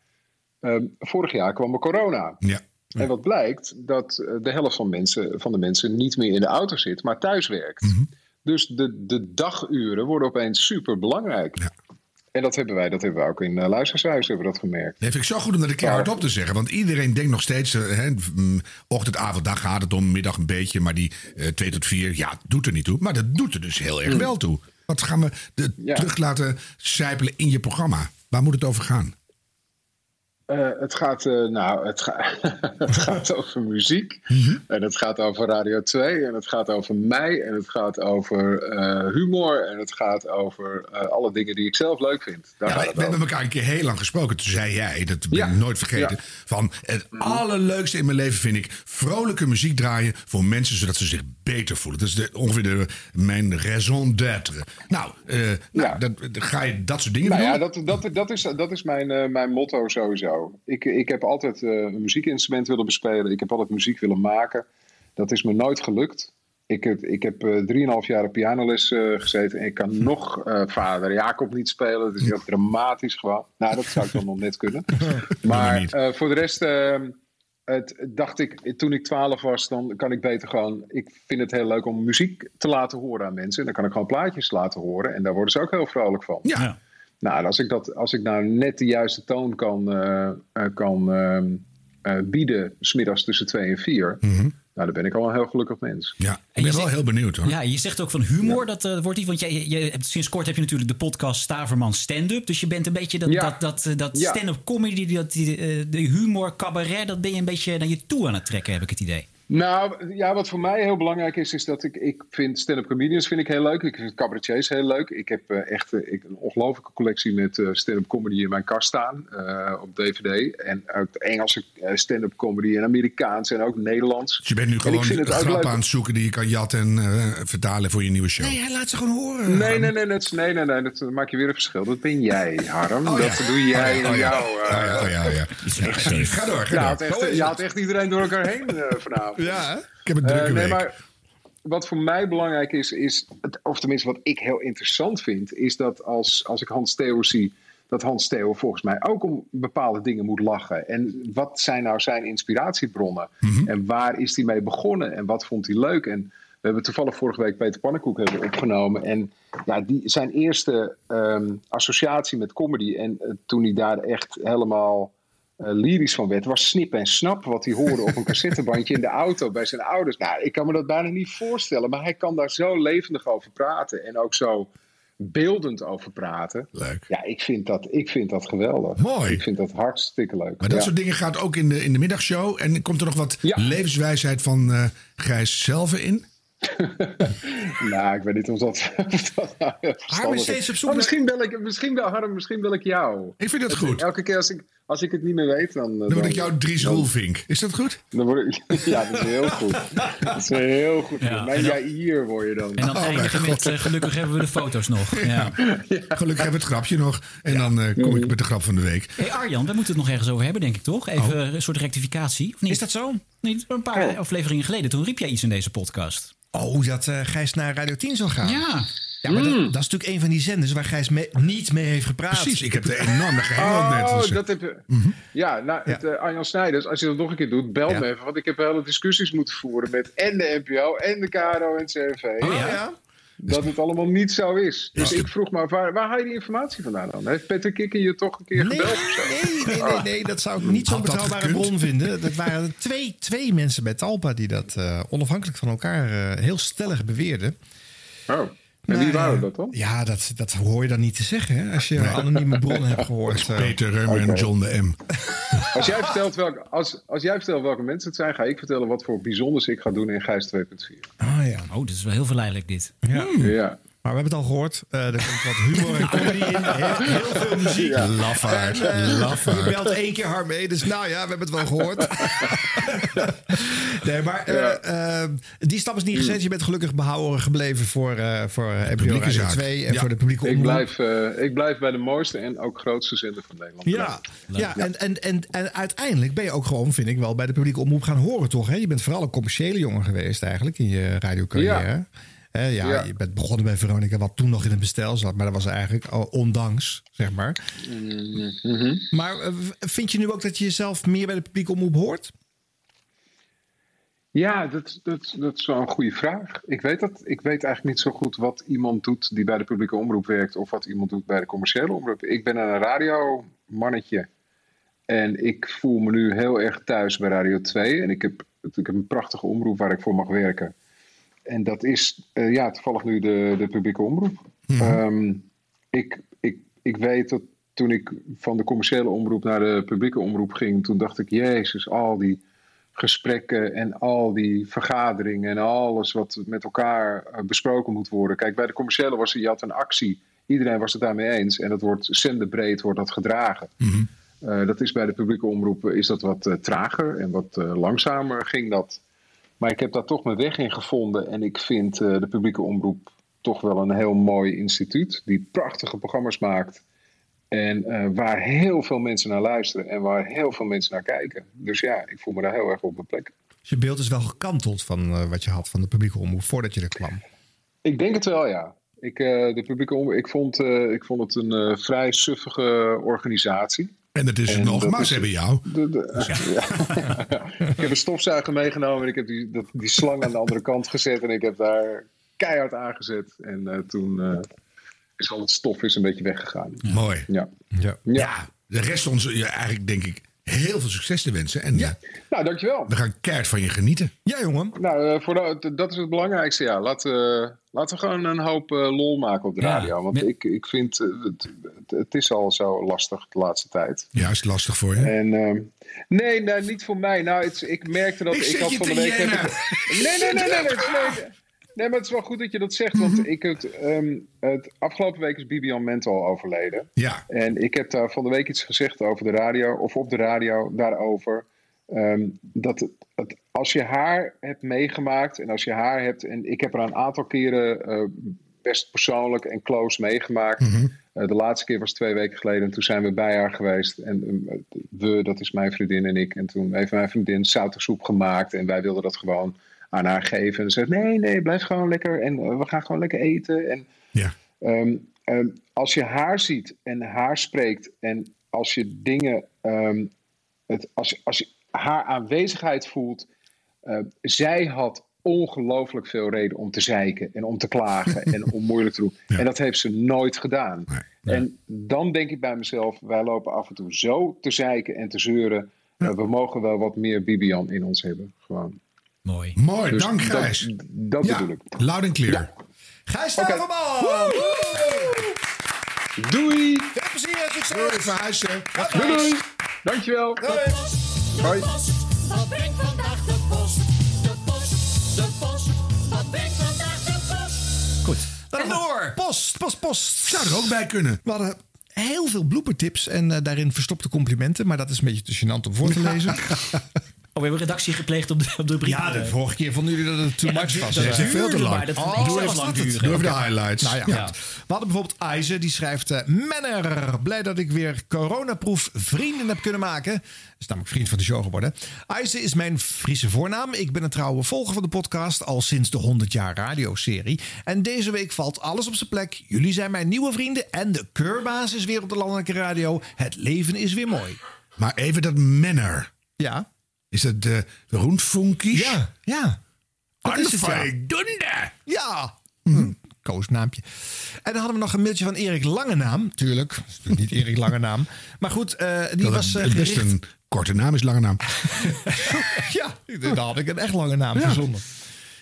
ehm, vorig jaar kwam er corona. Ja. En wat blijkt, dat eh, de helft van, mensen, van de mensen niet meer in de auto zit, maar thuis werkt. Mhm. Dus de, de daguren worden opeens super belangrijk. En dat hebben wij, dat hebben we ook in uh, Luistershuis hebben we dat gemerkt. Dat vind ik zo goed om dat een keer hardop te zeggen. Want iedereen denkt nog steeds, eh, hè, mm, ochtend, avond, dag gaat het om, middag een beetje. Maar die eh 2 tot 4, ja, doet er niet toe. Maar dat doet er dus heel erg Mm. wel toe. Wat gaan we de, terug laten sijpelen in je programma? Waar moet het over gaan? Eh, het, gaat, eh, nou, het, ga- het gaat over muziek. En het gaat over Radio 2. En het gaat over mij. En het gaat over eh, humor. En het gaat over alle dingen die ik zelf leuk vind. Daar Ja, we over. hebben elkaar een keer heel lang gesproken. Toen zei jij, dat ben ik nooit vergeten. Ja. Van het allerleukste in mijn leven vind ik vrolijke muziek draaien voor mensen zodat ze zich beter voelen. Dat is de, ongeveer de, mijn raison d'être. Nou, nou dat, ga je dat soort dingen Nou doen? ja, dat, dat, dat is, dat is mijn, mijn motto sowieso. Ik, ik heb altijd eh, een muziekinstrument willen bespelen. Ik heb altijd muziek willen maken. Dat is me nooit gelukt. Ik heb, ik heb eh, drieënhalf jaar op pianoles eh, gezeten. En ik kan nog eh, vader Jacob niet spelen. Het is heel dramatisch gewoon. Nou, dat zou ik dan nog net kunnen. Maar eh, voor de rest eh, het, dacht ik, toen ik 12 was, dan kan ik beter gewoon. Ik vind het heel leuk om muziek te laten horen aan mensen. En dan kan ik gewoon plaatjes laten horen. En daar worden ze ook heel vrolijk van. Ja. Nou, als ik, dat, als ik nou net de juiste toon kan, eh, eh, kan ehm, eh, bieden, smiddags tussen 2 en 4, nou, dan ben ik al een heel gelukkig mens. Ja, ik ben wel heel benieuwd hoor. Ja, je zegt ook van humor, dat eh, wordt die. Want jij, je hebt, sinds kort heb je natuurlijk de podcast Staverman Stand-up. Dus je bent een beetje dat, Ja. dat, dat, dat stand-up comedy, dat, die, eh, de humor, cabaret, dat ben je een beetje naar je toe aan het trekken, heb ik het idee. Nou, ja, wat voor mij heel belangrijk is, is dat ik, ik vind stand-up comedians vind ik heel leuk. Ik vind cabaretiers heel leuk. Ik heb eh, echt eh, ik, een ongelofelijke collectie met eh, stand-up comedy in mijn kast staan eh, op DVD. En ook Engelse eh, stand-up comedy en Amerikaans en ook Nederlands. Dus je bent nu gewoon grappen leuk- aan het zoeken die je kan jatten en eh, vertalen voor je nieuwe show. hij laat ze gewoon horen. Nee, nee, nee, dat, nee, nee, nee, dat maak je weer een verschil. Dat ben jij, Harm. Oh ja. Dat doe jij Oh ja, oh ja. eh, Oh ja, oh ja, oh ja. Ga door, ga je haalt door. echt, Zo is je haalt echt iedereen door elkaar heen eh, vanavond. Ja, ik heb een drukke Eh, nee, week. maar wat voor mij belangrijk is, is het- of tenminste wat ik heel interessant vind, is dat als, als ik Hans Theo zie, dat Hans Theo volgens mij ook om bepaalde dingen moet lachen. En wat zijn nou zijn inspiratiebronnen? En waar is hij mee begonnen? En wat vond hij leuk? En we hebben toevallig vorige week Peter Pannenkoek hebben opgenomen. En ja, die, zijn eerste ehm, associatie met comedy. En eh, toen hij daar echt helemaal lyrisch van werd, was snip en snap wat hij hoorde op een cassettebandje in de auto bij zijn ouders. Nou, ik kan me dat bijna niet voorstellen, maar hij kan daar zo levendig over praten en ook zo beeldend over praten. Leuk. Ja, ik vind dat, ik vind dat geweldig. Mooi. Ik vind dat hartstikke leuk. Maar dat Ja. soort dingen gaat ook in de, in de middagshow. En komt er nog wat levenswijsheid van eh Gijs zelf in? nou, ik weet niet of dat. of dat nou verstandig is steeds op zoek Maar misschien bel ik, misschien bel, Harm, misschien bel ik jou. Ik vind dat goed. Elke keer als ik, als ik het niet meer weet, dan. Dan word ik jou Dries Roelvink. Is dat goed? Dan word ik, ja, dat is heel goed. Dat is heel goed. Ja, Mijn en dan- jij hier word je dan. En dan eindigen met eh, gelukkig hebben we de foto's nog. Ja. Gelukkig hebben we het grapje nog. En dan eh, kom ik met de grap van de week. Hey Arjan, we moeten het nog ergens over hebben, denk ik toch? Even een soort rectificatie. Of niet? Is dat zo? Niet een paar afleveringen geleden. Toen riep jij iets in deze podcast. Oh, dat eh Gijs naar Radio 10 zal gaan. Ja. Ja, maar dat, dat is natuurlijk een van die zenders waar Gijs mee- niet mee heeft gepraat. Precies, ik heb de enorme geheim net. Oh, dus, dat heb je. Mhm. Ja, nou, het, eh, Arjan Snijders, als je dat nog een keer doet, bel me even. Want ik heb hele discussies moeten voeren met en de NPO en de KRO en het CRV. Oh, ja? Dat het allemaal niet zo is. Dus ik vroeg me af, waar, waar haal je die informatie vandaan dan? Heeft Peter Kikker je toch een keer Nee, gebeld of zo? nee, nee, nee, nee, dat zou ik niet zo'n betrouwbare bron vinden. Dat waren twee, twee mensen bij Talpa die dat eh, onafhankelijk van elkaar eh, heel stellig beweerden. Oh, en wie waren dat dan? Ja, dat, dat hoor je dan niet te zeggen hè, als je een anonieme bron hebt gehoord. eh. Peter Reumer en. John de M. Als jij, vertelt welke, als, als jij vertelt welke mensen het zijn, ga ik vertellen wat voor bijzonders ik ga doen in Gijs 2.4. Ah ja. Oh, dit is wel heel verleidelijk dit. Ja. Ja. Maar we hebben het al gehoord. Eh, er komt wat humor en comedy in. Heel, heel veel muziek. Ja. Lafaard, En, eh, lafaard. Je belt één keer hard mee. Dus nou ja, we hebben het wel gehoord. nee, maar eh, eh, die stap is niet gezet. Je bent gelukkig behouden gebleven voor, eh voor eh, NPO Radio zaak. 2. En Ja. voor de publieke Ik omroep. blijf, eh, ik blijf bij de mooiste en ook grootste zender van Nederland. Ja, ja en, en, en, en uiteindelijk ben je ook gewoon, vind ik wel, bij de publieke omroep gaan horen, toch? Hè? Je bent vooral een commerciële jongen geweest eigenlijk in je radiocarrière. Hè, ja, Ja. Je bent begonnen bij Veronica, wat toen nog in het bestel zat. Maar dat was eigenlijk ondanks, zeg maar. Mhm. Maar vind je nu ook dat je jezelf meer bij de publieke omroep hoort? Ja, dat, dat, dat is wel een goede vraag. Ik weet, dat, ik weet eigenlijk niet zo goed wat iemand doet die bij de publieke omroep werkt of wat iemand doet bij de commerciële omroep. Ik ben een radiomannetje en ik voel me nu heel erg thuis bij Radio 2 en ik heb, ik heb een prachtige omroep waar ik voor mag werken. En dat is eh, ja, toevallig nu de, de publieke omroep. Ehm, ik, ik, ik weet dat toen ik van de commerciële omroep naar de publieke omroep ging, toen dacht ik, Jezus, al die gesprekken en al die vergaderingen en alles wat met elkaar eh, besproken moet worden. Kijk, bij de commerciële was er, je had een actie. Iedereen was het daarmee eens. En dat wordt zenderbreed wordt dat gedragen. Eh, dat is bij de publieke omroep is dat wat eh, trager en wat eh, langzamer ging dat. Maar ik heb daar toch mijn weg in gevonden. En ik vind eh, de publieke omroep toch wel een heel mooi instituut. Die prachtige programma's maakt. En eh, waar heel veel mensen naar luisteren. En waar heel veel mensen naar kijken. Dus ja, ik voel me daar heel erg op mijn plek. Dus je beeld is wel gekanteld van eh, wat je had van de publieke omroep voordat je er kwam. Ik denk het wel, ja. Ik, eh, de publieke omroep, ik, vond, eh, ik vond het een eh, vrij suffige organisatie. En dat is het nog, dat maar is- ze hebben jou. De, de- ja. ik heb een stofzuiger meegenomen en ik heb die, dat, die slang aan de andere kant gezet en ik heb daar keihard aangezet. En eh, toen eh, is al het stof is een beetje weggegaan. Mooi. Ja. Ja. ja. De rest ons ja, eigenlijk denk ik heel veel succes te wensen. En ja. Nou, dankjewel. we gaan keihard van je genieten. Ja, jongen. Nou, eh, voor dat, dat is het belangrijkste. Ja. Laat, eh, laten we gewoon een hoop eh, lol maken op de Ja. radio. Want ik, ik vind, eh, het, het, het is al zo lastig de laatste tijd. Ja, is het lastig voor je? En, ehm, nee, nee, niet voor mij. Nou, het, ik merkte dat Ik had van de week. heb jennen. ik- nee, nee, nee, nee, nee, leuk. Nee, maar het is wel goed dat je dat zegt. Want ik het, ehm, het afgelopen week is Bibian Mental overleden. Ja. En ik heb daar van de week iets gezegd over de radio, of op de radio daarover. ehm, dat het, het- als je haar hebt meegemaakt en als je haar hebt. En ik heb er een aantal keren eh, best persoonlijk en close meegemaakt. Eh, de laatste keer was twee weken geleden en toen zijn we bij haar geweest. En eh, we, dat is mijn vriendin en ik. En toen heeft mijn vriendin soep gemaakt en wij wilden dat gewoon aan haar geven. En ze zei: Nee, nee, blijf gewoon lekker en eh, we gaan gewoon lekker eten. En Ja. Ehm, ehm, als je haar ziet en haar spreekt en als je dingen, ehm, het, als, je- als je haar aanwezigheid voelt, eh, zij had ongelooflijk veel reden om te zeiken en om te klagen en om moeilijk te doen. En dat heeft ze nooit gedaan. En dan denk ik bij mezelf, wij lopen af en toe zo te zeiken en te zeuren. Eh, we mogen wel wat meer Bibian in ons hebben. Gewoon. Mooi. Mooi, Dus dank dat- Gijs. Dat, Ja, bedoel ik. Loud and clear. Ja. Gijs. Staverman! Doei! Veel plezier, succes! Doei, verhuizen. Doei, doei! Dankjewel! Hoi! Wat brengt vandaag de post? De post, de post. Wat brengt vandaag de post? Goed. Dan door. Post, post, post. Zou er ook bij kunnen. We hadden heel veel bloopertips en eh, daarin verstopte complimenten. Maar dat is een beetje te gênant om voor te lezen. Oh, we hebben redactie gepleegd op de, op de brief. Ja, de vorige keer vonden jullie dat het too much was. dat duurde Veel te lang. dat Oh, zelfs was lang duren. Doe even de highlights. Nou ja. We hadden bijvoorbeeld Aize, die schrijft... eh, Menner, blij dat ik weer coronaproef vrienden heb kunnen maken. Is namelijk vriend van de show geworden. Aize is mijn Friese voornaam. Ik ben een trouwe volger van de podcast... al sinds de 100 jaar radioserie. En deze week valt alles op zijn plek. Jullie zijn mijn nieuwe vrienden... en de keurbaas is weer op de landelijke radio. Het leven is weer mooi. Maar even dat Menner. Ja. Is dat de, de rondfunkies? Ja, ja. Dat is het, ja. Onvoldoende. Ja. Hm, koosnaampje. En dan hadden we nog een mailtje van Erik Langenaam. Tuurlijk, dat is natuurlijk niet Erik Langenaam. Maar goed, eh, die Dat was eh, het best gericht... een korte naam is, lange naam. ja, daar had ik een echt lange naam Ja. verzonnen.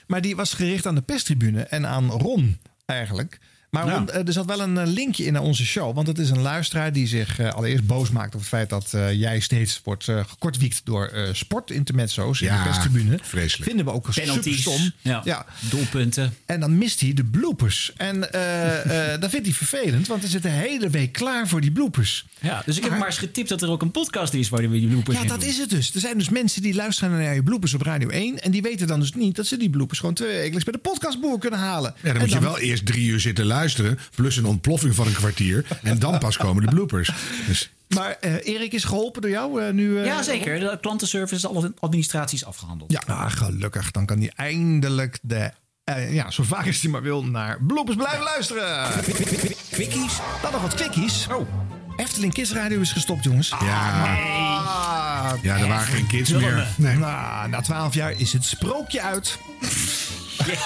Maar die was gericht aan de perstribune en aan Ron eigenlijk. Maar Ja. Eh, er zat wel een eh, linkje in naar onze show. Want het is een luisteraar die zich eh, allereerst boos maakt op het feit dat jij steeds wordt gekortwiekt door sportintermezzo's in Ja, de perstribune. vreselijk. Vinden we ook Penalties. superstom. Ja. Doelpunten. En dan mist hij de bloopers. En eh, eh, dat vindt hij vervelend, want er zit een hele week klaar voor die bloopers. Ja, dus ik heb maar eens getipt dat er ook een podcast is waar we die bloopers Ja, in dat doen. is het dus. Er zijn dus mensen die luisteren naar je bloopers op Radio 1. En die weten dan dus niet dat ze die bloopers gewoon twee wekelijks bij de podcastboer kunnen halen. Ja, dan En moet je wel eerst drie uur zitten luisteren. Plus een ontploffing van een kwartier. En dan pas komen de bloopers. Dus Maar eh, Erik is geholpen door jou eh, nu? eh, Ja, zeker. De klantenservice, alle administratie is afgehandeld. Ja, ah, gelukkig. Dan kan hij eindelijk de... ja, zo vaak als hij maar wil naar bloopers blijven luisteren. Quickies. Dan nog wat quickies. Oh. Efteling Kids Radio is gestopt, jongens. ja, Ah, ja, er waren geen kids meer. Nee. Nou, na twaalf jaar is het sprookje uit.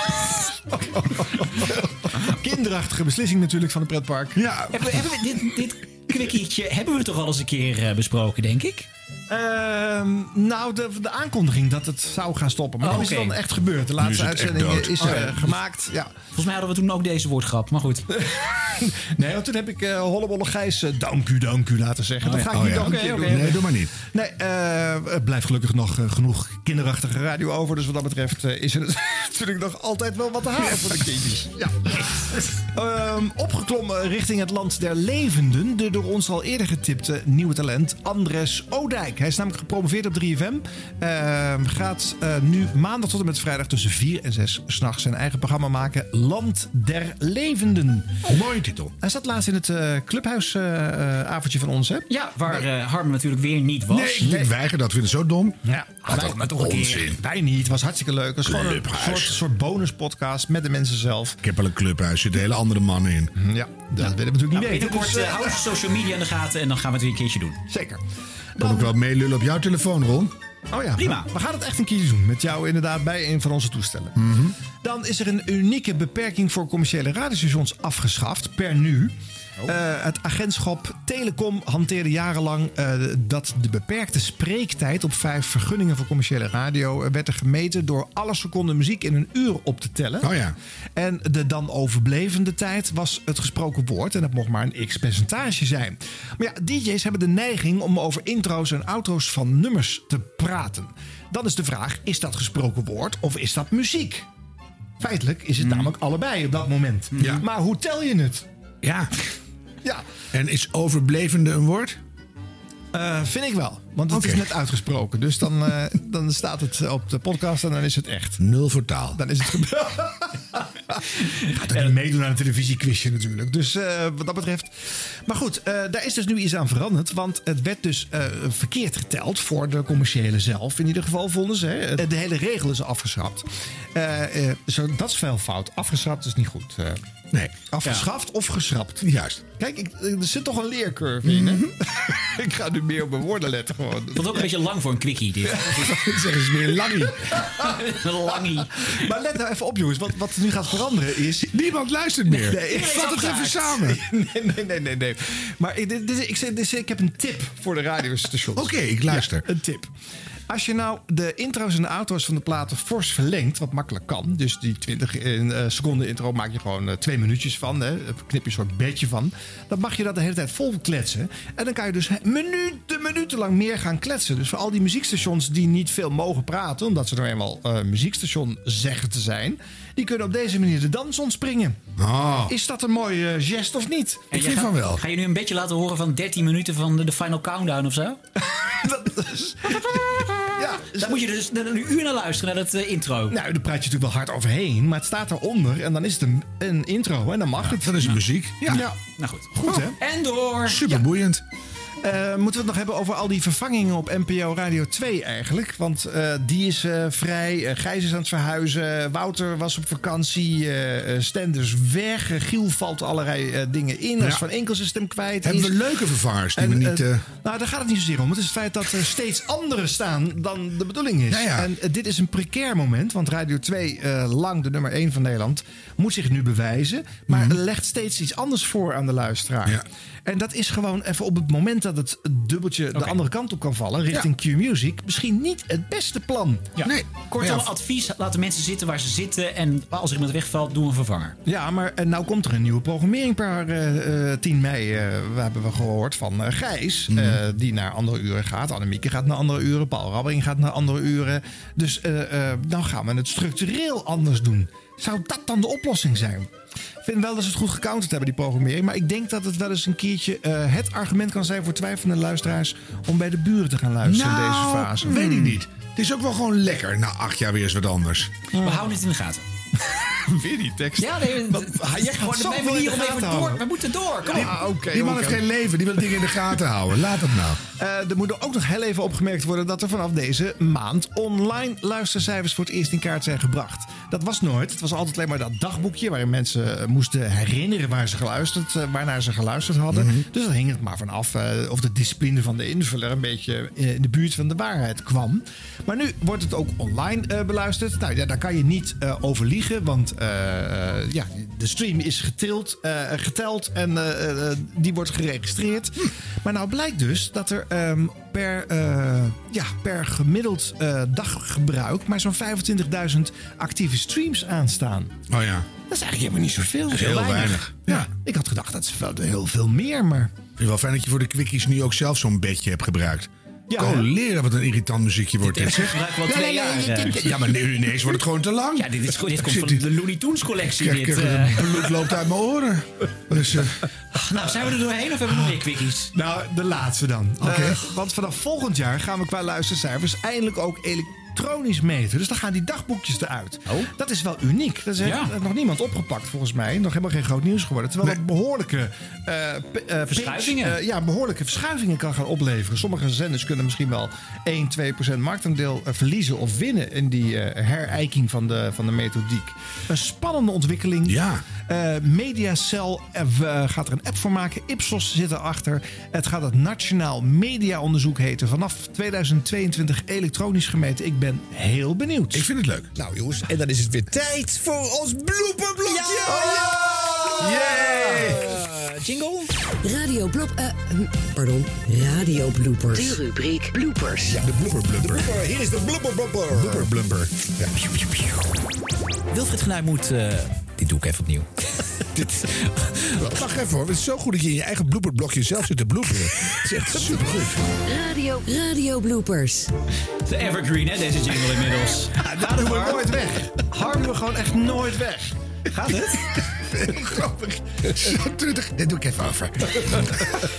Kinderachtige beslissing natuurlijk van het pretpark. Ja. Hebben we, hebben we dit, dit kwikkietje hebben we toch al eens een keer eh, besproken, denk ik? Ehm, nou, de, de aankondiging dat het zou gaan stoppen. Maar Oh, nu is dan echt gebeurd. De laatste uitzending dood. is Oh, eh, ja. gemaakt. Ja. Volgens mij hadden we toen ook deze woordgrap, maar goed. Nee, want toen heb ik eh Hollebolle Gijs eh, dank u, dank u laten zeggen. Oh, dat ja. ga ik Oh, niet Oké, doen. Nee, doe maar niet. Nee, eh, het blijft gelukkig nog genoeg kinderachtige radio over. Dus wat dat betreft is er natuurlijk nog altijd wel wat te halen voor de kindjes. Ja. Ehm, opgeklommen richting het land der levenden. De door ons al eerder getipte nieuwe talent Andres Odijk. Hij is namelijk gepromoveerd op 3FM. Ehm, gaat eh, nu maandag tot en met vrijdag tussen 4 en 6 s'nachts zijn eigen programma maken. Land der levenden. Mooie titel. Hij zat laatst in het eh clubhuisavondje van ons, hè? Ja, waar eh Harm natuurlijk weer niet was. Nee, ik weiger dat. Vind het zo dom. Ja, wij, maar toch een keer. onzin. Wij niet. Het was hartstikke leuk. Het was gewoon een soort, soort bonuspodcast met de mensen zelf. Ik heb wel een clubhuis. Er zitten hele andere mannen in. Ja, dat willen we natuurlijk niet Nou, weten. binnenkort dus, eh, eh, hou onze social media in de gaten en dan gaan we het weer een keertje doen. Zeker. Kan ook wel meelullen op jouw telefoon, Ron. Oh ja, Prima. We gaan het echt een keer doen. Met jou inderdaad bij een van onze toestellen. Mhm. Dan is er een unieke beperking voor commerciële radiostations afgeschaft. Per nu. Oh. Eh, het agentschap Telecom hanteerde jarenlang eh, dat de beperkte spreektijd op vijf vergunningen voor commerciële radio eh, werd er gemeten door alle seconden muziek in een uur op te tellen. Oh ja. En de dan overblevende tijd was het gesproken woord. En dat mocht maar een x-percentage zijn. Maar ja, DJ's hebben de neiging om over intro's en outro's van nummers te praten. Dan is de vraag: is dat gesproken woord of is dat muziek? Feitelijk is het namelijk allebei op dat moment. Ja. Maar hoe tel je het? Ja. Ja, En is overblevende een woord? eh, vind ik wel. Want het is net uitgesproken. Dus dan, eh, dan staat het op de podcast en dan is het echt. Nul voor taal. Dan is het gebeurd. Gaat ook niet meedoen aan een televisiequizje natuurlijk. Dus eh, wat dat betreft. Maar goed, eh, daar is dus nu iets aan veranderd. Want het werd dus eh, verkeerd geteld voor de commerciële zelf. In ieder geval vonden ze. Hè. De hele regel is afgeschaft. Eh, eh, zo, dat is veel fout. Afgeschrapt is niet goed. eh. Nee. afgeschaft of geschrapt. Juist. Kijk, ik, er zit toch een leercurve in. Hè? ik ga nu meer op mijn woorden letten vond het ook een beetje lang voor een quickie dit. Zeg eens meer langie. Een langie. Maar let nou even op, jongens. Wat, wat nu gaat veranderen is. Niemand luistert meer. Nee, ik vat het even samen. Nee, nee, nee, nee. nee. Maar ik, dit, dit- ik, zeg- dit- ik heb een tip voor de radiostations. Oké, ik luister. Ja, een tip. Als je nou de intro's en de auto's van de platen fors verlengt, wat makkelijk kan. Dus die 20 in, eh, seconden intro maak je gewoon eh, twee minuutjes van. Hè, knip je een soort bedje van. Dan mag je dat de hele tijd vol kletsen. En dan kan je dus minuten, minuten lang meer gaan kletsen. Dus voor al die muziekstations die niet veel mogen praten, omdat ze nou eenmaal eh, muziekstation zeggen te zijn, die kunnen op deze manier de dans ontspringen. Oh. Is dat een mooie eh, gest of niet? En Ik vind gaat- van wel. Ga je nu een beetje laten horen van 13 minuten van de, de Final Countdown of zo? Dat is- ja, Dat Moet je dus een uur naar luisteren, naar dat eh, intro. Nou, daar praat je natuurlijk wel hard overheen, maar het staat eronder en dan is het een, een intro en dan mag het. Dat is muziek. Ja. Ja. Nou goed. Goed, hè? En door. Super boeiend. Eh, moeten we het nog hebben over al die vervangingen op NPO Radio 2 eigenlijk? Want eh, die is eh, vrij, Gijs is aan het verhuizen, Wouter was op vakantie, Stenders weg, Giel valt allerlei dingen in, Ja. is Van Enkel stem kwijt. Hebben we leuke vervangers die En, we niet... nou, daar gaat het niet zozeer om. Het is het feit dat er steeds anderen staan dan de bedoeling is. Ja, ja. En dit is een precair moment, want Radio 2, eh, lang de nummer 1 van Nederland, moet zich nu bewijzen. Maar legt steeds iets anders voor aan de luisteraar. Mhm. Ja. En dat is gewoon even op het moment dat het dubbeltje de andere kant op kan vallen, richting Q-Music, misschien niet het beste plan. Ja. Nee. Kortom, Ja. advies: laat de mensen zitten waar ze zitten. En als er iemand wegvalt, doe een vervanger. Ja, maar en nou komt er een nieuwe programmering per eh, eh, 10 mei. eh, we hebben we gehoord van eh, Gijs, Mhm. eh, die naar andere uren gaat. Annemieke gaat naar andere uren. Paul Rabbering gaat naar andere uren. Dus eh, eh, dan gaan we het structureel anders doen. Zou dat dan de oplossing zijn? Ik vind wel dat ze het goed gecounterd hebben, die programmering. Maar ik denk dat het wel eens een keertje eh, het argument kan zijn voor twijfelende luisteraars... om bij de buren te gaan luisteren in deze nou, fase. Hmm. weet ik niet. Het is ook wel gewoon lekker na acht jaar weer eens wat anders. We houden het in de gaten. Weer die tekst. Ja, nee, Wat- gewoon zoveel mijn manier om even door. houden. We moeten door. Kom Die man heeft geen leven, die wil dingen in de gaten houden. Laat het nou. Eh, er moet ook nog heel even opgemerkt worden dat er vanaf deze maand online luistercijfers voor het eerst in kaart zijn gebracht. Dat was nooit. Het was altijd alleen maar dat dagboekje waarin mensen eh, moesten herinneren waar ze geluisterd, eh, waarnaar ze geluisterd hadden. Mhm. Dus dan hing het maar vanaf eh, of de discipline van de invuller een beetje in de buurt van de waarheid kwam. Maar nu wordt het ook online eh, beluisterd. Nou ja, daar kan je niet eh, over liegen, want eh, eh, ja, de stream is getild, eh, geteld en die wordt geregistreerd. Maar nou blijkt dus dat er ehm, per, ja, per gemiddeld daggebruik maar zo'n 25.000 actieve streams aanstaan. Oh ja. Dat is eigenlijk helemaal niet zoveel. Is heel weinig. Ja. Ik had gedacht dat is wel heel veel meer, maar... Ik vind het wel fijn dat je voor de quickies nu ook zelf zo'n bedje hebt gebruikt. Ja, hè? leren wat een irritant muziekje wordt dit. Dit zeg. gebruiken we al Ja, twee jaar. Ja, maar nu ineens wordt het gewoon te lang. Ja, dit, is, dit komt van de Looney Tunes collectie. Kijk, Dit, eh. het bloed loopt uit mijn oren. Dus, eh, nou, zijn we er doorheen of hebben we nog meer quickies? Nou, de laatste dan. Oké. Eh, want vanaf volgend jaar gaan we qua luistercijfers eindelijk ook elektronisch meten. Dus dan gaan die dagboekjes eruit. Oh. Dat is wel uniek. Dat is Ja. nog niemand opgepakt volgens mij. Nog helemaal geen groot nieuws geworden. Terwijl dat behoorlijke eh, eh, Verschuivingen. pitch, eh, ja, behoorlijke verschuivingen kan gaan opleveren. Sommige zenders kunnen misschien wel 1, 2 procent marktaandeel verliezen of winnen in die herijking van de, van de methodiek. Een spannende ontwikkeling. Ja. Eh, Mediacel eh, w- gaat er een app voor maken. Ipsos zit erachter. Het gaat het Nationaal Mediaonderzoek heten. Vanaf 2022 elektronisch gemeten. Ik ben heel benieuwd. ik vind het leuk. Nou jongens, en dan is het weer tijd voor ons blooperblokje. Eh, jingle? Radio Blop... eh, hm, pardon, Radio Bloopers. De rubriek Bloopers. Ja, de blooper blumper. Hier is de blooper blumper. Blubber blumper. Ja. Wilfried Genuij moet... eh, dit doe ik even opnieuw. Wacht even hoor, het is zo goed dat je in je eigen blooperblokje zelf zit te bloeperen. Het is echt supergoed. Radio, Radio Bloopers. De evergreen, hè, deze jingle inmiddels. Daar doen we nooit weg. Harm doen we gewoon echt nooit weg. Gaat het? Heel grappig. Zo truttig. Dit doe ik even over.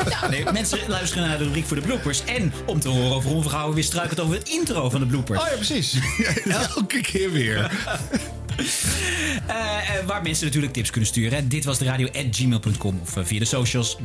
Ja, nee, mensen luisteren naar de rubriek voor de bloopers. En om te horen over Ron Vergouwen weer struikelt over het intro van de bloopers. Oh ja, precies. Elke keer weer. Eh, waar mensen natuurlijk tips kunnen sturen. Dit was de radio at gmail.com of eh, via de socials.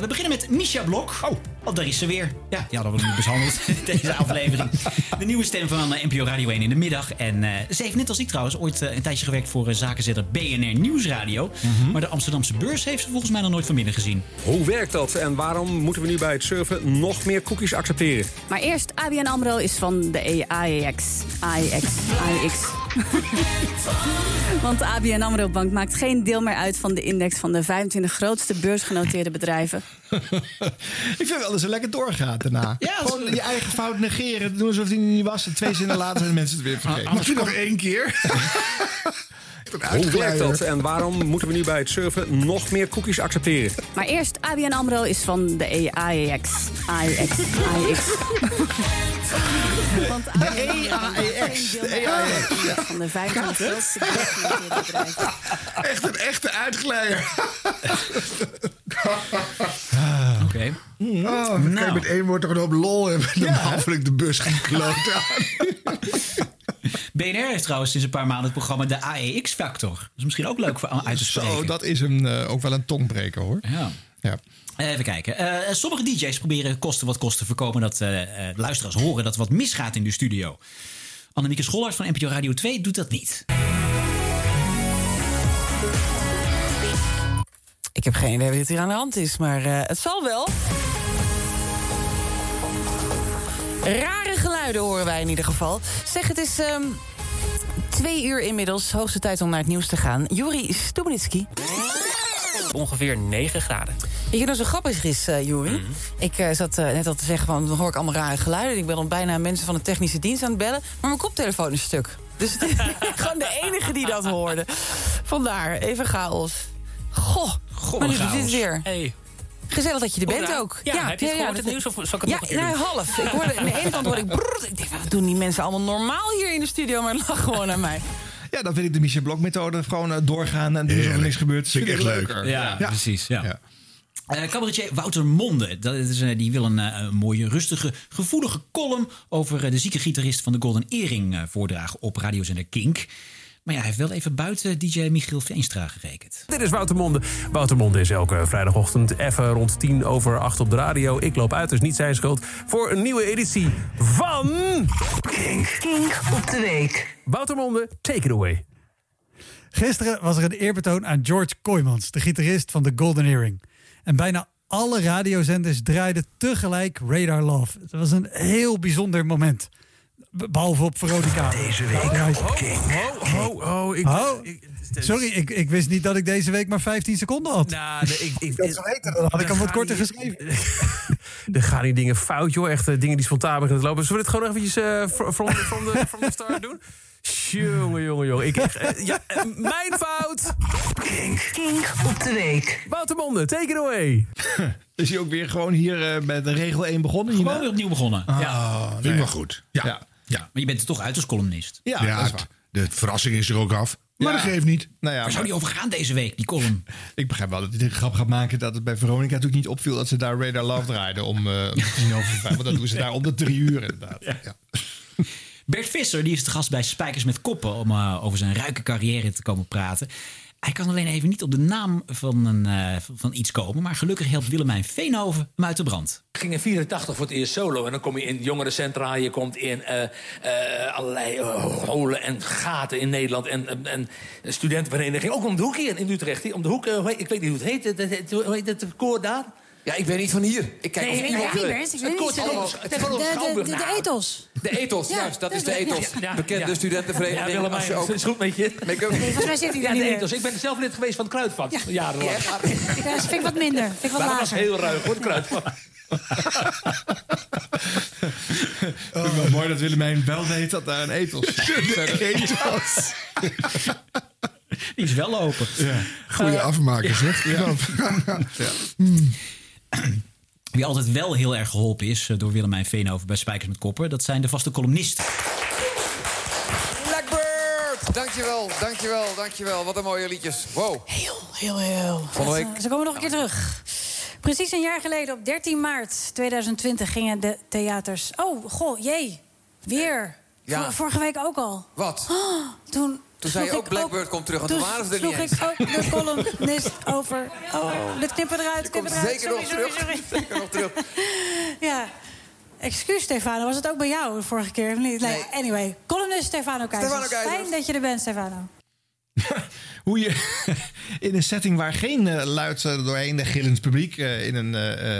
We beginnen met Misha Blok. Oh. Oh, daar is ze weer. Ja, die hadden we nog niet behandeld deze aflevering. De nieuwe stem van eh, NPO Radio 1 in de middag. En eh, ze heeft net als ik trouwens ooit eh, een tijdje gewerkt voor zakenzetter BNR Nieuwsradio. Maar de Amsterdamse beurs heeft ze volgens mij nog nooit van binnen gezien. Hoe werkt dat en waarom moeten we nu bij het surfen nog meer cookies accepteren? Maar eerst, ABN AMRO is van de AEX. AEX. AEX. Want de ABN AMRO Bank maakt geen deel meer uit van de index van de 25 grootste beursgenoteerde bedrijven. Ik vind wel dat ze lekker doorgaat daarna. Ja, Gewoon je eigen fout negeren. Doen alsof die niet was. En twee zinnen later zijn mensen het weer vergeten. Mag je nog één keer? Hoe werkt dat en waarom moeten we nu bij het surfen nog meer cookies accepteren? Maar eerst, ABN AMRO is van de AEX. AEX. AEX. Want deel meer uit van de index van de 25 grootste bedrijven. Echt een echte uitglijder. Oké. Oh, dan kan je met één woord toch een hoop lol hebben. Normaal vind ik de bus geen kloot aan. BNR heeft trouwens sinds een paar maanden het programma de AEX-factor. Dat is misschien ook leuk voor uit te spreken. Zo, dat is een, eh, ook wel een tongbreker hoor. Ja. Ja. Even kijken. Eh, sommige DJ's proberen kosten wat kosten te voorkomen dat eh, eh, luisteraars horen dat er wat misgaat in de studio. Annemieke Schollaert van NPO Radio 2 doet dat niet. Ik heb geen idee wat hier aan de hand is, maar eh, het zal wel. Rare horen wij in ieder geval. Zeg, het is ehm, twee uur inmiddels. Hoogste tijd om naar het nieuws te gaan. Juri Stubenitski. Ongeveer 9 graden. Weet je, nou zo grappig is, eh Juri. Ik eh, zat eh, net al te zeggen, van, dan hoor ik allemaal rare geluiden. Ik ben al bijna mensen van de technische dienst aan het bellen. Maar mijn koptelefoon is stuk. Dus ik ben gewoon de enige die dat hoorde. Vandaar, even chaos. Goh, maar nu doet dit weer. Hey. Gezellig dat je er bent Hoera. ook. Ja, heb je het gehoord, het nieuws, of zal ik het ja, nog een nou, half. Ik hoorde, aan de ene kant hoorde ik... brrr, ik denk, wat doen die mensen allemaal normaal hier in de studio? Maar lach gewoon aan mij. Ja, dan vind ik de Michel Blok methode gewoon eh, doorgaan en doen alsof er niks gebeurt. Vind ik echt leuk. leuker. Ja, precies. Ja. Eh, cabaretier Wouter Monde, dat is, eh, die wil een, een mooie, rustige, gevoelige column over de zieke gitarist van de Golden Earring eh, voordragen op radiozender Kink. Maar ja, hij heeft wel even buiten DJ Michiel Veenstra gerekend. Dit is Wouter Monde. Wouter Monde is elke vrijdagochtend even rond tien over acht op de radio. Ik loop uit, dus niet zijn schuld. Voor een nieuwe editie van... Kink. Kink op de week. Wouter Monde, take it away. Gisteren was er een eerbetoon aan George Kooijmans, de gitarist van The Golden Earring. En bijna alle radiozenders draaiden tegelijk Radar Love. Het was een heel bijzonder moment. Be- Behalve op Veronica. Deze week Oh, oh, oh, ik, Sorry, ik, ik wist niet dat ik deze week maar 15 seconden had. Nou, nee, ik, ik, dat weten, dan had ik hem wat korter geschreven. geschreven. Er gaan die dingen fout, joh. Echt eh, dingen die spontaan beginnen te lopen. Zullen we dit gewoon eventjes eh, fr- from, from, the, from the start doen? Jongen, jongen, jongen. Ik, eh, ja, eh, mijn fout. Kink. Kink op de week. Wouter Monde, take it away. Is hij ook weer gewoon hier eh, met de regel 1 begonnen? Gewoon weer opnieuw begonnen. Ah, ja. nee. Vind ik wel goed. Ja. Ja. Ja. Maar je bent er toch uit als columnist. Ja, Ja, dat is het- waar. de verrassing is er ook af. Maar Ja. dat geeft niet. Nou ja, Waar zou maar- die over gaan deze week, die column? Ik begrijp wel dat hij de grap gaat maken dat het bij Veronica natuurlijk niet opviel dat ze daar Radar Love draaiden om eh, om tien over vijf. Want dat doen ze daar om de drie uur inderdaad. Ja. Bert Visser die is de gast bij Spijkers met Koppen om eh, over zijn ruike carrière te komen praten. Hij kan alleen even niet op de naam van, een, eh, van iets komen. Maar gelukkig helpt Willemijn Veenhoven hem uit de brand. Ik ging in 84 voor het eerst solo. En dan kom je in jongerencentra. Je komt in eh, eh, allerlei holen en gaten in Nederland. En, en, en studentenvereniging. Ook om de hoek hier in Utrecht. Om de hoek, ik weet niet hoe het heet. Het, het, het- het koor daar? Ja, ik ben niet van hier. Ik kijk Nee, of iemand... nee, eh, ik weet niet. Schouwburg. de, Nou, ethos. De ethos, Ja, juist. Dat is de ja, ethos. ja, Bekende ja. studentenvereniging. Ja, Willemijn, als je ook... is goed met je? Make-up. Nee, volgens mij zit hij daar ja, niet de ethos. Ik ben zelf lid geweest van het Kruidvat. Jarenlang. Ja, dat vind ik wat minder. Vind ik wat Maar dat was lager. heel ruig hoor, het Kruidvat. Ik vind het wel mooi dat Willemijn wel weet dat daar een ethos is. De ethos. Die is wel open. Goeie Eh, afmaker, zeg. ja. Ja. Wie altijd wel heel erg geholpen is eh, door Willemijn Veenhoven bij Spijkers met Koppen... dat zijn de vaste columnisten. Blackbird! Dankjewel, dankjewel, dankjewel. Wat een mooie liedjes. Wow. Heel, heel, heel. Volgende week. Ze komen nog een keer terug. Precies een jaar geleden, op 13 maart 2020, gingen de theaters... Oh, goh, jee. Weer. Ja. Vor- Vorige week ook al. Wat? Oh, toen... Toen zei je sloeg ook Blackbird komt terug, en toen waren ze er ik ook de columnist over... Oh, dit knippen eruit, Komt knippen eruit. zeker nog Sorry, terug. sorry, sorry. Zeker nog terug. Ja. Excuus, Stefano. Was het ook bij jou de vorige keer? of niet? Nee. Anyway, columnist Stefano Keizers. Stefano Keizers. Fijn dat je er bent, Stefano. Hoe je in een setting waar geen eh, luid eh, doorheen de gillend publiek eh, in een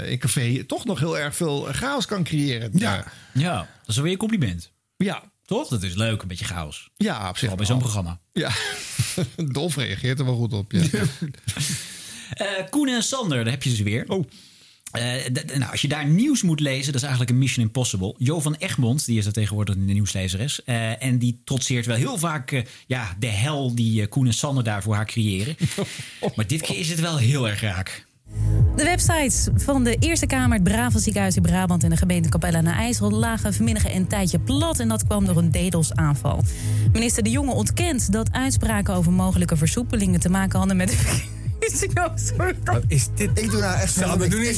in café toch nog heel erg veel chaos kan creëren. Ja, Ja, dat is weer een compliment. Ja. Toch? Dat is leuk, een beetje chaos. ja op zich. Vooral bij zo'n programma. Ja, Dolf reageert er wel goed op. Ja. Eh, Koen en Sander, daar heb je ze weer. Oh. nou, als je daar nieuws moet lezen, dat is eigenlijk een mission impossible. Jo van Egmond, die is er tegenwoordig in de nieuwslezeres. eh, en die trotseert wel heel vaak eh, ja, de hel die eh, Koen en Sander daar voor haar creëren. maar dit keer is het wel heel erg raak. De websites van de Eerste Kamer, het Brava ziekenhuis in Brabant en de gemeente Capelle aan de IJssel lagen vanmiddag een tijdje plat en dat kwam door een DDoS-aanval. Minister De Jonge ontkent dat uitspraken over mogelijke versoepelingen te maken hadden met de Wat is dit? Ik doe nou echt Sander, helemaal doe niks.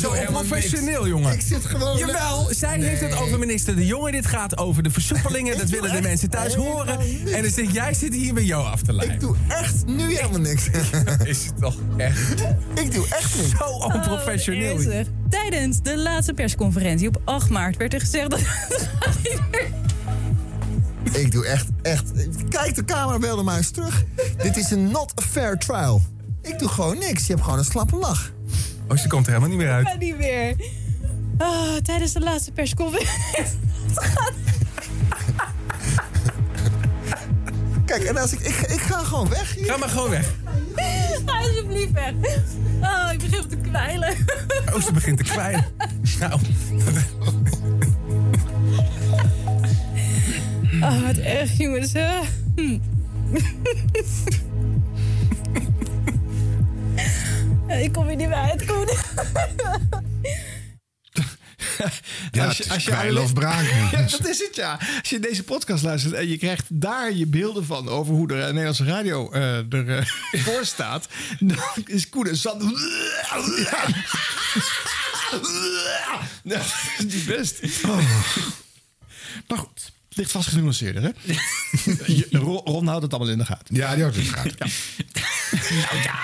niet zo niks. jongen. Ik zit gewoon... Jawel, zij heeft het over minister De Jonge. Dit gaat over de versoepelingen. Dat willen de mensen thuis horen. En dan zit jij zit hier met jou af te leiden. Ik doe echt nu helemaal niks. Is het toch echt... Ik doe echt niks. Zo onprofessioneel. Oh. Tijdens de laatste persconferentie op 8 maart werd er gezegd dat. Ik doe echt, echt... Kijk, de camerabeelden maar eens terug. Dit is een not a fair trial. Ik doe gewoon niks. Je hebt gewoon een slappe lach. Oh, ze komt er helemaal niet meer uit. Ja, niet meer. Ah, tijdens de laatste persconferentie. Kijk, en als ik, ik, ik ga gewoon weg hier. Ga maar gewoon weg. Ga alsjeblieft weg. Oh, ik begin te kwijlen. Oh, ze begint te kwijlen. Nou, Oh, wat erg, jongens. Hm. Ik kom hier niet meer uit. Er niet- Ja, Als het je- is als je kwijlen alleen- of braken. Ja, dat is het, ja. Als je deze podcast luistert en je krijgt daar je beelden van over hoe de Nederlandse radio eh er eh, voor staat, dan is Koen en. Nou, dat is niet best. Maar goed, het ligt vast genuanceerder, hè? Ron houdt het allemaal in de gaten. Ja, die houdt het in de gaten. Nou ja.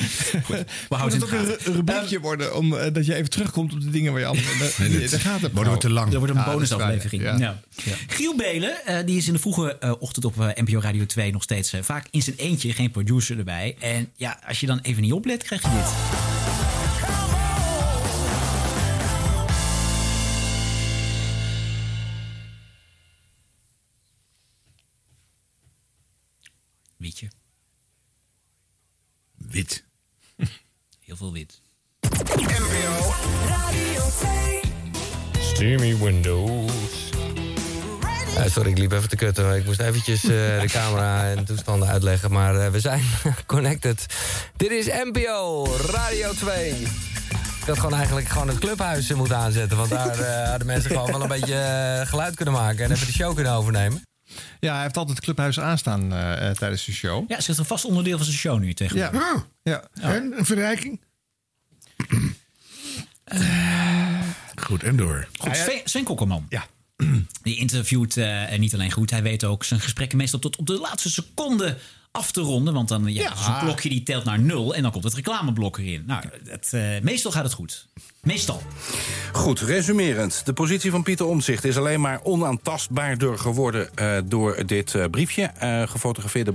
we Moet houden het het ook in een rubriekje worden, om, eh, dat je even terugkomt op de dingen waar je allemaal in de, Nee, gaten hebt worden we te lang. Er wordt een Ah, dat bonusaflevering. waar, Ja. Giel Belen, eh, die is in de vroege eh, ochtend op NPO Radio 2 nog steeds eh, vaak in zijn eentje, geen producer erbij. En ja, als je dan even niet oplet, krijg je dit. Wietje. Wit. Heel veel wit. Steamy windows. Ja, sorry, ik liep even te kutten. Ik moest eventjes eh, de camera en toestanden uitleggen. Maar eh, we zijn connected. Dit is NPO Radio 2. Ik had gewoon eigenlijk gewoon het clubhuis moeten aanzetten. Want daar eh, hadden mensen gewoon wel een beetje geluid kunnen maken. En even de show kunnen overnemen. Ja, hij heeft altijd het clubhuis aanstaan eh, eh, tijdens de show. Ja, ze is een vast onderdeel van zijn show nu tegenwoordig. Ah, Ja. En een verrijking? Goed, en door. Goed, Sven, Sven Kokkelman. Ja. Die interviewt eh, niet alleen goed, hij weet ook zijn gesprekken meestal tot op de laatste seconde af te ronden. Want dan ja, Ja. zo'n klokje die telt naar nul en dan komt het reclameblok erin. Nou, het, eh, meestal gaat het goed. Meestal. Goed, resumerend. De positie van Pieter Omtzigt is alleen maar onaantastbaarder geworden eh, door dit eh, briefje. Eh gefotografeerde.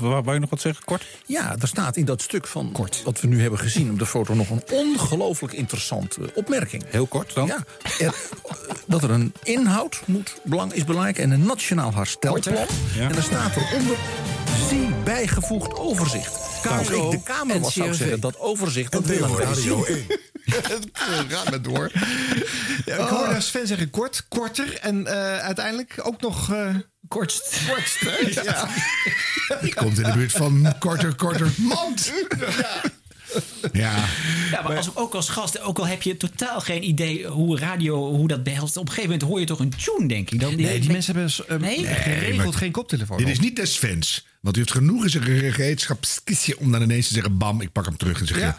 Wou je nog wat zeggen, kort? Ja, er staat in dat stuk van wat we nu hebben gezien op de foto nog een ongelooflijk interessante opmerking. Heel kort dan? Ja, er, dat er een inhoud moet, belang, is belangrijk en een nationaal herstelplan. Ja. En er staat eronder bijgevoegd overzicht. Als ik de Kamer was, zou ik zeggen dat overzicht dat willen wij zien. Ga maar door. Ja, ik hoorde Sven zeggen kort, korter en eh, uiteindelijk ook nog... eh Kortst. Kortst, hè? Ja. Die komt in de buurt van korter, korter. Mand! Ja. Ja, Ja, maar als, ook als gast, ook al heb je totaal geen idee hoe radio, hoe dat behelst. Op een gegeven moment hoor je toch een tune, denk ik. Dan, Nee, die mensen hebben Nee? geregeld maar- geen koptelefoon. dit is niet des fans. Want u heeft genoeg in zijn gereedschapskistje om dan ineens te zeggen... bam, ik pak hem terug en zeg je... Ja.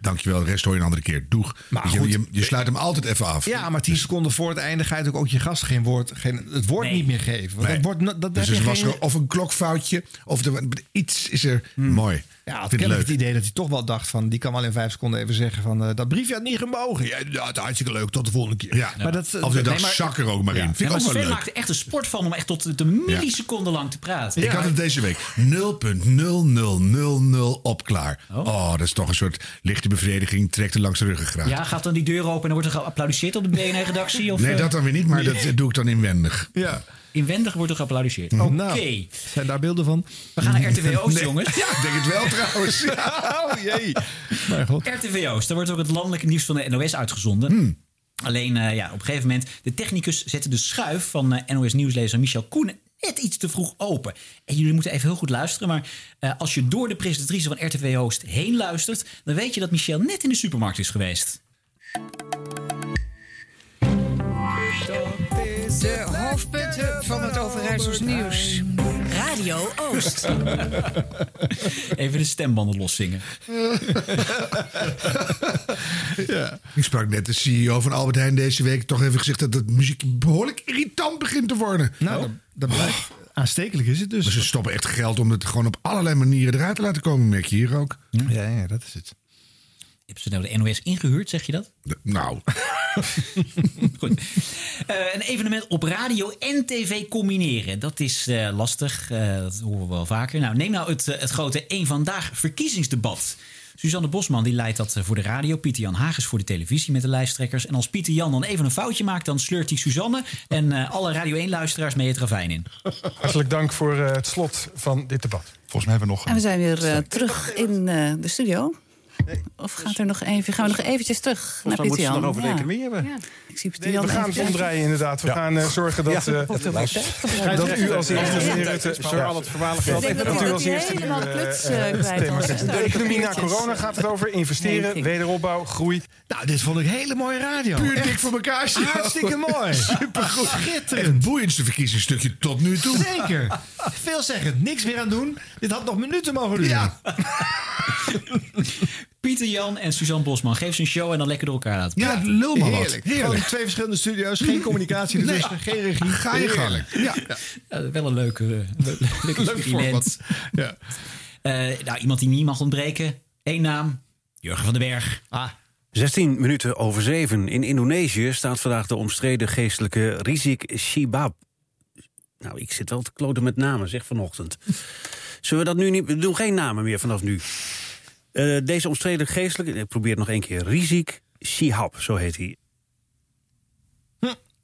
Dankjewel, de rest hoor je een andere keer. Doeg. Maar goed. je, je sluit hem altijd even af. Ja, maar tien seconden voor het einde ga je ook, ook je gast geen woord, geen, het woord Nee. niet meer geven. Want Nee. dat wordt, dat Dus er je was er of een klokfoutje, of er, iets is er mooi. Ja, ik had vind het kennelijk leuk. het idee dat hij toch wel dacht van... die kan wel in vijf seconden even zeggen van... eh, dat briefje had niet gemogen. Ja, het is hartstieke leuk. Tot de volgende keer. Ja. Maar dat, Of je dacht, zak er ook maar in. Vind Ja, ik ook wel leuk. maakte echt een sport van om echt tot de milliseconde lang te praten. Ik had het deze week 0.0000 op klaar. Oh. dat is toch een soort lichte bevrediging. Trekt er langs de ruggengraat. Ja, gaat dan die deur open en dan wordt er geapplaudisseerd op de BNR-redactie? nee, dat dan weer niet, maar dat doe ik dan inwendig. Ja. Inwendig wordt er geapplaudisseerd. Oh, Oké, nou, zijn daar beelden van? we gaan naar RTW Oost, Nee. jongens. Ja, ik denk het wel trouwens. oh jee. Maar. RTV Oost, daar wordt ook het landelijke nieuws van de NOS uitgezonden. Hmm. Alleen eh, ja, op een gegeven moment, de technicus zette de schuif van eh, NOS-nieuwslezer Michel Koenen net iets te vroeg open. En jullie moeten even heel goed luisteren, maar eh, als je door de presentatrice van RTV Oost heen luistert, dan weet je dat Michel net in de supermarkt is geweest. De hoofdpunten van het Overijssels nieuws. Radio Oost. Even de stembanden loszingen. Ja. Ik sprak net de CEO van Albert Heijn deze week. Toch even gezegd dat de muziek behoorlijk irritant begint te worden. Nou, dat, dat blijkt. Aanstekelijk is het dus. Maar ze stoppen echt geld om het gewoon op allerlei manieren eruit te laten komen. Merk je hier ook. Ja, ja dat is het. Hebben ze nou de NOS ingehuurd, zeg je dat? nou. Goed. Eh, een evenement op radio en tv combineren. Dat is eh, lastig. Eh, dat horen we wel vaker. Nou, neem nou het, het grote één Vandaag verkiezingsdebat. Suzanne Bosman die leidt dat voor de radio. Pieter Jan Hagens voor de televisie met de lijsttrekkers. En als Pieter Jan dan even een foutje maakt, dan sleurt hij Suzanne en eh, alle Radio 1-luisteraars mee het ravijn in. Hartelijk dank voor eh, het slot van dit debat. Volgens mij hebben we nog... En we zijn weer terug in eh, de studio. Of gaat er nog even, gaan we nog eventjes terug naar mij moeten ze Jan? nog over de Ja. economie hebben. Ja. Ik zie Pieter Nee, Jan we gaan het omdraaien inderdaad. We Ja. gaan eh, zorgen dat, Ja, eh, gebruikt. dat u als eerste, Ja. meneer Rutte... Voor al het voormalige geld. Dat Dat u als eerste de thema economie na corona gaat het over. Investeren, wederopbouw, groei. Nou, dit vond ik hele mooie radio. Puur dik voor elkaar. Hartstikke mooi. Supergoed. Schitterend. Het boeiendste verkiezingsstukje tot nu toe. Zeker. Veelzeggend. Niks meer aan doen. Dit had nog minuten mogen duren. Ja. Pieter Jan en Suzanne Bosman, geef ze een show en dan lekker door elkaar laten. Ja, lul maar wat. Heerlijk. Gewoon twee verschillende studio's. Geen communicatie ertussen. Geen regie. Ga je gang. Ja. Ja, wel een leuke, eh, leuk Leuk experiment. Ja. Eh, nou, iemand die niet mag ontbreken. Eén naam, Jurgen van den Berg. Ah. 16 minuten over 7. In Indonesië staat vandaag de omstreden geestelijke Rizik Shibab. Nou, ik zit wel te kloten met namen, zeg vanochtend. Zullen we dat nu niet... We doen geen namen meer vanaf nu. Eh, deze omstreden geestelijke... Ik probeer het nog één keer. Rizik Shihab, zo heet hij.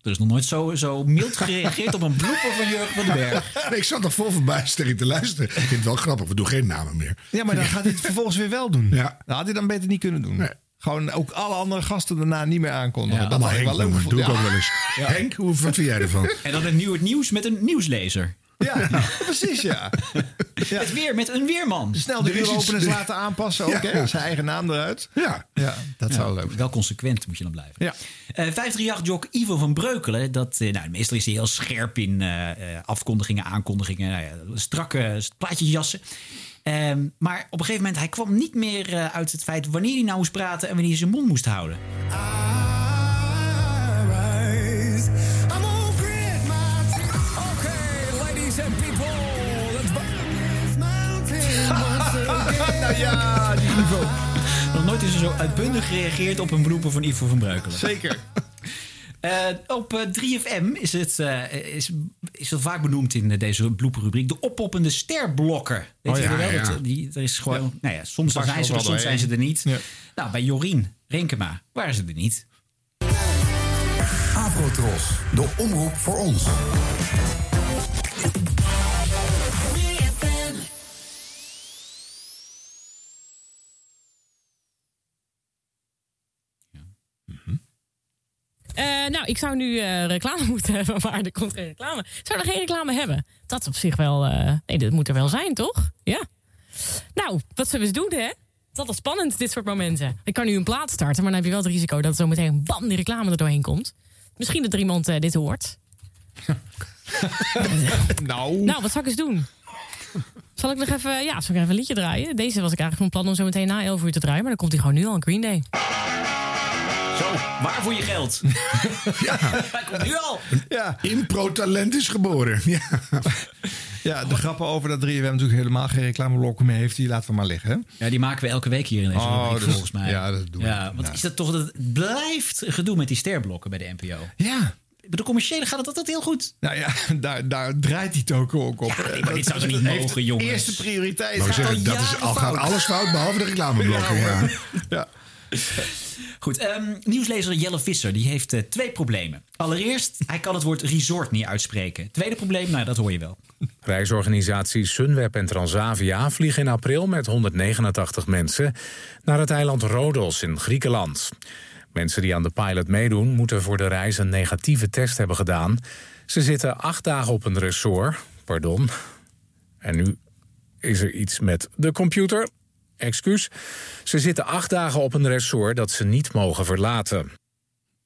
Er is nog nooit zo, zo mild gereageerd op een blooper van Jurgen van den Berg. Nee, ik zat nog vol verbijstering te luisteren. Ik vind het wel grappig. We doen geen namen meer. Ja, maar dan gaat hij het vervolgens weer wel doen. Ja. Dat had hij dan beter niet kunnen doen. Gewoon ook alle andere gasten daarna niet meer aankondigen. Ja, dat had ik wel leuk doe ik Ja. ook wel eens. Henk, hoe, wat vind jij ervan? En dan het nieuw het nieuws met een nieuwslezer. Ja, precies ja. Het weer met een weerman. Snel de Er uuropeners laten aanpassen ook. Ja. hè? Zijn eigen naam eruit. Ja. Ja, dat Ja, zou leuk Wel consequent moet je dan blijven. Ja. Eh 538-jok Ivo van Breukelen. Dat, eh, nou, meestal is hij heel scherp in eh, eh, afkondigingen, aankondigingen. Nou ja, strakke plaatjesjassen. Ehm, maar op een gegeven moment, hij kwam niet meer uit het feit wanneer hij nou moest praten en wanneer hij zijn mond moest houden. ladies Er zo uitbundig gereageerd op een beroepen van Ivo van Breukelen. Zeker. Eh, op eh, 3FM is het, eh, is, is het vaak benoemd in eh, deze blooperrubriek. De oppoppende sterblokken. Weet Oh ja, wel? ja. Dat, die, er is gewoon, nou ja, soms zijn ze er, soms zijn ze er niet. Ja. Nou, bij Jorien Renkema waren ze er niet. Afrotros, de omroep voor ons. Eh, nou, ik zou nu eh, reclame moeten hebben, maar er komt geen reclame. Zou er geen reclame hebben? Dat is op zich wel... eh, nee, dat moet er wel zijn, toch? Ja. Nou, wat zullen we eens doen, hè? Dat is spannend, dit soort momenten. Ik kan nu een plaat starten, maar dan heb je wel het risico... dat zo meteen bam, die reclame er doorheen komt. Misschien dat er iemand dit hoort. nou. Nou, wat zal ik eens doen? Zal ik nog even, ja, zal ik even een liedje draaien? Deze was ik eigenlijk van plan om zo meteen na 11 uur te draaien... maar dan komt hij gewoon nu al, een Green Day. Zo, waar voor je geld? Ja. Hij komt nu al. Ja. Impro-talent is geboren. Ja. Ja, de grappen over dat 3FM natuurlijk helemaal geen reclameblokken meer heeft, die laten we maar liggen. Hè? Ja, die maken we elke week hier in deze Oh, rubriek, dus- volgens mij. ja, dat doen we. Ja, want Ja. is dat toch... Dat blijft gedoe met die sterblokken bij de NPO. Ja. Bij de commerciële gaat het altijd heel goed. Nou ja, daar, daar draait hij het ook op. Ja, nee, maar dit zou toch niet mogen, jongens? Eerste prioriteit. Maar we Gaat zeggen, al dat is, al gaat alles fout, behalve de reclameblokken. Ja, Ja, Ja. Goed, ehm, nieuwslezer Jelle Visser die heeft eh, twee problemen. Allereerst, hij kan het woord resort niet uitspreken. Tweede probleem, nou dat hoor je wel. Reisorganisaties Sunweb en Transavia vliegen in april met 189 mensen naar het eiland Rodos in Griekenland. Mensen die aan de pilot meedoen moeten voor de reis een negatieve test hebben gedaan. Ze zitten acht dagen op een resort. Pardon. En nu is er iets met de computer. Excuus. Ze zitten acht dagen op een resort dat ze niet mogen verlaten.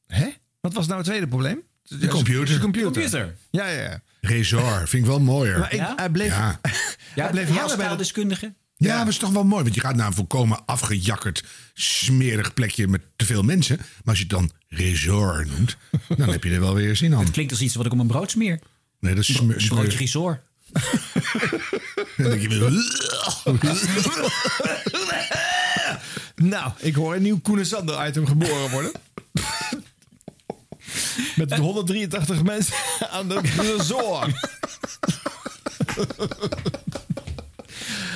Hè? Wat was nou het tweede probleem? De computer. De computer. Computer. Ja, ja, ja. Resort, vind ik wel mooier. Maar ik, Ja? hij bleef, Ja. Ja, hij bleef bij hersteltaaldeskundige. Ja, maar het is toch wel mooi. Want je gaat naar een volkomen afgejakkerd, smerig plekje met te veel mensen. Maar als je het dan resort noemt, dan heb je er wel weer zin aan. Klinkt als iets wat ik op een brood smeer. Nee, dat is een broodje risor. Dan denk je weer... Nou, ik hoor een nieuw Koen Sander item geboren worden. Met 183 mensen aan de resort.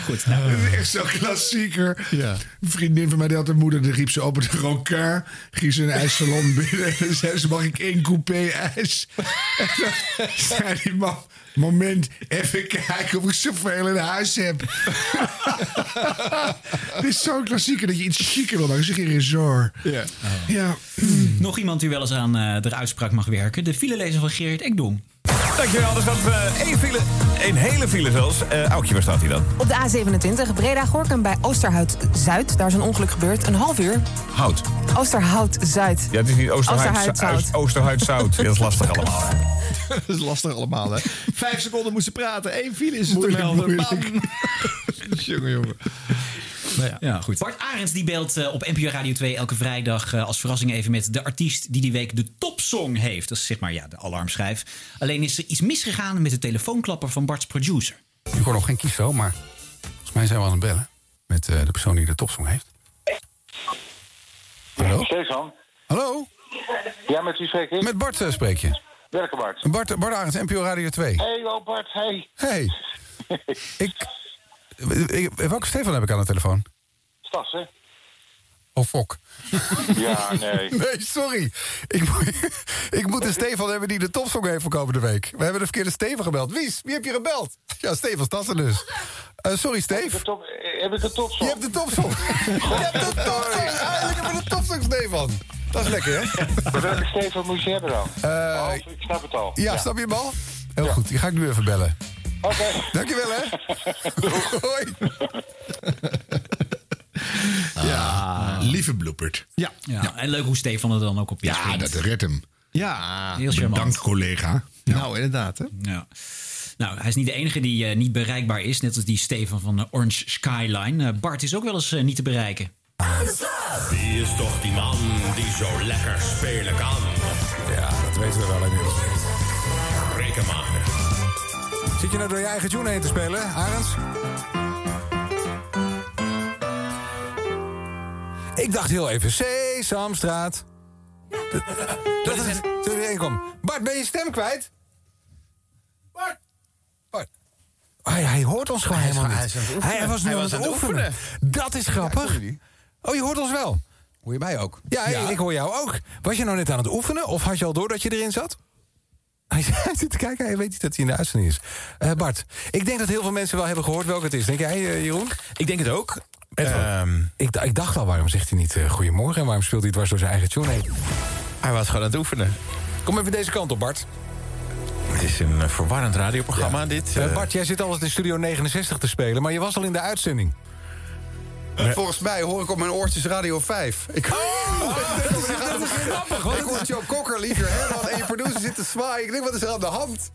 Goed, nou, Dat is echt zo'n klassieker. Ja. Een vriendin van mij die had een moeder, die riep ze op het Roncard. Ging ze een ijssalon binnen. En zei ze, mag ik één coupé ijs? En dan zei die man, moment, even kijken of ik zoveel in huis heb. Dit is zo'n klassieker dat je iets chiquer wil maken. Zeg je resort. Ja. Ja. nog iemand die wel eens aan eh, de uitspraak mag werken. De filelezer van Gerrit Ekdom. Dankjewel. Er staat eh, één file, één hele file zelfs. Eh Aukje, waar staat hij dan? Op de A27 Breda-Gorkum bij Oosterhout-Zuid. Daar is een ongeluk gebeurd. Een half uur. Hout. Oosterhout-Zuid. Ja, het is niet Oosterhuid, Oosterhuid-Zout. Oosterhuid-Zout. Ja, dat is lastig allemaal. Dat is lastig allemaal, hè? Vijf seconden moesten praten. Eén file is het te melden. jongen, jongen. Nou ja. Ja, goed. Bart Arends die beeldt eh, op NPO Radio 2 elke vrijdag eh, als verrassing even met de artiest die die week de topsong heeft. Dat is zeg maar ja, de alarmschijf. Alleen is er iets misgegaan met de telefoonklapper van Bart's producer. Ik hoor nog geen kieszo, maar volgens mij zijn we aan het bellen. Met eh, de persoon die de topsong heeft. Hallo? Stefan? Hallo? Ja, met wie spreek ik? Met Bart spreek je. Welke Bart? Bart, Bart Arends, NPO Radio 2. Hey, Bart, hey. Hey. ik, ik, welke Stefan heb ik aan de telefoon? Stas, hè? Oh, fok. Ja, nee. Nee, sorry. Ik, moet- ik moet een Stefan hebben die de topsong heeft voor komende week. We hebben de verkeerde Stefan gebeld. Wie, is- wie heb je gebeld? Ja, Stefan Stassen dus. Eh, sorry, Steve. Heb ik de topsong? Je hebt de topsong. Je hebt de topsong. Eindelijk hebben we de topsong, Stefan. Dat is lekker, hè? Welke Stefan moest je hebben dan? Eh, Oh, ik snap het al. Ja, snap je hem al? Heel goed, die ga ik nu even bellen. Oké. Dankjewel, hè? Hoi. Ja, lieve bloepert. Ja. Ja, En leuk hoe Stefan er dan ook op Ja, inspringt. dat redt hem. Ja. Heel charmant. Bedankt, collega. Nou, inderdaad, hè? Ja. Nou, hij is niet de enige die eh, niet bereikbaar is. Net als die Stefan van eh, Orange Skyline. Bart is ook wel eens niet te bereiken. Wie is toch die man die zo lekker spelen kan? Ja, dat weten we wel inmiddels. Rekenmaker. Zit je nou door je eigen tune heen te spelen, Arends? Ik dacht heel even, Sesamstraat. Dat, dat is één kwam. Bart, ben je stem kwijt? Bart! Bart. Hij, hij hoort ons gewoon helemaal niet. Hij, was nu aan het, oefenen. Dat is grappig. Oh, je hoort ons wel. Hoor je mij ook? Ja, Ik, ik hoor jou ook. Was je nou net aan het oefenen of had je al door dat je erin zat? Hij zit te kijken, hij weet niet dat hij in de uitzending is. Eh, Bart, ik denk dat heel veel mensen wel hebben gehoord welke het is. Denk jij, eh, Jeroen? Ik denk het ook. Ehm, ik, ik dacht al, waarom zegt hij niet eh, goedemorgen... en waarom speelt hij dwars door zijn eigen tune heen? Hij was gewoon aan het oefenen. Kom even deze kant op, Bart. Het is een verwarrend radioprogramma, dit. Bart, jij zit altijd in Studio 69 te spelen... maar je was al in de uitzending. Volgens mij hoor ik op mijn oortjes Radio 5. Ik, dat, is, dat is grappig, ik hoor Joe Cocker liever en je producer zit te zwaaien. Ik denk, wat is er aan de hand?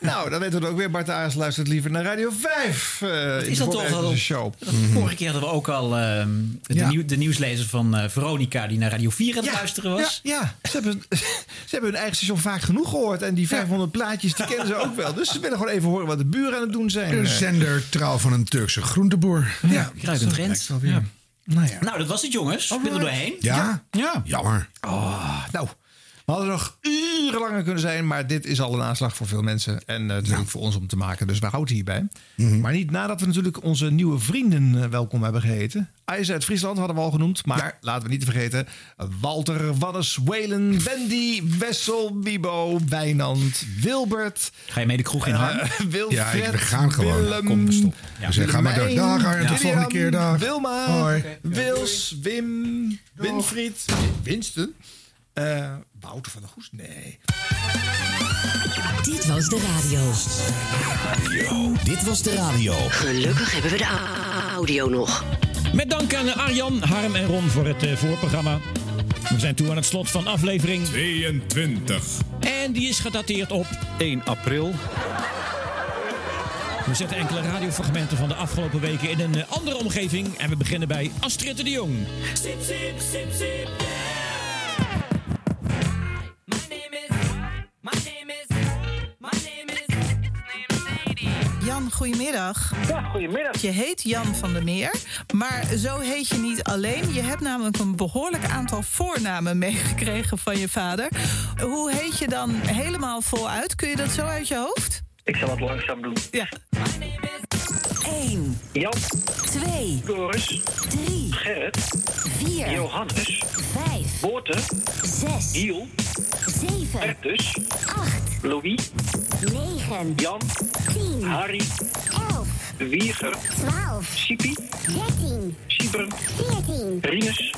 Nou, dan weten we het ook weer. Bart Aars luistert liever naar Radio 5. eh, in is de dat toch al- de show. Vorige keer hadden we ook al ehm, de, Ja. nieuw- de nieuwslezer van eh, Veronica... die naar Radio 4 aan het luisteren was. Ja, ja. Ze, hebben, ze hebben hun eigen station vaak genoeg gehoord. En die 500 plaatjes, die kennen ze ook wel. Dus ze willen gewoon even horen wat de buren aan het doen zijn. Een Eh, zender trouw van een Turkse groenteboer. Ja, wel weer. Nou ja. Nou, dat was het, jongens. Ik ben er doorheen. Ja? Ja. Jammer. Oh, nou, we hadden nog uren langer kunnen zijn, maar dit is al een aanslag voor veel mensen. En eh, natuurlijk voor ons om te maken, dus we houden hierbij. Maar niet nadat we natuurlijk onze nieuwe vrienden eh, welkom hebben geheten. IJs uit Friesland hadden we al genoemd, maar laten we niet vergeten. Walter, Wannes, Welen, Wendy, Wessel, Wibo, Wijnand, Wilbert. Ga je mee de kroeg in Harm? eh, Wilfred, Ja, ik- we gaan gewoon. Willem, Kom, we stoppen. Ja. We zeggen, ga maar door. Dag, Arjen, tot William, volgende keer, dag. Wilma, Hoi. Wils, Wim, Winfried, Winston. eh, Wouter van der Goes? Nee. Dit was de radio. Dit was de radio. Gelukkig hebben we de audio nog. Met dank aan Arjan, Harm en Ron voor het eh, voorprogramma. We zijn toe aan het slot van aflevering 22. En die is gedateerd op 1 april. We zetten enkele radiofragmenten van de afgelopen weken in een eh, andere omgeving. En we beginnen bij Astrid de Jong. Sip, sip, sip, sip. Jan, goedemiddag. Ja, goedemiddag. Je heet Jan van der Meer, maar zo heet je niet alleen. Je hebt namelijk een behoorlijk aantal voornamen meegekregen van je vader. Hoe heet je dan helemaal voluit? Kun je dat zo uit je hoofd? Ik zal het langzaam doen. Ja. 1, Jan, 2, Doris, 3, Gerrit, 4, Johannes, 5, Boorte, 6, Giel, 7, Bertus, 8, Louis, 9, Jan, 10, Harry, 11, Wieger, 12, Sipi, 13, Siebren, 14, Rinus,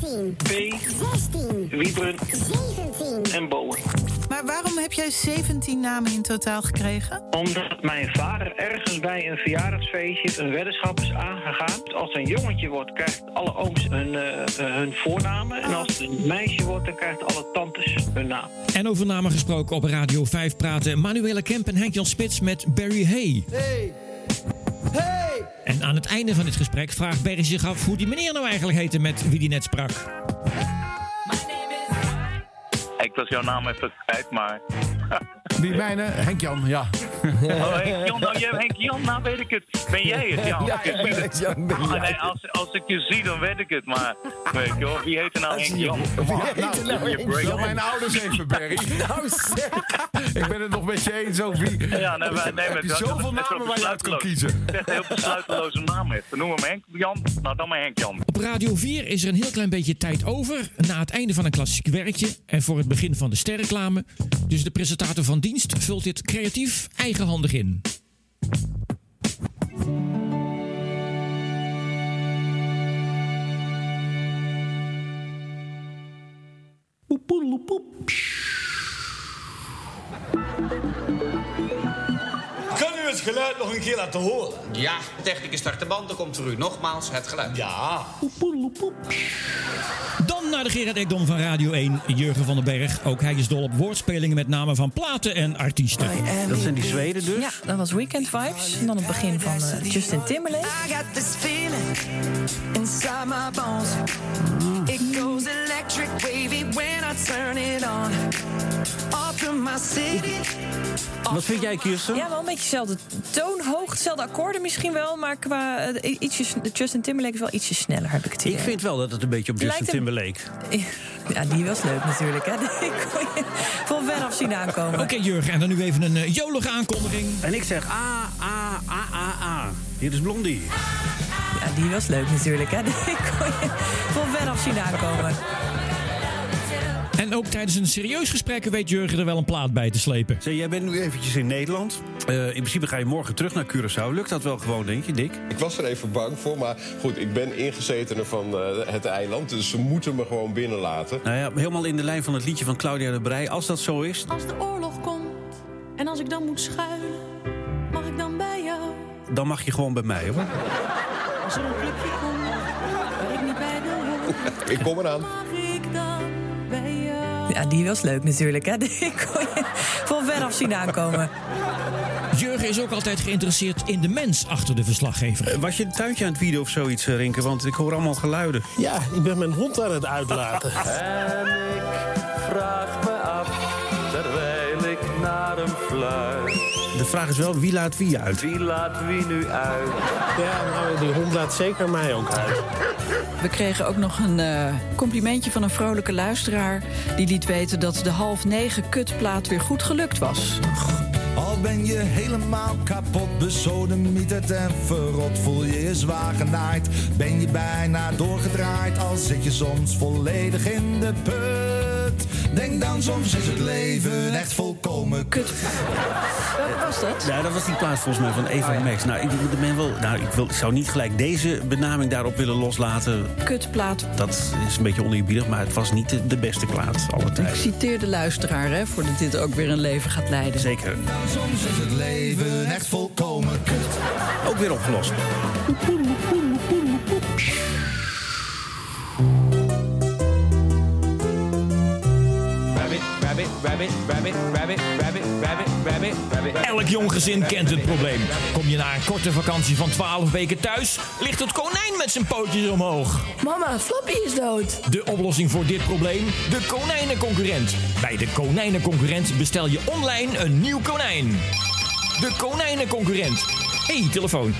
15, P, 16, Wiebren 17. en Bowen. Maar waarom heb jij 17 namen in totaal gekregen? Omdat mijn vader ergens bij een verjaardagsfeestje een weddenschap is aangegaan. Als een jongetje wordt, krijgt alle ooms hun, eh, eh, hun voornamen. En als het een meisje wordt, dan krijgt alle tantes hun naam. En over namen gesproken op Radio 5 praten Manuela Kemp en Henk-Jan Spits met Barry Hay. Hey! Hey! En aan het einde van dit gesprek vraagt Barry zich af hoe die meneer nou eigenlijk heette met wie die net sprak. Ik was jouw naam even kwijt, maar... Wie mijne? Henk Jan, ja. Oh, Henk Jan, nou, jij, Henk Jan, nou weet ik het. Ben jij het, Jan? Ja, Ik Henk het. Jan, ben Ah, nee, als, als ik je zie, dan weet ik het. Maar weet je wel, wie heet er nou Als Henk je- Jan? Wie heet er nou. Jan? Mijn ouders even, Barry. Nou zeg. Ik ben het nog met je eens over wie. Ja, nee, maar, nee, Heb je zoveel namen waar je uit kan kiezen? Echt een heel besluiteloze naam heeft. Dan noemen we hem Henk Jan, nou dan maar Henk Jan. Op Radio 4 is er een heel klein beetje tijd over na het einde van een klassiek werkje en voor het begin van de sterreclame. Dus de presentator van dienst vult dit creatief eigenhandig in. Het geluid nog een keer laten horen? Ja, de technicus start de band, dan komt voor u nogmaals het geluid. Ja. Dan naar de Gerard Ekdom van Radio 1, Jurgen van den Berg. Ook hij is dol op woordspelingen met namen van platen en artiesten. Dat zijn die Zweden dus? Ja, dat was Weekend Vibes. En dan het begin van eh, Justin Timberlake. I got this feeling inside my bones. It goes electric wavy when I turn it on. Off from my city. Wat vind jij, Kirsten? Ja, wel een beetje dezelfde toonhoogte, dezelfde akkoorden misschien wel. Maar qua eh, ietsjes, Justin Timberlake is wel ietsje sneller, heb ik het idee. Ik vind wel dat het een beetje op Justin lijkt een- Timberlake. Ja, die was leuk natuurlijk. Hè? Die kon je van ver af zien aankomen. Oké Jurgen, en dan nu even een eh, jolige aankondiging. En ik zeg A, A, A, A, A. Hier is Blondie. Ja, die was leuk natuurlijk. Hè? Die kon je van ver af zien aankomen. En ook tijdens een serieus gesprek weet Jurgen er wel een plaat bij te slepen. Zeg, jij bent nu eventjes in Nederland. Eh, in principe ga je morgen terug naar Curaçao. Lukt dat wel gewoon, denk je, Dick? Ik was er even bang voor, maar goed, ik ben ingezetene van eh, het eiland. Dus ze moeten me gewoon binnenlaten. Nou ja, helemaal in de lijn van het liedje van Claudia de Brij. Als dat zo is, Als de oorlog komt en als ik dan moet schuilen, mag ik dan bij jou? dan mag je gewoon bij mij, hoor. Als er een clubje komt waar ik niet bij wil horen, Ik kom eraan. mag ik dan bij jou? Ja, die was leuk natuurlijk. Hè? Die kon je van ver af zien aankomen. Jurgen is ook altijd geïnteresseerd in de mens achter de verslaggever. Eh, Was je een tuintje aan het wieden of zoiets, eh, Rinke? Want ik hoor allemaal geluiden. Ja, ik ben mijn hond aan het uitlaten. En ik vraag me vraag is wel, wie laat wie uit? Wie laat wie nu uit? Ja, nou, die hond laat zeker mij ook uit. We kregen ook nog een eh, complimentje van een vrolijke luisteraar. Die liet weten dat de half negen kutplaat weer goed gelukt was. Al ben je helemaal kapot, besodemieterd en verrot, voel je je zwaar genaaid. Ben je bijna doorgedraaid, al zit je soms volledig in de put. Denk dan soms is het leven echt volkomen kut. Wat was dat? Ja, dat was die plaat volgens mij van Eva Max. Nou, ik, ik ben wel, nou ik, wil, ik zou niet gelijk deze benaming daarop willen loslaten. Kutplaat. Dat is een beetje oneerbiedig, maar het was niet de, de beste plaat alle Ik tijden. citeer de luisteraar, hè, voordat dit ook weer een leven gaat leiden. Zeker. Soms is het leven echt volkomen kut. Ook weer opgelost. Rabbit, rabbit, rabbit. rabbit, rabbit, rabbit. Elk jong gezin kent het probleem. Kom je na een korte vakantie van 12 weken thuis, ligt het konijn met zijn pootjes omhoog. Mama, Flappy is dood. De oplossing voor dit probleem? De konijnenconcurrent. Bij de konijnenconcurrent bestel je online een nieuw konijn. De konijnenconcurrent. hey, telefoon.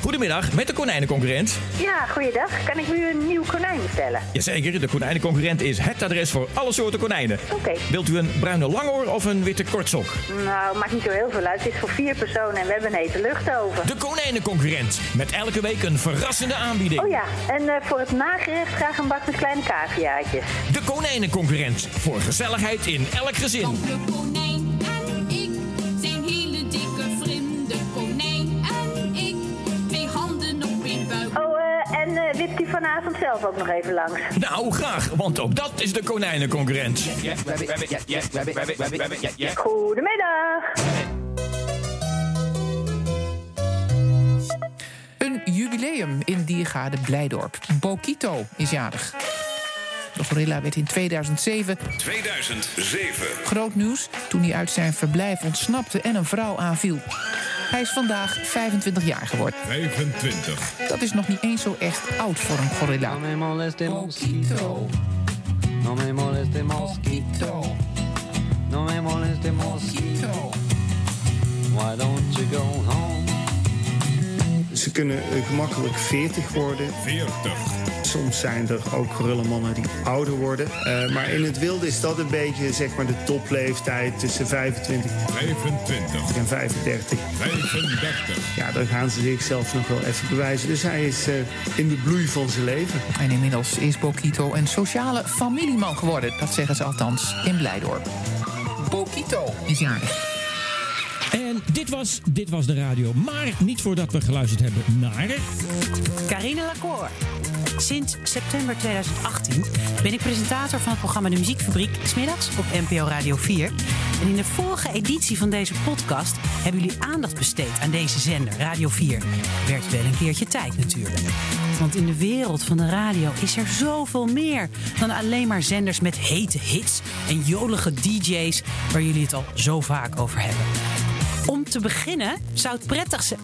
Goedemiddag, met de konijnenconcurrent. Ja, goeiedag. Kan ik u een nieuw konijn bestellen? Jazeker, de konijnenconcurrent is het adres voor alle soorten konijnen. Oké. Wilt u een bruine langoor of een witte kortsok? Nou, maakt niet zo heel veel uit. Het is voor vier personen en we hebben een hete lucht over. De konijnenconcurrent. Met elke week een verrassende aanbieding. Oh ja, en eh, voor het nagerecht graag een bak met kleine caviaatjes. De konijnenconcurrent. Voor gezelligheid in elk gezin. En eh, wipt u vanavond zelf ook nog even langs? Nou, graag, want ook dat is de konijnenconcurrent. Goedemiddag. Een jubileum in Diergaarde Blijdorp. Bokito is jarig. De gorilla werd in 2007 2007. groot nieuws toen hij uit zijn verblijf ontsnapte en een vrouw aanviel. Hij is vandaag 25 jaar geworden. 25. Dat is nog niet eens zo echt oud voor een gorilla. No me moleste mosquito. No me moleste mosquito. Why don't you go home? Ze kunnen eh, gemakkelijk 40 worden. 40. Soms zijn er ook gorillenmannen die ouder worden. Eh, maar in het wilde is dat een beetje zeg maar, de topleeftijd tussen 25 25. en 35. 35. Ja, dan gaan ze zichzelf nog wel even bewijzen. Dus hij is eh, in de bloei van zijn leven. En inmiddels is Bokito een sociale familieman geworden. Dat zeggen ze althans in Blijdorp. Bokito is jarig. En dit was, dit was de radio. Maar niet voordat we geluisterd hebben naar... Carine Lacour. Sinds september 2018 ben ik presentator van het programma De Muziekfabriek... smiddags op NPO Radio 4. En in de vorige editie van deze podcast... hebben jullie aandacht besteed aan deze zender, Radio 4. Werd wel een keertje tijd natuurlijk. Want in de wereld van de radio is er zoveel meer... dan alleen maar zenders met hete hits en jolige DJ's... waar jullie het al zo vaak over hebben. Om te beginnen zou het prettig zijn.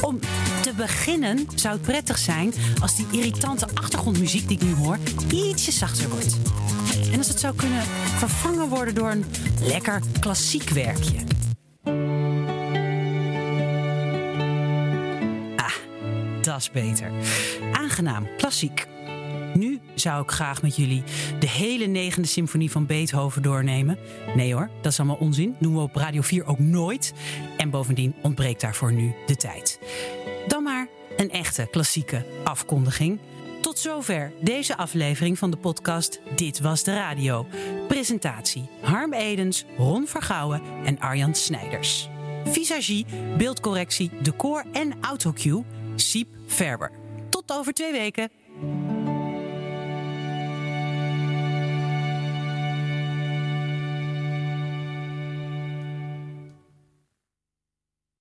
Om te beginnen zou het prettig zijn als die irritante achtergrondmuziek die ik nu hoor ietsje zachter wordt. En als het zou kunnen vervangen worden door een lekker klassiek werkje. Ah, dat is beter. Aangenaam, klassiek. Nu zou ik graag met jullie de hele negende symfonie van Beethoven doornemen. Nee hoor, dat is allemaal onzin. Doen we op Radio 4 ook nooit. En bovendien ontbreekt daarvoor nu de tijd. Dan maar een echte klassieke afkondiging. Tot zover deze aflevering van de podcast Dit Was de Radio. Presentatie Harm Edens, Ron Vergouwen en Arjan Snijders. Visagie, beeldcorrectie, decor en autocue Siep Verber. Tot over twee weken.